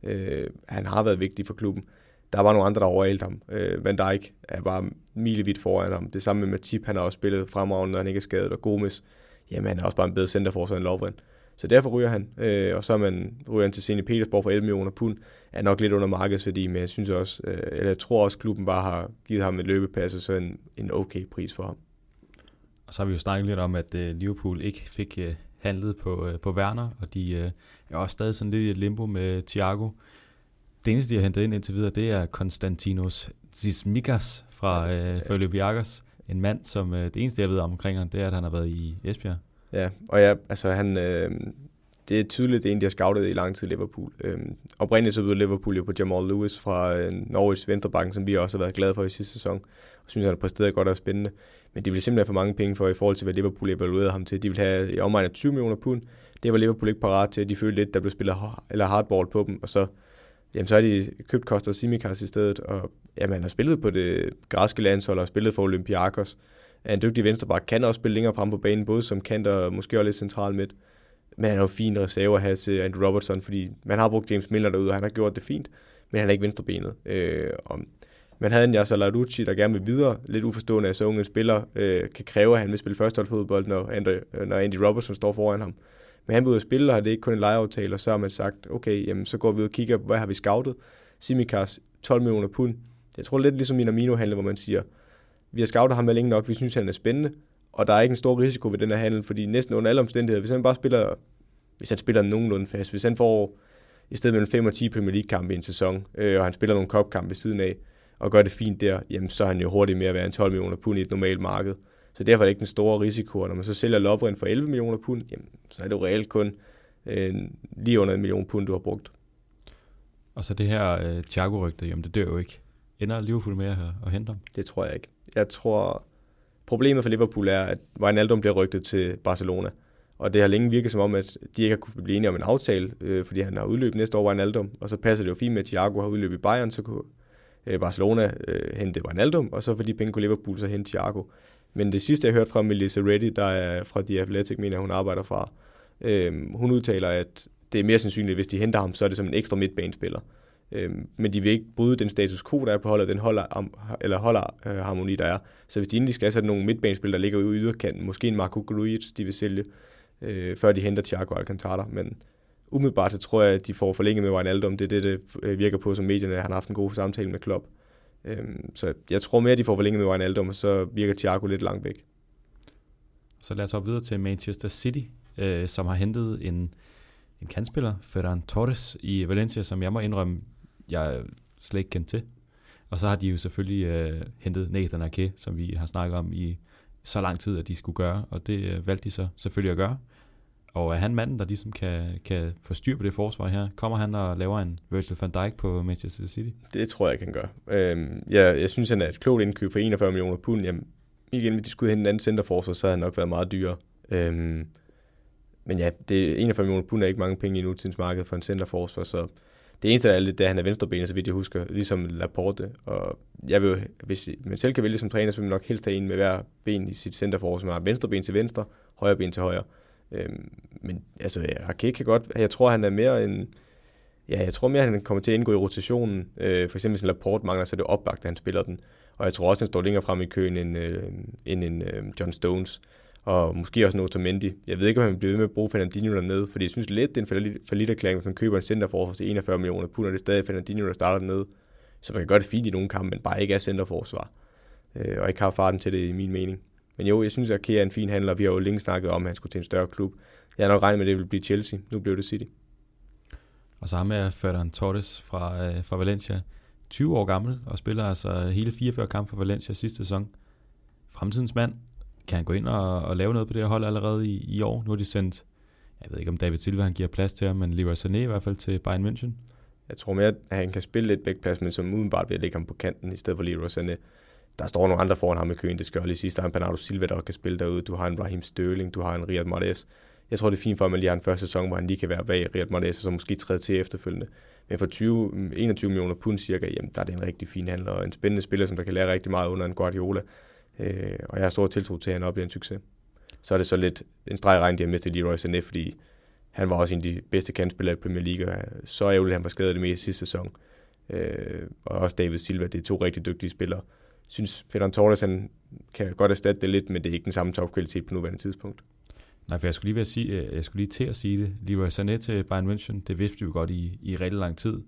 Øh, han har været vigtig for klubben. Der var nogle andre, der overhalte ham. Øh, Van Dijk er bare milevidt foran ham. Det samme med Matip, han har også spillet fremragende, når han ikke er skadet. Og Gomes, jamen han er også bare en bedre centerforsvar end Lovren. Så derfor ryger han. Øh, og så man, ryger han til Sene Petersborg for 11 millioner pund. Er nok lidt under markedsværdi, men jeg synes også, øh, eller jeg tror også, klubben bare har givet ham et løbepas og så en, en okay pris for ham.
Og så har vi jo snakket lidt om, at uh, Liverpool ikke fik uh, handlet på, uh, på Werner, og de uh, er også stadig sådan lidt i limbo med Thiago. Det eneste, de har hentet ind indtil videre, det er Konstantinos Zizmikas fra uh, ja. En mand, som uh, det eneste, jeg ved om omkring ham, det er, at han har været i Esbjerg.
Ja, og ja, altså han, øh, det er tydeligt, det er en, de har scoutet i lang tid i Liverpool. Øhm, oprindeligt så blev Liverpool jo på Jamal Lewis fra øh, Norwich Venterbanken, som vi også har været glade for i sidste sæson, og synes, han har præsteret godt og spændende. Men de vil simpelthen have for mange penge for i forhold til, hvad Liverpool evaluerede ham til. De vil have i omegn af 20 millioner pund. Det var Liverpool ikke parat til. De følte lidt, der blev spillet eller hardball på dem, og så, jamen, så har de købt Costa Simikas i stedet. Og jamen, han har spillet på det græske landshold og spillet for Olympiakos. Er en dygtig venstreback, kan også spille længere frem på banen, både som kant og måske også lidt central midt. Men han er jo fin reserve at have til Andrew Robertson, fordi man har brugt James Miller derude, og han har gjort det fint, men han er ikke venstrebenet. Øh, og man havde en Yasser Larucci, der gerne vil videre, lidt uforstående at så unge spiller øh, kan kræve, at han vil spille førsteholdfodbold, når Andy, når Andy Robertson står foran ham. Men han vil ud og spille, og det er ikke kun en lejeaftale, og så har man sagt, okay, jamen, så går vi ud og kigger på, hvad har vi scoutet. Simikas, 12 millioner pund. Jeg tror lidt ligesom Minamino handler, hvor man siger, vi har scoutet ham længe nok, vi synes, han er spændende, og der er ikke en stor risiko ved den her handel, fordi næsten under alle omstændigheder, hvis han bare spiller, hvis han spiller nogenlunde fast, hvis han får i stedet mellem 5 og 10 Premier League-kampe i en sæson, øh, og han spiller nogle cup-kampe ved siden af, og gør det fint der, jamen så er han jo hurtigt med at være en 12 millioner pund i et normalt marked. Så derfor er det ikke den store risiko, og når man så sælger Lovren for 11 millioner pund, jamen, så er det jo reelt kun øh, lige under en million pund, du har brugt.
Og så det her øh, Thiago-rygte, jamen det dør jo ikke. Ender Liverpool med at, at hente ham?
Det tror jeg ikke. Jeg tror, problemet for Liverpool er, at Wijnaldum bliver rygtet til Barcelona. Og det har længe virket som om, at de ikke har kunnet blive enige om en aftale, øh, fordi han har udløb næste år Wijnaldum, og så passer det jo fint med, at Thiago har udløb i Bayern, så kunne øh, Barcelona øh, hente Wijnaldum, og så for de penge kunne Liverpool så hente Thiago. Men det sidste, jeg hørte fra Melissa Reddy, der er fra The Athletic, mener hun arbejder fra, øh, hun udtaler, at det er mere sandsynligt, hvis de henter ham, så er det som en ekstra midtbanespiller. Øh, men de vil ikke bryde den status quo, der er på holdet, den holder, eller holder øh, harmoni, der er. Så hvis de endelig skal, så er det nogle midtbanespil, der ligger ude i yderkanten. Måske en Marco Grujic, de vil sælge, øh, før de henter Thiago Alcantara. Men umiddelbart så tror jeg, at de får forlænget med Wijnaldum. Det er det, det øh, virker på som medierne. Han har haft en god samtale med Klopp. Øh, så jeg tror mere, at de får forlænget med Wijnaldum, og så virker Thiago lidt langt væk.
Så lad os hoppe videre til Manchester City, øh, som har hentet en, en kandspiller, Ferran Torres, i Valencia, som jeg må indrømme, jeg slet ikke kendte til. Og så har de jo selvfølgelig øh, hentet Nathan Ake, som vi har snakket om i så lang tid, at de skulle gøre, og det øh, valgte de så selvfølgelig at gøre. Og er han manden, der ligesom kan, kan få styr på det forsvar her? Kommer han og laver en Virgil van Dijk på Manchester City?
Det tror jeg, kan gøre. Øhm, jeg, jeg synes, han er et klogt indkøb for 41 millioner pund. Jamen, igen, hvis de skulle hente en anden centerforsvar, så havde han nok været meget dyrere. Øhm, men ja, det, 41 millioner pund er ikke mange penge i nutidens marked for en centerforsvar, så det eneste, der er lidt, det er, at han er venstrebenet, så vidt jeg husker, ligesom Laporte. Og jeg vil, hvis man selv kan vælge som træner, så vil man nok helst have en med hver ben i sit centerforsvar, så man har venstre ben til venstre, højre ben til højre. Øhm, men altså, Arke kan godt, jeg tror, han er mere en, ja, jeg tror mere, han kommer til at indgå i rotationen. Øh, for eksempel hvis en Laporte mangler, så er det oplagt, at han spiller den. Og jeg tror også, han står længere frem i køen end, øh, end en øh, John Stones. Og måske også en Otamendi. Jeg ved ikke, om han bliver ved med at bruge Fernandinho dernede, fordi jeg synes lidt, det er en for erklæring, hvis man køber en centerforsvar til 41 millioner pund, og det er stadig Fernandinho, der starter dernede. Så man kan gøre det fint i nogle kampe, men bare ikke er centerforsvar. Øh, og ikke har farten til det, i min mening. Men jo, jeg synes, at Kea er en fin handler. Vi har jo længe snakket om, at han skulle til en større klub. Jeg har nok regnet med, at det ville blive Chelsea. Nu blev det City.
Og så har med Ferdinand Torres fra, øh, fra Valencia. 20 år gammel og spiller altså hele 44 kampe for Valencia sidste sæson. Fremtidens mand. Kan han gå ind og, og lave noget på det her hold allerede i, i år? Nu har de sendt, jeg ved ikke om David Silva han giver plads til ham, men Leroy Sané i hvert fald til Bayern München.
Jeg tror mere, at han kan spille lidt bækplads, men som udenbart vil jeg lægge ham på kanten i stedet for Leroy Sané der står nogle andre foran ham i køen, det skal jeg lige sige. Der er en Bernardo Silva, der også kan spille derude. Du har en Raheem Sterling, du har en Riyad Mahrez. Jeg tror, det er fint for, at man lige har en første sæson, hvor han lige kan være bag Riyad Mahrez, og så måske træde til efterfølgende. Men for 20, 21 millioner pund cirka, jamen, der er det en rigtig fin handler, og en spændende spiller, som der kan lære rigtig meget under en Guardiola. Øh, og jeg har stor tiltro til, at han oplever en succes. Så er det så lidt en streg regn, de har mistet Leroy Sané, fordi han var også en af de bedste kandspillere i Premier League, og så ærgerligt, at han var skadet det meste sidste sæson. Øh, og også David Silva, det er to rigtig dygtige spillere synes, Ferdinand Torres han kan godt erstatte det lidt, men det er ikke den samme topkvalitet på nuværende tidspunkt.
Nej, for jeg skulle lige, at sige, øh, jeg skulle lige til at sige det. Leroy Sané til Bayern München, det vidste vi jo godt i, i rigtig lang tid.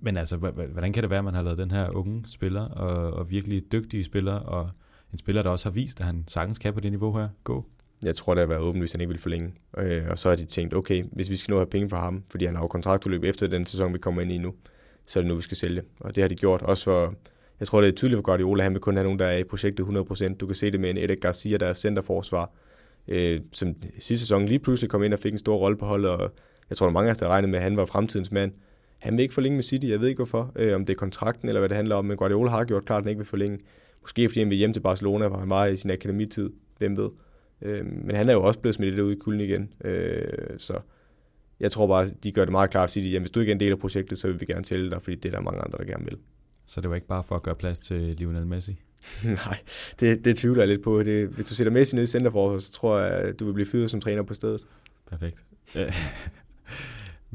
Men altså, hvordan kan det være, at man har lavet den her unge spiller, og, og virkelig dygtige spiller, og en spiller, der også har vist, at han sagtens kan på det niveau her, gå?
Jeg tror, det har været åbenlyst, at han ikke vil forlænge. Øh, og så har de tænkt, okay, hvis vi skal nå at have penge for ham, fordi han har jo kontraktudløb efter den sæson, vi kommer ind i nu, så er det nu, vi skal sælge. Og det har de gjort, også for jeg tror, det er tydeligt for Guardiola, han vil kun have nogen, der er i projektet 100%. Du kan se det med en Edek Garcia, der er centerforsvar, øh, som sidste sæson lige pludselig kom ind og fik en stor rolle på holdet, og jeg tror, der mange af os, der regnede med, at han var fremtidens mand. Han vil ikke forlænge med City, jeg ved ikke hvorfor, øh, om det er kontrakten eller hvad det handler om, men Guardiola har gjort klart, at han ikke vil forlænge. Måske fordi han vil hjem til Barcelona, hvor han var i sin akademitid, hvem ved. Øh, men han er jo også blevet smidt lidt ud i kulden igen, øh, så jeg tror bare, de gør det meget klart at sige, at hvis du ikke er en del af projektet, så vil vi gerne tælle dig, fordi det er der mange andre, der gerne vil.
Så det var ikke bare for at gøre plads til Lionel Messi?
Nej, det, det tvivler jeg lidt på. Det, hvis du sætter Messi ned i centerforsvaret, så tror jeg, at du vil blive fyret som træner på stedet.
Perfekt.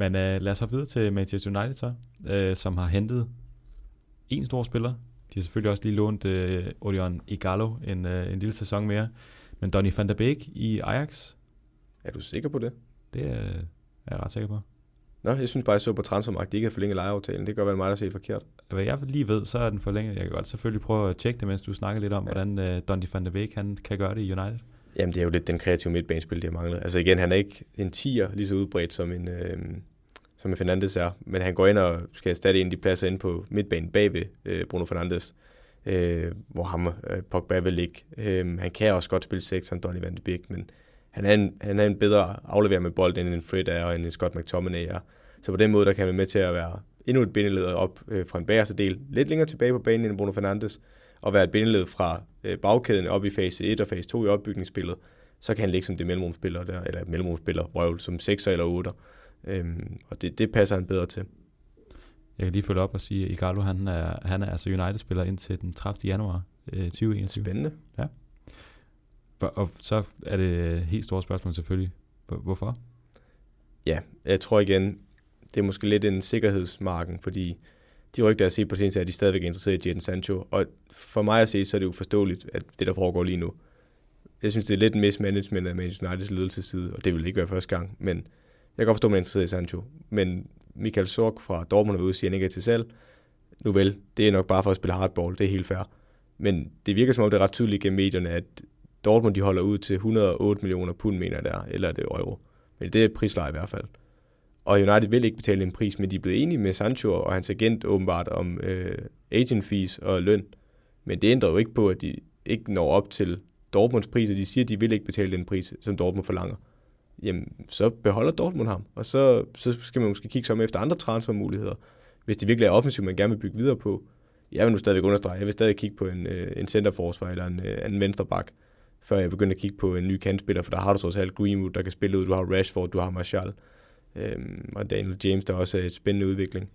Men uh, lad os hoppe videre til Manchester United så, uh, som har hentet en stor spiller. De har selvfølgelig også lige lånt uh, Orion Igalo en, uh, en lille sæson mere. Men Donny van der Beek i Ajax.
Er du sikker på det?
Det er, er jeg ret sikker på.
Nå, jeg synes bare, jeg så på transfermarkt, de ikke har forlænget lejeaftalen. Det godt være mig, der ser forkert.
Hvad jeg lige ved, så er den forlænget. Jeg kan godt selvfølgelig prøve at tjekke det, mens du snakker lidt om, ja. hvordan uh, Donny van de Beek han kan gøre det i United.
Jamen, det er jo lidt den kreative midtbanespil, det har manglet. Altså igen, han er ikke en tier lige så udbredt som en, øh, som Fernandes er, men han går ind og skal erstatte en af de pladser ind på midtbanen bagved øh, Bruno Fernandes, øh, hvor ham øh, Pogba vil ligge. Øh, han kan også godt spille 6 som Donny van de Beek, men han er en, han er en bedre afleverer med bold, end en Fred er, og end en Scott McTominay er. Så på den måde, der kan han være med til at være endnu et bindeled op øh, fra en bagerste del, lidt længere tilbage på banen end Bruno Fernandes, og være et bindeled fra øh, bagkæden op i fase 1 og fase 2 i opbygningsspillet, så kan han ligge som det mellemrumspiller der, eller mellemrumspiller, røvel, som 6 eller 8. Øhm, og det, det passer han bedre til.
Jeg kan lige følge op og sige, at Igalo, han er, han er altså United-spiller indtil den 30. januar øh, 2021.
Spændende.
Ja. Og så er det et helt stort spørgsmål selvfølgelig. Hvorfor?
Ja, jeg tror igen, det er måske lidt en sikkerhedsmarken, fordi de rygter, jeg set på seneste, er, at de stadigvæk er interesseret i Jadon Sancho. Og for mig at se, så er det jo forståeligt, at det, der foregår lige nu. Jeg synes, det er lidt en mismanagement af Manchester Uniteds ledelsesside, og det vil ikke være første gang. Men jeg kan godt forstå, at man er interesseret i Sancho. Men Michael Sorg fra Dortmund er ude og siger, at han ikke er til salg. Nu vel, det er nok bare for at spille hardball, det er helt fair. Men det virker som om, det er ret tydeligt gennem medierne, at Dortmund de holder ud til 108 millioner pund, mener der, eller det er euro. Men det er prisleje i hvert fald. Og United vil ikke betale en pris, men de er blevet enige med Sancho og hans agent åbenbart om øh, agent fees og løn. Men det ændrer jo ikke på, at de ikke når op til Dortmunds pris, og de siger, at de vil ikke betale den pris, som Dortmund forlanger. Jamen, så beholder Dortmund ham, og så, så skal man måske kigge sig om efter andre transfermuligheder, hvis det virkelig er offensivt, man gerne vil bygge videre på. Jeg vil nu stadigvæk understrege, jeg vil stadig kigge på en, øh, en centerforsvar eller en, øh, en venstreback, før jeg begynder at kigge på en ny kantspiller, for der har du trods alt Greenwood, der kan spille ud, du har Rashford, du har Martial, øhm, og Daniel James, der også er et spændende udvikling.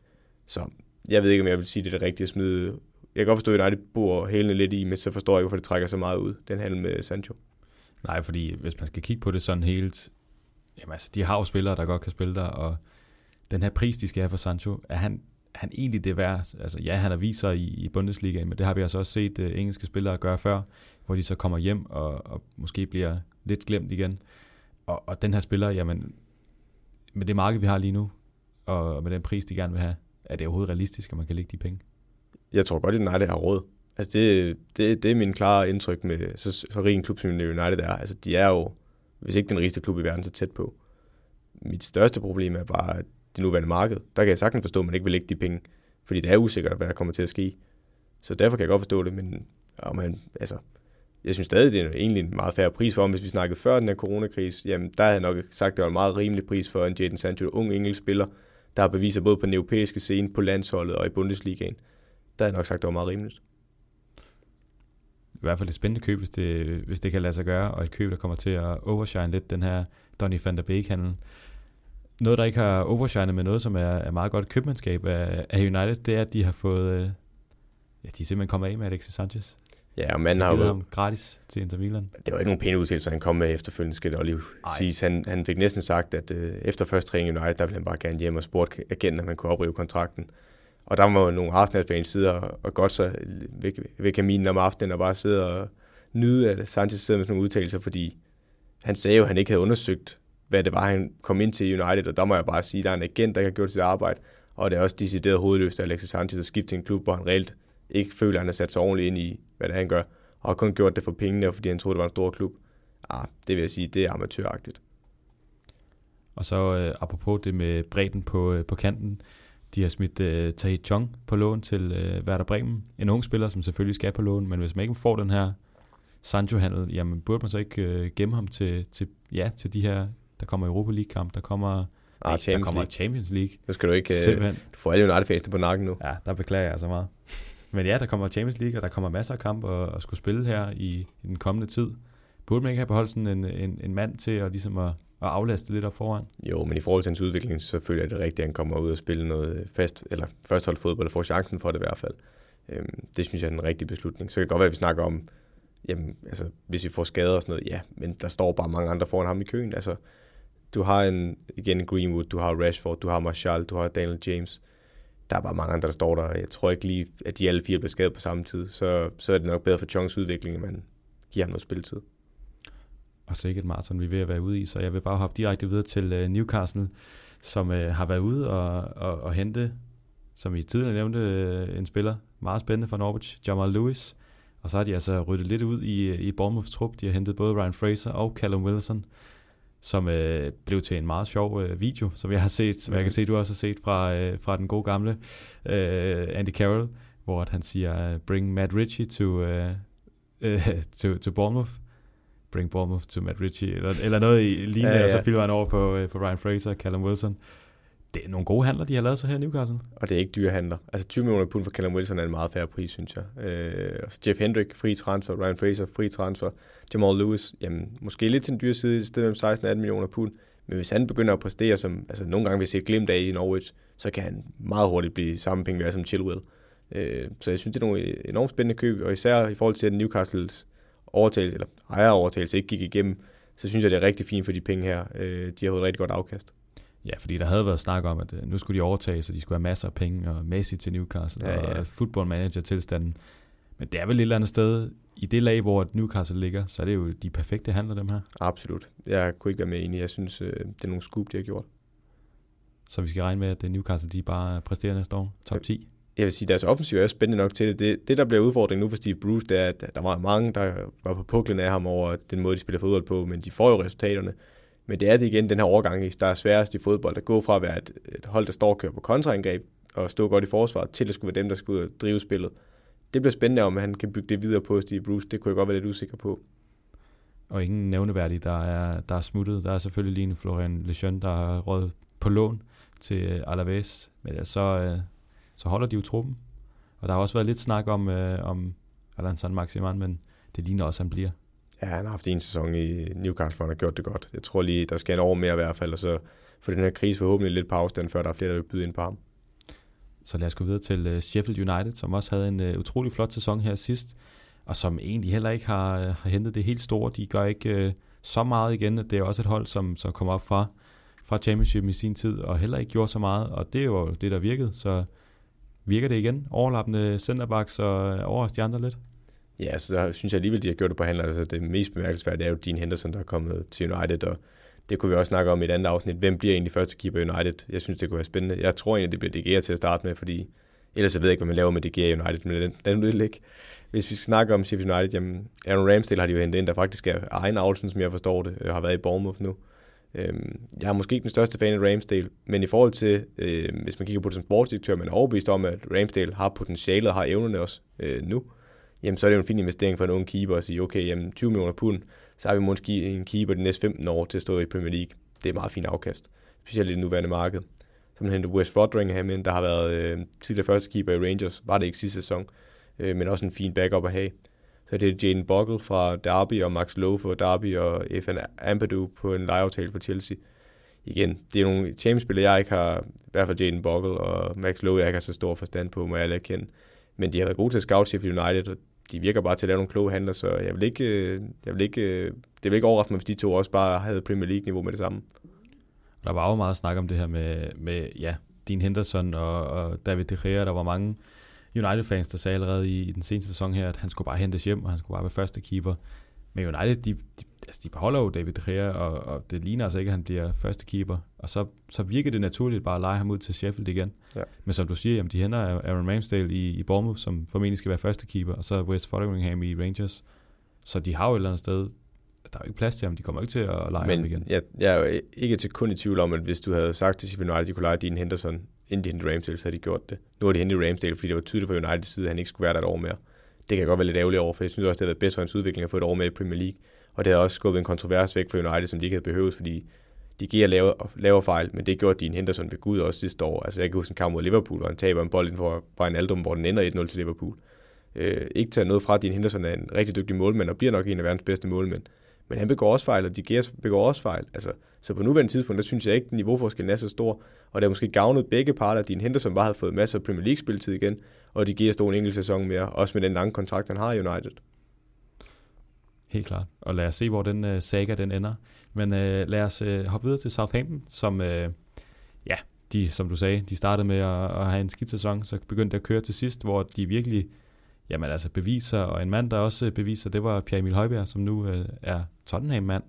Så jeg ved ikke, om jeg vil sige, det er det rigtige at smide. Jeg kan godt forstå, at United bor hælene lidt i, men så forstår jeg ikke, hvorfor det trækker så meget ud, den handel med Sancho.
Nej, fordi hvis man skal kigge på det sådan helt, jamen altså, de har jo spillere, der godt kan spille der, og den her pris, de skal have for Sancho, er han, er han egentlig det værd? Altså ja, han har vist sig i, i Bundesliga, men det har vi altså også set uh, engelske spillere gøre før, hvor de så kommer hjem og, og måske bliver lidt glemt igen. Og, og den her spiller, jamen, med det marked, vi har lige nu, og med den pris, de gerne vil have, er det overhovedet realistisk, at man kan lægge de penge?
Jeg tror godt, at United har råd. Altså det, det, det er min klare indtryk med så, så rig en klub, som United er. Altså de er jo, hvis ikke den rigeste klub i verden, så tæt på. Mit største problem er bare, det nuværende marked, der kan jeg sagtens forstå, at man ikke vil lægge de penge, fordi det er usikkert, hvad der kommer til at ske. Så derfor kan jeg godt forstå det, men og man, altså, jeg synes stadig, det er egentlig en meget færre pris for ham. Hvis vi snakkede før den her coronakrise, jamen der havde jeg nok sagt, at det var en meget rimelig pris for en Jadon Sancho, en ung engelsk spiller, der har beviser både på den europæiske scene, på landsholdet og i Bundesligaen. Der havde jeg nok sagt, at det var meget rimeligt.
I hvert fald et spændende køb, hvis det, hvis det kan lade sig gøre, og et køb, der kommer til at overshine lidt den her Donny van der Beek-handel. Noget, der ikke har overshinet med noget, som er, er meget godt købmandskab af, af United, det er, at de har fået... Øh, ja, de er simpelthen kommet af med Alexis Sanchez.
Ja, og manden har
jo... ham gratis til Inter Milan.
Det var ikke nogen pæne udtalelser, han kom med efterfølgende, skal det lige sige. Han, han fik næsten sagt, at øh, efter første træning i United, der ville han bare gerne hjem og spurgte agenten, at man kunne oprive kontrakten. Og der var nogle Arsenal-fans sidde og, og godt så ved, ved kaminen om aftenen og bare sidde og nyde, at Sanchez sidder med sådan nogle udtalelser, fordi han sagde jo, at han ikke havde undersøgt, hvad det var, han kom ind til United, og der må jeg bare sige, at der er en agent, der ikke har gjort sit arbejde, og det er også decideret hovedløst af Alexis Sanchez at skifte til en klub, hvor han reelt ikke føler, at han har sat sig ordentligt ind i, hvad det er, han gør, og har kun gjort det for pengene, og fordi han troede, det var en stor klub. Ah, det vil jeg sige, det er amatøragtigt.
Og så øh, apropos det med bredden på, øh, på kanten, de har smidt øh, Tahi Chong på lån til øh, Werder Bremen. En ung spiller, som selvfølgelig skal på lån, men hvis man ikke får den her Sancho-handel, jamen burde man så ikke øh, gemme ham til, til, ja, til de her, der kommer Europa League-kamp, der kommer
Ah, Champions
der kommer
League.
Champions League.
Nu skal du ikke... Simpelthen. Du får alle United-fansene på nakken nu.
Ja, der beklager jeg så meget. Men ja, der kommer Champions League, og der kommer masser af kampe at, at skulle spille her i, i den kommende tid. Burde man ikke have beholdt sådan en, en, en mand til at, ligesom at, at aflaste lidt op foran?
Jo, men i forhold til hans udvikling, så føler jeg det rigtigt, at han kommer ud og spille noget fast, eller førstehold fodbold, og får chancen for det i hvert fald. Øhm, det synes jeg er en rigtig beslutning. Så kan det godt være, at vi snakker om, jamen, altså, hvis vi får skader og sådan noget, ja, men der står bare mange andre foran ham i køen. Altså, du har en, igen en Greenwood, du har Rashford, du har Martial, du har Daniel James. Der er bare mange andre, der står der. Jeg tror ikke lige, at de alle fire bliver skadet på samme tid. Så, så er det nok bedre for Chongs udvikling, at man giver ham noget spilletid.
Og så ikke et maraton, vi er ved at være ude i, så jeg vil bare hoppe direkte videre til uh, Newcastle, som øh, har været ude og, og, og hente, som I tidligere nævnte, øh, en spiller, meget spændende for Norwich, Jamal Lewis. Og så har de altså ryddet lidt ud i, i Bournemouths trup. De har hentet både Ryan Fraser og Callum Wilson, som øh, blev til en meget sjov øh, video, som jeg har set, som jeg kan se, du også har set fra, øh, fra den gode gamle øh, Andy Carroll, hvor at han siger, bring Matt Ritchie to, øh, øh, to, to Bournemouth. Bring Bournemouth to Matt Ritchie, eller, eller noget i lignende, ja, ja. og så filmer han over på, øh, på Ryan Fraser og Callum Wilson det er nogle gode handler, de har lavet sig her i Newcastle.
Og det er ikke dyre handler. Altså 20 millioner pund for Callum Wilson er en meget færre pris, synes jeg. Øh, altså Jeff Hendrick, fri transfer. Ryan Fraser, fri transfer. Jamal Lewis, jamen, måske lidt til en dyr side, i stedet for 16-18 millioner pund. Men hvis han begynder at præstere, som altså, nogle gange vi ser glimt af i Norwich, så kan han meget hurtigt blive samme penge værd som Chilwell. Øh, så jeg synes, det er nogle enormt spændende køb, og især i forhold til, at Newcastles overtagelse, eller ejerovertagelse ikke gik igennem, så synes jeg, det er rigtig fint for de penge her. Øh, de har fået et rigtig godt afkast.
Ja, fordi der havde været snak om, at øh, nu skulle de overtage, så de skulle have masser af penge, og Messi til Newcastle, ja, ja. og football manager tilstanden. Men det er vel et eller andet sted, i det lag, hvor Newcastle ligger, så er det jo de perfekte handler, dem her.
Absolut. Jeg kunne ikke være med enig. Jeg synes, øh, det er nogle scoop, de har gjort.
Så vi skal regne med, at Newcastle de bare præsterer næste år. Top 10.
Jeg vil sige, deres offensiv er spændende nok til det. det. Det, der bliver udfordringen nu for Steve Bruce, det er, at der var mange, der var på puklen af ham over den måde, de spiller fodbold på, men de får jo resultaterne. Men det er det igen, den her overgang, der er sværest i fodbold, at gå fra at være et, et hold, der står og kører på kontraangreb og stå godt i forsvaret, til at skulle være dem, der skal ud og drive spillet. Det bliver spændende, om han kan bygge det videre på Steve Bruce. Det kunne jeg godt være lidt usikker på.
Og ingen nævneværdige, der er, der er smuttet. Der er selvfølgelig lige en Florian Lejeune, der har råd på lån til Alaves. Men så, øh, så holder de jo truppen. Og der har også været lidt snak om, øh, om Alan San Maximan, men det ligner også, at han bliver.
Ja, han har haft en sæson i Newcastle, hvor han har gjort det godt. Jeg tror lige, der skal en år mere i hvert fald, og så får den her krise forhåbentlig lidt på afstand, før der er flere, der vil byde ind på ham.
Så lad os gå videre til uh, Sheffield United, som også havde en uh, utrolig flot sæson her sidst, og som egentlig heller ikke har, uh, har hentet det helt store. De gør ikke uh, så meget igen. Det er også et hold, som, som kom op fra, fra Championship i sin tid, og heller ikke gjorde så meget, og det er jo det, der virkede. Så virker det igen? Overlappende centerbacks og øh, overrasker de andre lidt?
Ja, så synes jeg alligevel, de har gjort det på handler. Altså, det mest bemærkelsesværdige er jo Dean Henderson, der er kommet til United, og det kunne vi også snakke om i et andet afsnit. Hvem bliver egentlig første keeper United? Jeg synes, det kunne være spændende. Jeg tror egentlig, det bliver De Gea til at starte med, fordi ellers jeg ved jeg ikke, hvad man laver med De Gea United, men den, den vil ikke. Hvis vi skal snakke om Sheffield United, jamen Aaron Ramsdale har de jo hentet ind, der faktisk er egen Aulsen, som jeg forstår det, øh, har været i Bournemouth nu. Øhm, jeg er måske ikke den største fan af Ramsdale, men i forhold til, øh, hvis man kigger på det som sportsdirektør, man er overbevist om, at Ramsdale har potentialet og har evnerne også øh, nu, jamen så er det jo en fin investering for en ung keeper at sige, okay, jamen 20 millioner pund, så har vi måske en keeper de næste 15 år til at stå i Premier League. Det er meget fint afkast, specielt i det nuværende marked. Så man henter West Rodringham ind, der har været øh, tidligere første keeper i Rangers, var det ikke sidste sæson, øh, men også en fin backup at have. Så det er Jane Bogle fra Derby og Max Lowe fra Derby og Evan Ampadu på en lejeaftale for Chelsea. Igen, det er nogle Champions-spillere, jeg ikke har, i hvert fald Jane Bogle og Max Lowe, jeg ikke har så stor forstand på, må jeg erkende. Men de har været gode til at scout Sheffield United, og de virker bare til at lave nogle kloge handler, så jeg vil ikke, øh, jeg vil ikke, øh, det vil ikke overraske mig, hvis de to også bare havde Premier League-niveau med det samme.
Der var jo meget snak om det her med, med ja, Dean Henderson og, og David De Gea. Der var mange United-fans, der sagde allerede i, i den seneste sæson her, at han skulle bare hentes hjem, og han skulle bare være første keeper. Men United, de, de, altså de beholder jo David De Gea, og, og det ligner altså ikke, at han bliver første keeper. Og så, så virker det naturligt bare at lege ham ud til Sheffield igen. Ja. Men som du siger, jamen, de henter Aaron Ramsdale i, i Bournemouth, som formentlig skal være første keeper, og så West Fotheringham i Rangers. Så de har jo et eller andet sted, der er jo ikke plads til ham, de kommer ikke til at lege
Men
ham igen.
Jeg, jeg er jo ikke til kun i tvivl om, at hvis du havde sagt til Sheffield United, at de kunne lege Dean Henderson, inden de hentede Ramsdale, så havde de gjort det. Nu har de hentet Ramsdale, fordi det var tydeligt fra Uniteds side, at han ikke skulle være der et år mere. Det kan godt være lidt ærgerligt over, for jeg synes også, det har været bedst for hans udvikling at få et år med i Premier League. Og det har også skubbet en kontrovers væk for United, som de ikke havde behøvet, fordi de giver lave, lave fejl, men det gjorde Dean Henderson ved Gud også sidste år. Altså jeg kan huske en kamp mod Liverpool, hvor han taber en bold inden for Brian Aldum, hvor den ender 1-0 til Liverpool. Øh, ikke tage noget fra, Dean Henderson er en rigtig dygtig målmand, og bliver nok en af verdens bedste målmænd. Men han begår også fejl, og de begår også fejl. Altså, så på nuværende tidspunkt, der synes jeg ikke, at niveauforskellen er så stor, og det har måske gavnet begge parter, at henter, Henderson bare havde fået masser af Premier League-spilletid igen, og de giver stod en enkelt sæson mere, også med den lange kontrakt, han har i United.
Helt klart. Og lad os se, hvor den øh, saga den ender. Men øh, lad os øh, hoppe videre til Southampton, som, øh, ja, de, som du sagde, de startede med at, at have en skidt sæson, så begyndte at køre til sidst, hvor de virkelig, jamen altså beviser, og en mand, der også beviser, det var Pierre Emil Højbjerg, som nu øh, er Tottenham-mand.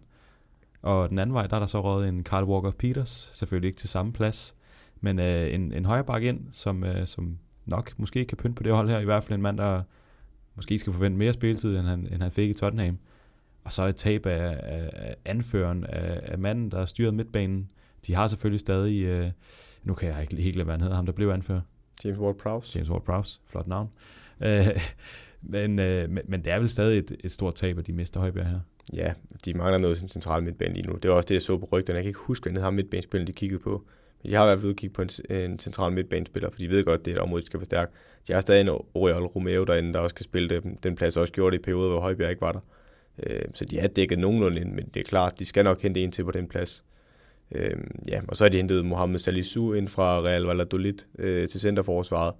Og den anden vej, der er der så rådet en Carl Walker Peters, selvfølgelig ikke til samme plads, men øh, en, en højre bak ind, som, øh, som nok måske kan pynte på det hold her, i hvert fald en mand, der måske skal forvente mere spilletid, end han, end han fik i Tottenham. Og så et tab af, af anføreren, af, af manden, der styret midtbanen. De har selvfølgelig stadig, øh, nu kan jeg ikke helt lade, hvad han hedder, ham der blev anfører.
James Ward-Prowse.
James Ward-Prowse, flot navn. Øh, men, øh, men, men det er vel stadig et, et stort tab, at de mister Højbjerg her.
Ja, de mangler noget sin centrale midtbane lige nu. Det var også det, jeg så på rygterne. Jeg kan ikke huske, hvad har midtbanespilleren, de kiggede på. Men de har i hvert fald kigget på en, en central midtbanespiller, for de ved godt, det er et område, de skal forstærke. De har stadig en Oriol Romeo derinde, der også kan spille det. Den plads også gjort det i perioder, hvor Højbjerg ikke var der. Øh, så de er dækket nogenlunde ind, men det er klart, de skal nok hente en til på den plads. Øh, ja, og så har de hentet Mohamed Salisu ind fra Real Valladolid øh, til centerforsvaret.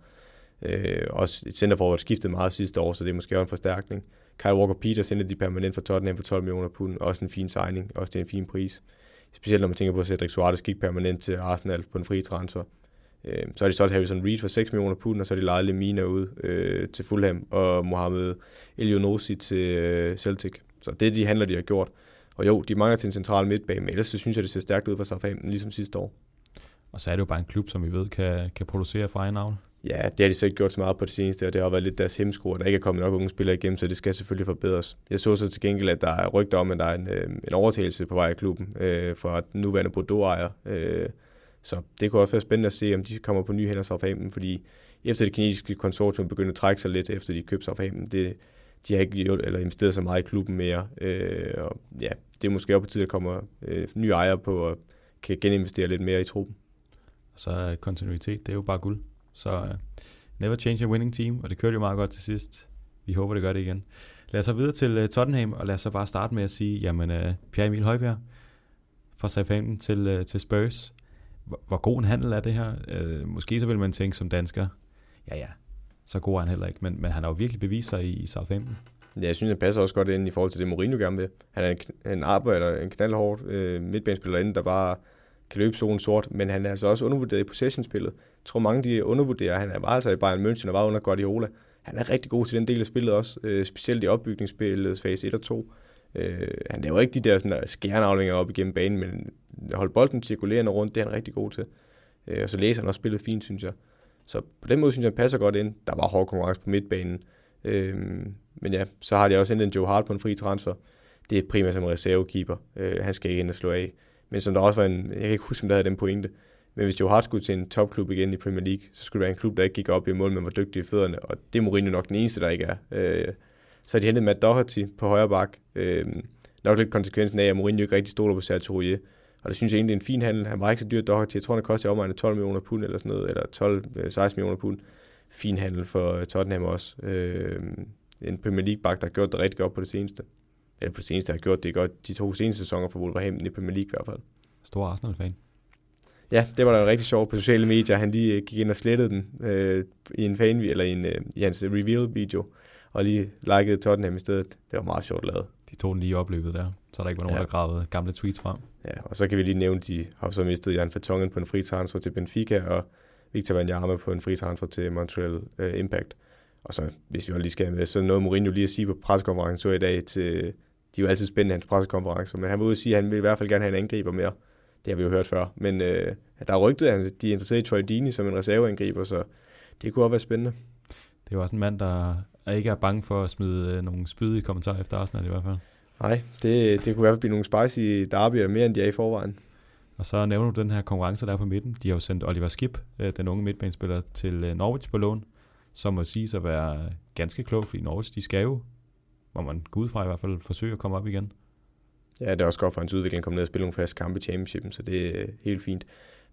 Øh, også et centerforhold skiftede meget sidste år, så det er måske også en forstærkning. Kyle Walker Peters hentede de permanent for Tottenham for 12 millioner pund. Også en fin signing, også det er en fin pris. Specielt når man tænker på, at Cedric Suarez gik permanent til Arsenal på en fri transfer. Øh, så har de solgt Harrison Reed for 6 millioner pund, og så har de lejet Lemina ud øh, til Fulham, og Mohamed Elionosi til øh, Celtic. Så det er de handler, de har gjort. Og jo, de mangler til en central midtbane, men ellers så synes jeg, det ser stærkt ud for Southampton, ligesom sidste år.
Og så er det jo bare en klub, som vi ved kan, kan producere for egen navn.
Ja, det har de så ikke gjort så meget på det seneste, og det har været lidt deres hemsko, at der ikke er kommet nok unge spillere igennem, så det skal selvfølgelig forbedres. Jeg så så til gengæld, at der er rygter om, at der er en, øh, en overtagelse på vej i klubben øh, fra den nuværende Bordeaux-ejer. Øh, så det kunne også være spændende at se, om de kommer på nye hænder Southampton, fordi efter det kinesiske konsortium begyndte at trække sig lidt, efter de købte Southampton, det, de har ikke gjort, eller investeret så meget i klubben mere. Øh, og ja, det er måske også på tide, at der kommer øh, nye ejere på og kan geninvestere lidt mere i truppen.
Og så kontinuitet, det er jo bare guld. Så uh, never change a winning team, og det kørte jo meget godt til sidst. Vi håber, det gør det igen. Lad os så videre til uh, Tottenham, og lad os så bare starte med at sige, jamen uh, Pierre Emil Højbjerg fra Southampton til, uh, til Spurs. Hvor, hvor god en handel er det her? Uh, måske så vil man tænke som dansker, ja ja, så god er han heller ikke, men, men han har jo virkelig bevist sig i, i Southampton.
Ja, jeg synes, han passer også godt ind i forhold til det, Mourinho gerne vil. Han er en, en arbejder, en knaldhård øh, midtbanespiller inden, der bare kan løbe solen sort, men han er altså også undervurderet i possession-spillet. Jeg tror, mange de undervurderer, han er bare altså i Bayern München og var under Guardiola. Han er rigtig god til den del af spillet også, øh, specielt i opbygningsspillet fase 1 og 2. Øh, han laver ikke de der, sådan der skærneaflinger op igennem banen, men holde bolden cirkulerende rundt, det er han rigtig god til. Øh, og så læser han også spillet fint, synes jeg. Så på den måde synes jeg, han passer godt ind. Der var hård konkurrence på midtbanen. Øh, men ja, så har de også hentet en Joe Hart på en fri transfer. Det er primært som reservekeeper. Øh, han skal ikke ind og slå af. Men som der også var en, jeg kan ikke huske, om der havde den pointe, men hvis Joe Hart skulle til en topklub igen i Premier League, så skulle det være en klub, der ikke gik op i mål, men var dygtig i fødderne, og det er Mourinho nok den eneste, der ikke er. Øh, så har de hentet Matt Doherty på højre bak. Øh, nok lidt konsekvensen af, at Mourinho ikke rigtig stoler på Sergio Og det synes jeg egentlig er en fin handel. Han var ikke så dyr Doherty. Jeg tror, han kostede omegnet 12 millioner pund eller sådan noget, eller 12-16 øh, millioner pund. Fin handel for øh, Tottenham også. Øh, en Premier League bak, der har gjort det rigtig godt på det seneste. Eller på det seneste har gjort det godt de to seneste sæsoner for Wolverhampton i Premier League i hvert fald.
Stor Arsenal-fan.
Ja, det var da rigtig sjovt på sociale medier. Han lige gik ind og slettede den øh, i en fan eller i, en, øh, i hans reveal-video, og lige likede Tottenham i stedet. Det var meget sjovt lavet.
De tog den lige i opløbet der, så der ikke var nogen, ja. der gravede gamle tweets frem.
Ja, og så kan vi lige nævne, at de har så mistet Jan Vertongen på en fri transfer til Benfica, og Victor Wanyama på en fri transfer til Montreal øh, Impact. Og så, hvis vi også lige skal med, så noget Mourinho lige at sige på pressekonferencen så i dag til, de er jo altid spændende, hans pressekonferencer, men han var ude at sige, at han vil i hvert fald gerne have en angriber mere. Det har vi jo hørt før. Men øh, der er rygtet, at de er interesseret i Troy Deeney som en reserveangriber, så det kunne også være spændende.
Det er jo også en mand, der ikke er bange for at smide øh, nogle spydige kommentarer efter Arsenal i hvert fald.
Nej, det, det kunne i hvert fald blive nogle spicy derbyer mere, end de er i forvejen.
Og så nævner du den her konkurrence, der er på midten. De har jo sendt Oliver Skip, øh, den unge midtbanespiller, til øh, Norwich på lån, som må sige at være ganske klog, fordi Norwich, de skal jo, hvor man gud ud fra i hvert fald, forsøge at komme op igen.
Ja, det er også godt for hans udvikling at komme ned og spille nogle fast kampe i championshipen, så det er øh, helt fint.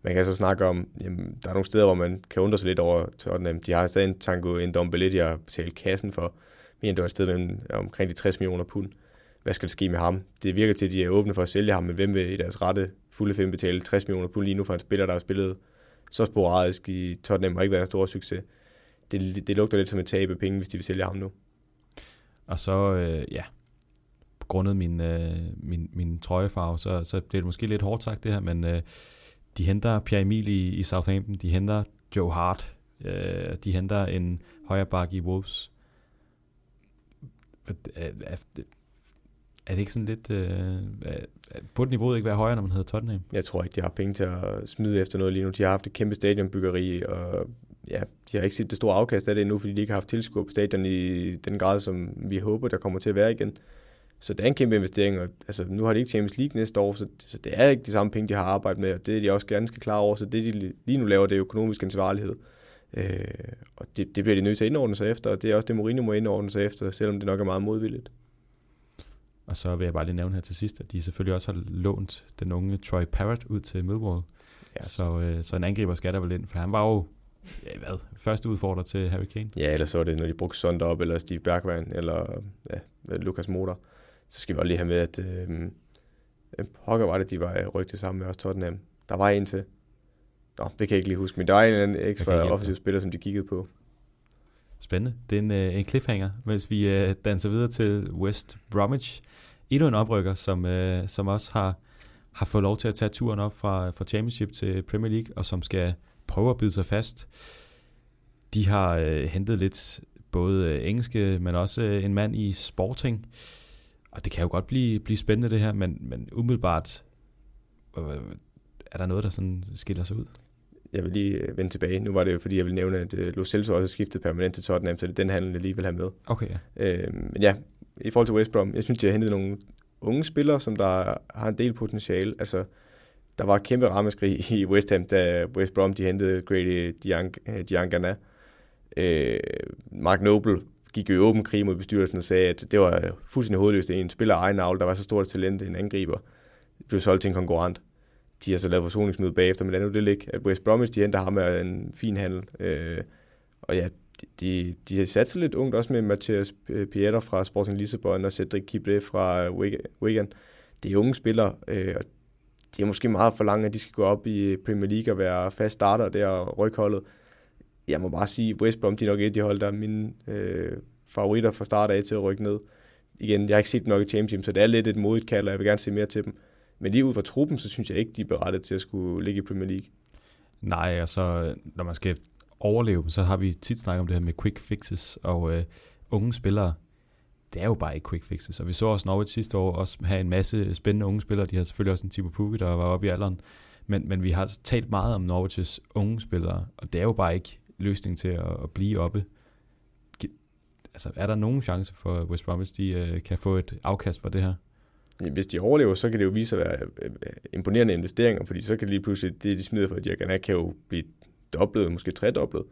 Man kan så snakke om, jamen, der er nogle steder, hvor man kan undre sig lidt over Tottenham. De har stadig en tango en Dombele, de har betalt kassen for. Men det var et sted mellem omkring de 60 millioner pund. Hvad skal der ske med ham? Det virker til, at de er åbne for at sælge ham, men hvem vil i deres rette fulde fem betale 60 millioner pund lige nu for en spiller, der har spillet så sporadisk i Tottenham, har ikke været en stor succes. Det, det lugter lidt som et tab af penge, hvis de vil sælge ham nu.
Og så, øh, ja, grundet min, øh, min, min trøjefarve, så, så bliver det måske lidt hårdt sagt det her, men øh, de henter Pierre Emil i, i Southampton, de henter Joe Hart, øh, de henter en højre bak i Wolves. er det ikke sådan lidt... Øh, burde niveauet ikke være højere, når man hedder Tottenham?
Jeg tror ikke, de har penge til at smide efter noget lige nu. De har haft et kæmpe stadionbyggeri, og ja, de har ikke set det store afkast af det endnu, fordi de ikke har haft tilskuer på stadion i den grad, som vi håber, der kommer til at være igen. Så det er en kæmpe investering, og altså, nu har de ikke Champions League næste år, så, så det er ikke de samme penge, de har arbejdet med, og det er de også ganske klar over, så det de lige nu laver, det er økonomisk ansvarlighed. Øh, og det, det bliver de nødt til at indordne sig efter, og det er også det, Mourinho må indordne sig efter, selvom det nok er meget modvilligt.
Og så vil jeg bare lige nævne her til sidst, at de selvfølgelig også har lånt den unge Troy Parrott ud til Millwall. Ja. Så, øh, så en angriber skal der vel ind, for han var jo ja, hvad, første udfordrer til Harry Kane.
Ja, eller så er det, når de brugte Sonder op, eller Steve Bergwijn, eller ja, Lukas Motor. Så skal vi også lige have med, at øh, Hokker var det, de var rygtet sammen med os Tottenham. Der var en til. Nå, det kan jeg ikke lige huske, men der er en anden ekstra offensiv spiller, som de kiggede på.
Spændende. Det er en, øh, en cliffhanger, mens vi øh, danser videre til West Bromwich. Endnu en oprykker, som, øh, som også har, har fået lov til at tage turen op fra, fra Championship til Premier League, og som skal prøve at bide sig fast. De har øh, hentet lidt både øh, engelske, men også øh, en mand i Sporting. Og det kan jo godt blive, blive spændende det her, men, men umiddelbart øh, er der noget, der sådan skiller sig ud?
jeg vil lige øh, vende tilbage. Nu var det jo, fordi jeg vil nævne, at uh, Lo Celso også har skiftet permanent til Tottenham, så det er den handel, jeg lige vil have med.
Okay,
ja. Øh, men ja, i forhold til West Brom, jeg synes, de har hentet nogle unge spillere, som der har en del potentiale. Altså, der var et kæmpe rammeskrig i West Ham, da West Brom de hentede Grady Diangana. Eh, øh, eh, Mark Noble gik jo i åben krig mod bestyrelsen og sagde, at det var eh, fuldstændig hovedløst. at En spiller egen avl, der var så stort talent, en angriber, blev solgt til en konkurrent de har så lavet forsoningsmøde bagefter, men lad nu det ligge. At West Bromwich, de henter ham med en fin handel. Øh, og ja, de, de, de har sat sig lidt ungt, også med Mathias Pieter fra Sporting Lissabon og Cedric Kibre fra Wigan. Det er unge spillere, øh, og det er måske meget for langt, at de skal gå op i Premier League og være fast starter der og rygholdet. Jeg må bare sige, West Brom, de er nok et af de hold, der er mine øh, favoritter fra start af til at rykke ned. Igen, jeg har ikke set dem nok i Championship, så det er lidt et modigt kald, og jeg vil gerne se mere til dem. Men lige ud fra truppen, så synes jeg ikke, de er berettet til at skulle ligge i Premier League.
Nej, altså når man skal overleve, så har vi tit snakket om det her med quick fixes, og øh, unge spillere, det er jo bare ikke quick fixes. Og vi så også Norwich sidste år også have en masse spændende unge spillere. De har selvfølgelig også en type Pukki, der var oppe i alderen. Men, men vi har altså talt meget om Norwich's unge spillere, og det er jo bare ikke løsning til at, at blive oppe. Altså, er der nogen chance for, at West Bromwich de, øh, kan få et afkast fra det her?
hvis de overlever, så kan det jo vise sig at være øh, imponerende investeringer, fordi så kan lige pludselig, det de smider for Diagana, kan jo blive dobblet, måske tredoblet.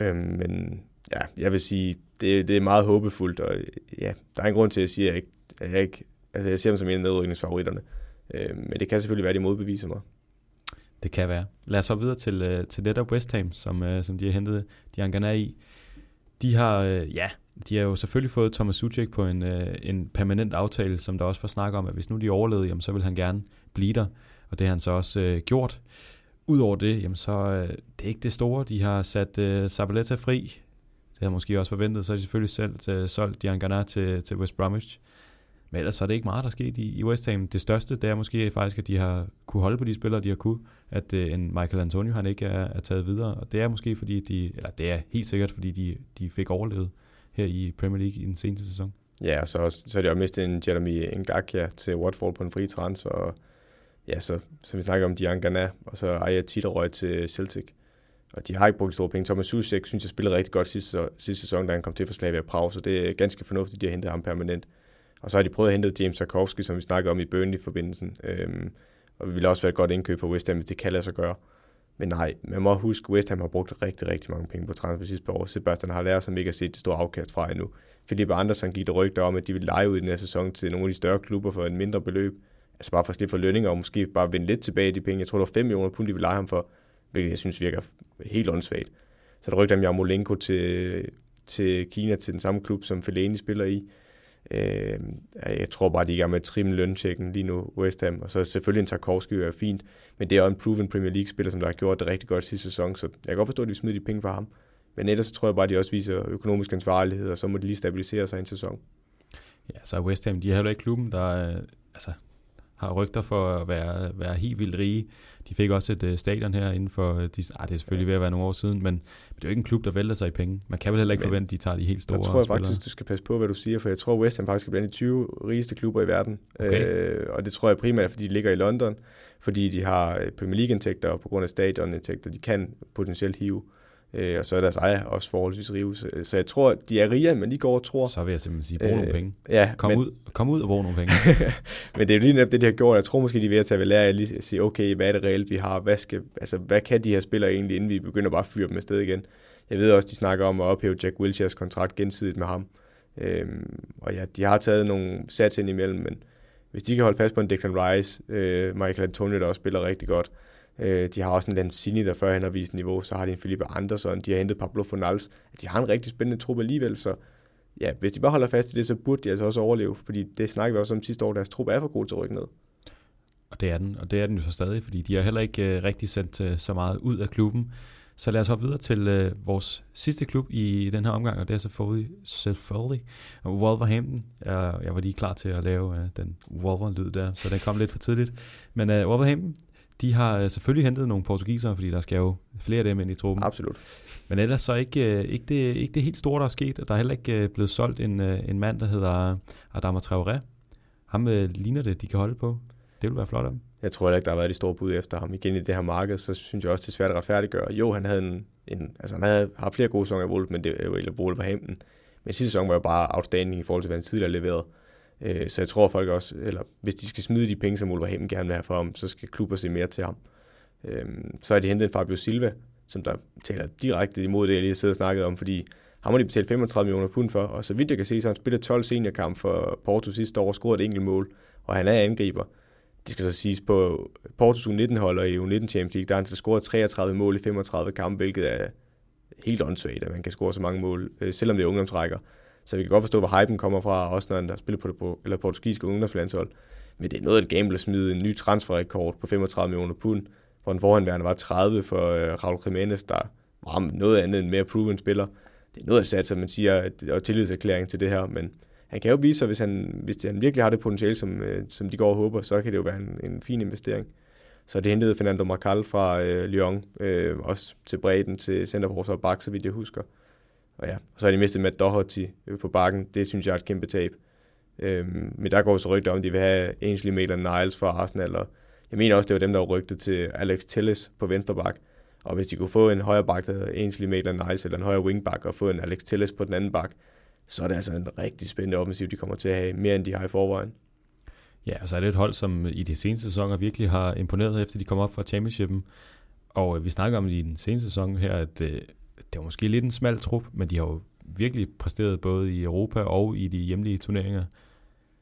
Øh, men ja, jeg vil sige, det, det er meget håbefuldt, og ja, der er en grund til, at jeg siger, at jeg ikke, at jeg, ikke altså jeg ser dem som en af nedrykningsfavoritterne. Øh, men det kan selvfølgelig være, at de modbeviser mig.
Det kan være. Lad os så videre til, øh, til netop West Ham, som, øh, som de har hentet Diangana i. De har, øh, ja, de har jo selvfølgelig fået Thomas Suchek på en, en permanent aftale, som der også var snak om, at hvis nu de overlevede, jamen, så vil han gerne blive der, og det har han så også øh, gjort. Udover det, jamen, så øh, det er ikke det store. De har sat øh, Zabaleta fri. Det havde måske også forventet. Så har de selvfølgelig selv til, solgt Diangana til, til West Bromwich. Men ellers så er det ikke meget, der er sket i, i West Ham. Det største, det er måske faktisk, at de har kunne holde på de spillere, de har kunne. At øh, en Michael Antonio, han ikke er, er taget videre. Og det er måske fordi, de, eller det er helt sikkert, fordi de, de fik overlevet her i Premier League i den seneste sæson.
Ja, og så, også, så er det jo mistet en Jeremy Ngakia til Watford på en fri transfer, og ja, så, så vi snakker om Dian Gana, og så Aya Titerøj til Celtic. Og de har ikke brugt store penge. Thomas Susek synes jeg spillede rigtig godt sidste, sidste sæson, da han kom til for Slavia Prag, så det er ganske fornuftigt, at de har hentet ham permanent. Og så har de prøvet at hente James Tarkovsky, som vi snakkede om i Burnley-forbindelsen. Øhm, og det ville også være et godt indkøb for West Ham, hvis det kan lade sig gøre. Men nej, man må huske, at West Ham har brugt rigtig, rigtig mange penge på transfer sidste år. Sebastian har lært som ikke har set det store afkast fra endnu. Felipe Andersen gik der rygter om, at de vil lege ud i den her sæson til nogle af de større klubber for en mindre beløb. Altså bare for at slippe for lønninger og måske bare vende lidt tilbage de penge. Jeg tror, det var 5 millioner pund, de vil lege ham for, hvilket jeg synes virker helt åndssvagt. Så der rygter om Jarmolenko til, til Kina, til den samme klub, som Fellaini spiller i. Øh, jeg tror bare, de er i gang med at trimme løntjekken lige nu, West Ham. Og så selvfølgelig en Tarkovsky er fint, men det er jo en proven Premier League-spiller, som der har gjort det rigtig godt sidste sæson, så jeg kan godt forstå, at de smider de penge for ham. Men ellers så tror jeg bare, at de også viser økonomisk ansvarlighed, og så må de lige stabilisere sig en sæson.
Ja, så West Ham, de er heller ikke klubben, der øh, altså, har rygter for at være, være helt vildt rige. De fik også et uh, stadion her inden for, de, ah, det er selvfølgelig ved at være nogle år siden, men det er jo ikke en klub, der vælter sig i penge. Man kan vel heller ikke men, forvente, at de tager de helt store
Jeg tror jeg
spillere.
faktisk, du skal passe på, hvad du siger, for jeg tror, West Ham faktisk er blandt de 20 rigeste klubber i verden. Okay. Øh, og det tror jeg primært, fordi de ligger i London, fordi de har Premier League-indtægter, og på grund af stadion-indtægter, de kan potentielt hive. Øh, og så er deres ejer også forholdsvis rige. Så, så jeg tror, de er rige, men de går og tror...
Så vil jeg simpelthen sige, brug øh, nogle penge.
Ja,
kom, men, ud, kom ud og brug nogle penge.
men det er jo lige netop det, de har gjort. Jeg tror måske, de er ved at tage ved lære at sige, okay, hvad er det reelt, vi har? Hvad, skal, altså, hvad kan de her spillere egentlig, inden vi begynder bare at fyre dem afsted igen? Jeg ved også, de snakker om at ophæve Jack Wilsheres kontrakt gensidigt med ham. Øhm, og ja, de har taget nogle sats ind imellem, men hvis de kan holde fast på en Declan Rice, øh, Michael Antonio, der også spiller rigtig godt, Øh, de har også en Lanzini, der førhen har vist niveau. Så har de en Felipe Andersson. De har hentet Pablo Fornals. De har en rigtig spændende trup alligevel, så ja, hvis de bare holder fast i det, så burde de altså også overleve. Fordi det snakker vi også om sidste år, deres trup er for god til at rykke ned.
Og det er den, og det er den jo så stadig, fordi de har heller ikke uh, rigtig sendt uh, så meget ud af klubben. Så lad os hoppe videre til uh, vores sidste klub i den her omgang, og det er selvfølgelig, selvfølgelig Wolverhampton. Jeg, jeg var lige klar til at lave uh, den Wolver-lyd der, så den kom lidt for tidligt. Men uh, Wolverhampton, de har øh, selvfølgelig hentet nogle portugiser, fordi der skal jo flere af dem ind i truppen.
Absolut.
Men ellers så ikke, øh, ikke, det, ikke det helt store, der er sket. Der er heller ikke øh, blevet solgt en, en mand, der hedder Adama Traoré. Ham ligner det, de kan holde på. Det vil være flot af dem.
Jeg tror heller ikke, der har været de store bud efter ham igen i det her marked, så synes jeg også, det er svært at retfærdiggøre. Jo, han havde en, en altså han havde haft flere gode sæsoner i Wolf, men det jo Wolverhampton. Men sidste sæson var jo bare outstanding i forhold til, hvad han tidligere leverede. Øh, så jeg tror folk også, eller hvis de skal smide de penge, som Wolverhampton gerne vil have for ham, så skal klubber se mere til ham. Øh, så har de hentet en Fabio Silva, som der taler direkte imod det, jeg lige sidder og snakket om, fordi ham har de betalt 35 millioner pund for, og så vidt jeg kan se, så han spillet 12 seniorkamp for Porto sidste år, og scoret et enkelt mål, og han er angriber. Det skal så siges på Portos U19-hold og i U19 Champions League, der har han så scoret 33 mål i 35 kampe, hvilket er helt åndssvagt, at man kan score så mange mål, øh, selvom det er ungdomsrækker. Så vi kan godt forstå, hvor hypen kommer fra, også når han har spillet på det eller portugisiske ungdomslandshold. Men det er noget af et gamble at smide en ny transferrekord på 35 millioner pund, hvor den forhåndværende var 30 for øh, Raul Jimenez, der var noget andet end mere proven spiller. Det er noget at satse, man siger, og tillidserklæring til det her, men han kan jo vise sig, hvis han, hvis han virkelig har det potentiale, som, øh, som de går og håber, så kan det jo være en, en fin investering. Så det hentede Fernando Marcal fra øh, Lyon, øh, også til bredden til centerforsvar bak, så vidt jeg husker. Og ja, og så har de mistet Matt Doherty øh, på bakken. Det synes jeg er et kæmpe tab. Øhm, men der går så rygter om, at de vil have Ainsley Maitland-Niles fra Arsenal, og jeg mener også, det var dem, der var rygtet til Alex Telles på venstre bak. Og hvis de kunne få en højre bak, der hedder Ainsley Maitland-Niles, eller en højre wingback, og få en Alex Telles på den anden bak, så er det altså en rigtig spændende offensiv, de kommer til at have, mere end de har i forvejen.
Ja, og så er det et hold, som i de seneste sæsoner virkelig har imponeret, efter de kom op fra championshipen. Og øh, vi snakker om i den seneste sæson her, at øh, det var måske lidt en smal trup, men de har jo virkelig præsteret både i Europa og i de hjemlige turneringer.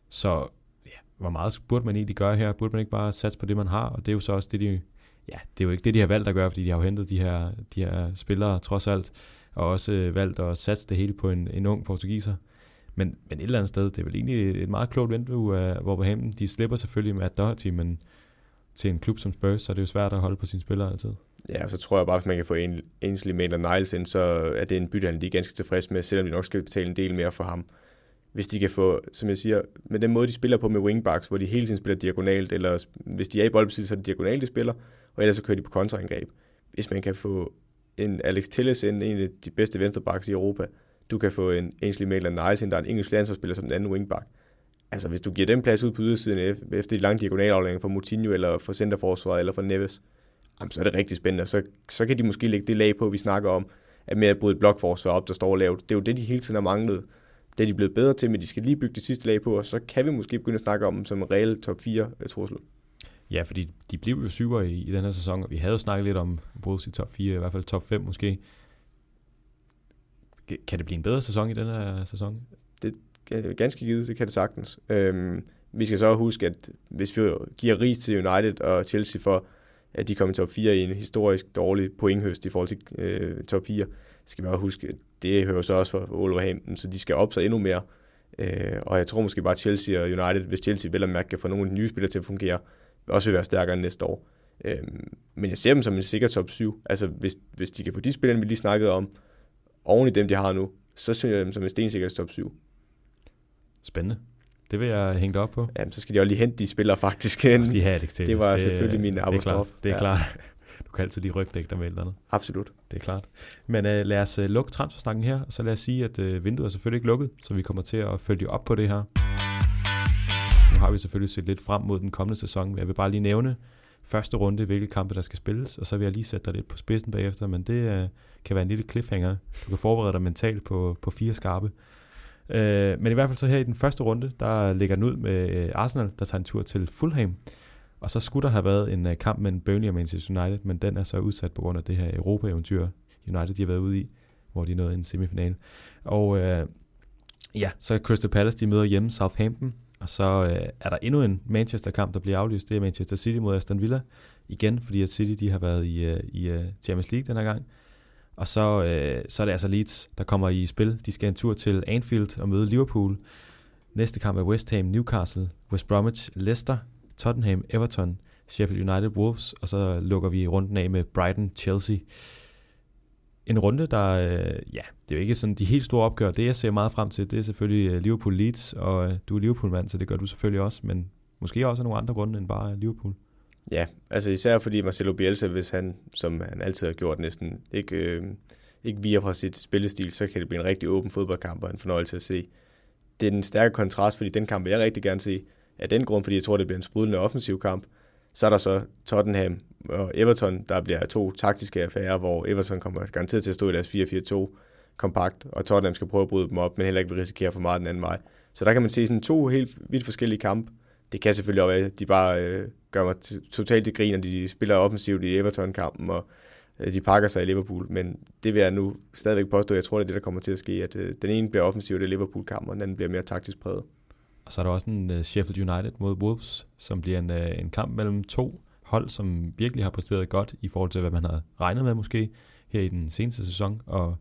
Så ja, hvor meget burde man egentlig gøre her? Burde man ikke bare satse på det, man har? Og det er jo så også det, de, ja, det er jo ikke det, de har valgt at gøre, fordi de har jo hentet de her, de her spillere trods alt, og også øh, valgt at satse det hele på en, en ung portugiser. Men, men et eller andet sted, det er vel egentlig et meget klogt vindue øh, af Wolverhampton. De slipper selvfølgelig med Doherty, men til en klub som Spurs, så er det jo svært at holde på sine spillere altid.
Ja, så tror jeg bare, at man kan få en Ainsley Maitland-Niles ind, så er det en bytte, de er ganske tilfreds med, selvom de nok skal betale en del mere for ham. Hvis de kan få, som jeg siger, med den måde, de spiller på med wingbacks, hvor de hele tiden spiller diagonalt, eller hvis de er i boldbesiddelse, så er det diagonalt, de spiller, og ellers så kører de på kontraangreb. Hvis man kan få en Alex Telles ind, en af de bedste venstrebacks i Europa, du kan få en Ainsley Maitland-Niles ind, der er en engelsk landsholdsspiller som den anden wingback. Altså, hvis du giver dem plads ud på ydersiden efter de lange diagonalaflæringer fra Moutinho, eller fra centerforsvaret, eller fra Neves, jamen, så er det rigtig spændende. Så, så kan de måske lægge det lag på, vi snakker om, at med at bryde et blokforsvar op, der står lavt. Det er jo det, de hele tiden har manglet. Det er de blevet bedre til, men de skal lige bygge det sidste lag på, og så kan vi måske begynde at snakke om dem som en reel top 4 øh, trussel.
Ja, fordi de blev jo syver i, i den her sæson, og vi havde jo snakket lidt om Bruce i top 4, i hvert fald top 5 måske. Kan det blive en bedre sæson i den her sæson?
Er ganske givet, det kan det sagtens. Øhm, vi skal så huske, at hvis vi giver ris til United og Chelsea for, at de kommer i top 4 i en historisk dårlig pointhøst i forhold til øh, top 4, skal vi også huske, at det hører så også for Wolverhampton, så de skal op sig endnu mere. Øh, og jeg tror måske bare, at Chelsea og United, hvis Chelsea vel og mærke kan få nogle af de nye spillere til at fungere, også vil være stærkere end næste år. Øh, men jeg ser dem som en sikker top 7. Altså hvis, hvis de kan få de spillere, vi lige snakkede om, oven i dem, de har nu, så synes jeg dem som en stensikker top 7.
Spændende. Det vil jeg hænge op på.
Jamen, så skal de også lige hente de spillere faktisk.
de have Alex Telles.
Det var det, selvfølgelig min apostrof.
Det er klart. Det er ja. klart. Du kan altid lige rygdække dig med eller andet.
Absolut.
Det er klart. Men uh, lad os uh, lukke transfersnakken her, og så lad os sige, at uh, vinduet er selvfølgelig ikke lukket, så vi kommer til at følge op på det her. Nu har vi selvfølgelig set lidt frem mod den kommende sæson, men jeg vil bare lige nævne første runde, hvilke kampe der skal spilles, og så vil jeg lige sætte dig lidt på spidsen bagefter, men det uh, kan være en lille cliffhanger. Du kan forberede dig mentalt på, på fire skarpe. Øh, men i hvert fald så her i den første runde, der ligger den ud med øh, Arsenal, der tager en tur til Fulham. Og så skulle der have været en øh, kamp mellem Burnley og Manchester United, men den er så udsat på grund af det her Europa-eventyr, United de har været ude i, hvor de nåede en semifinal. Og øh, ja, så Crystal Palace, de møder hjemme Southampton, og så øh, er der endnu en Manchester-kamp, der bliver aflyst. Det er Manchester City mod Aston Villa. Igen, fordi at City de har været i, øh, i Champions League den her gang. Og så, øh, så er det altså Leeds, der kommer i spil. De skal en tur til Anfield og møde Liverpool. Næste kamp er West Ham, Newcastle, West Bromwich, Leicester, Tottenham, Everton, Sheffield United, Wolves, og så lukker vi runden af med Brighton, Chelsea. En runde, der, øh, ja, det er jo ikke sådan de helt store opgør. Det, jeg ser meget frem til, det er selvfølgelig øh, Liverpool Leeds, og øh, du er Liverpool-mand, så det gør du selvfølgelig også, men måske også nogle andre grunde end bare Liverpool.
Ja, altså især fordi Marcelo Bielsa, hvis han, som han altid har gjort næsten, ikke, øh, ikke via fra sit spillestil, så kan det blive en rigtig åben fodboldkamp og en fornøjelse at se. Det er den stærke kontrast, fordi den kamp vil jeg rigtig gerne se af den grund, fordi jeg tror, det bliver en sprudlende offensiv kamp. Så er der så Tottenham og Everton, der bliver to taktiske affærer, hvor Everton kommer garanteret til at stå i deres 4-4-2 kompakt, og Tottenham skal prøve at bryde dem op, men heller ikke vil risikere for meget den anden vej. Så der kan man se sådan to helt vidt forskellige kampe. Det kan selvfølgelig også være, at de bare øh, gør mig totalt til grin, når de spiller offensivt i Everton-kampen, og øh, de pakker sig i Liverpool. Men det vil jeg nu stadigvæk påstå, jeg tror, det er det, der kommer til at ske, at øh, den ene bliver offensiv i Liverpool-kampen, og den anden bliver mere taktisk præget.
Og så er der også en uh, Sheffield United mod Wolves, som bliver en, uh, en kamp mellem to hold, som virkelig har præsteret godt i forhold til, hvad man havde regnet med måske her i den seneste sæson. Og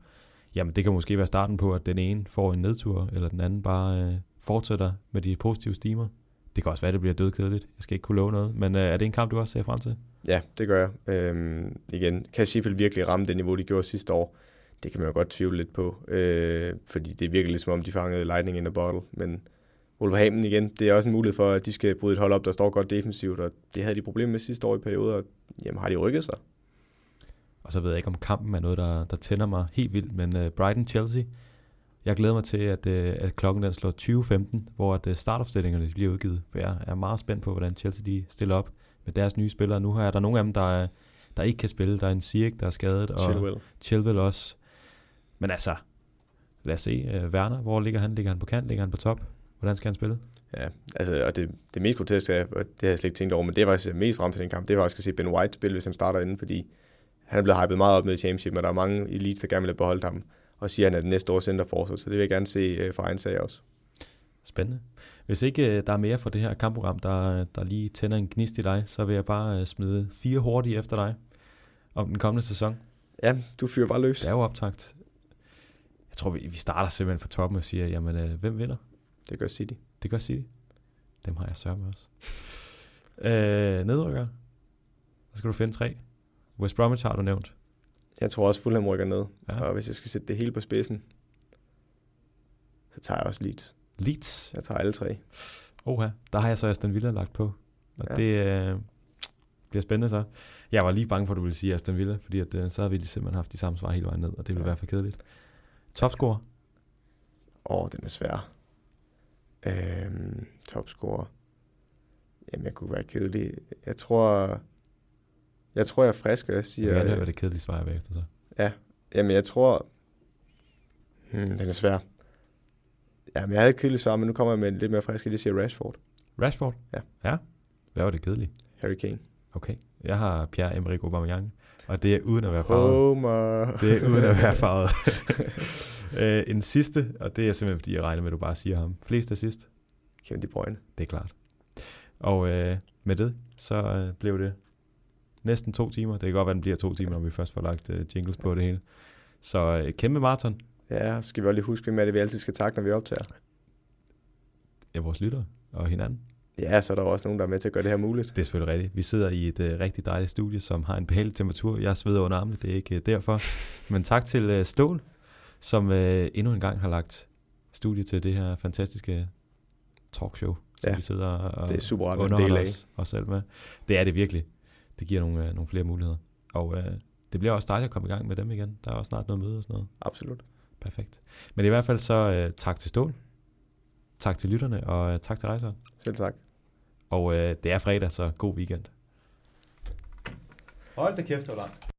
jamen, det kan måske være starten på, at den ene får en nedtur, eller den anden bare uh, fortsætter med de positive stimer. Det kan også være, at det bliver dødkedeligt. Jeg skal ikke kunne love noget. Men uh, er det en kamp, du også ser frem til?
Ja, det gør jeg. Øhm, igen, kan Sheffield virkelig ramme det niveau, de gjorde sidste år? Det kan man jo godt tvivle lidt på, øh, fordi det virker lidt som om, de fangede lightning in a bottle. Men Wolverhampton igen, det er også en mulighed for, at de skal bryde et hold op, der står godt defensivt, og det havde de problemer med sidste år i perioder, og jamen har de rykket sig.
Og så ved jeg ikke, om kampen er noget, der, der tænder mig helt vildt, men uh, Brighton-Chelsea, jeg glæder mig til, at, uh, at klokken den slår 20.15, hvor at, uh, startopstillingerne bliver udgivet, for jeg er meget spændt på, hvordan Chelsea de stiller op med deres nye spillere. Nu er der nogle af dem, der, der ikke kan spille. Der er en Ziyech, der er skadet, og
Chilwell,
Chilwell også. Men altså, lad os se. Werner, hvor ligger han? Ligger han på kant? Ligger han på top? Hvordan skal han spille?
Ja, altså, og det, det mest groteske er, og det har jeg slet ikke tænkt over, men det var faktisk mest frem til den kamp, det var også at se Ben White spille, hvis han starter inden, fordi han er blevet hypet meget op med i championship, men der er mange elites, der gerne vil have beholdt ham, og siger, at han er den næste års centerforsvar, så det vil jeg gerne se uh, fra egen sag også.
Spændende. Hvis ikke uh, der er mere for det her kampprogram, der, der lige tænder en gnist i dig, så vil jeg bare uh, smide fire hurtige efter dig om den kommende sæson.
Ja, du fyrer bare løs.
Det er jo optagt. Jeg tror, vi, vi starter simpelthen fra toppen og siger, jamen, hvem vinder?
Det gør City.
Det gør City. Dem har jeg sørget også. øh, nedrykker. Så skal du finde tre. West Bromwich har du nævnt.
Jeg tror også Fulham rykker ned. Ja. Og hvis jeg skal sætte det hele på spidsen, så tager jeg også Leeds.
Leeds?
Jeg tager alle tre.
Oha, der har jeg så Aston Villa lagt på. Og ja. det øh, bliver spændende så. Jeg var lige bange for, at du ville sige Aston Villa, fordi at, øh, så har vi simpelthen haft de samme svar hele vejen ned, og det ville ja. være for kedeligt. Topscore?
Åh, oh, den er svær. Øhm, topscorer. Jamen, jeg kunne være kedelig. Jeg tror, jeg tror, jeg er frisk, og jeg siger...
Jeg vil høre, det kedelige svar er bagefter så.
Ja, jamen jeg tror... Hmm, den er svær. Jamen, jeg havde et kedeligt svar, men nu kommer jeg med lidt mere frisk, det siger Rashford.
Rashford?
Ja.
Ja? Hvad var det kedelige?
Harry Kane.
Okay. Jeg har Pierre-Emerick Aubameyang, og det er uden at være farvet.
Homer.
Det er uden at være farvet. uh, en sidste, og det er simpelthen, fordi jeg regner med, at du bare siger ham. Flest assist?
Kevin De Bruyne.
Det er klart. Og uh, med det, så uh, blev det næsten to timer. Det kan godt være, den bliver to timer, når vi først får lagt uh, jingles på det hele. Så uh, kæmpe maraton.
Ja, skal vi også lige huske, er det, vi altid skal takke, når vi optager?
Ja, vores lyttere og hinanden.
Ja, så er der også nogen, der er med til at gøre det her muligt.
Det er selvfølgelig rigtigt. Vi sidder i et uh, rigtig dejligt studie, som har en behagelig temperatur. Jeg sveder under armene, det er ikke uh, derfor. Men tak til uh, Stål, som uh, endnu en gang har lagt studie til det her fantastiske talkshow, som
Ja,
vi sidder og
det er super
underholder os, os selv med. Det er det virkelig. Det giver nogle, øh, nogle flere muligheder. Og øh, det bliver også dejligt at komme i gang med dem igen. Der er også snart noget møde og sådan noget.
Absolut.
Perfekt. Men i hvert fald så øh, tak til Stål. Tak til lytterne, og øh, tak til så.
Selv tak.
Og øh, det er fredag, så god weekend. Hold da kæft, det var langt.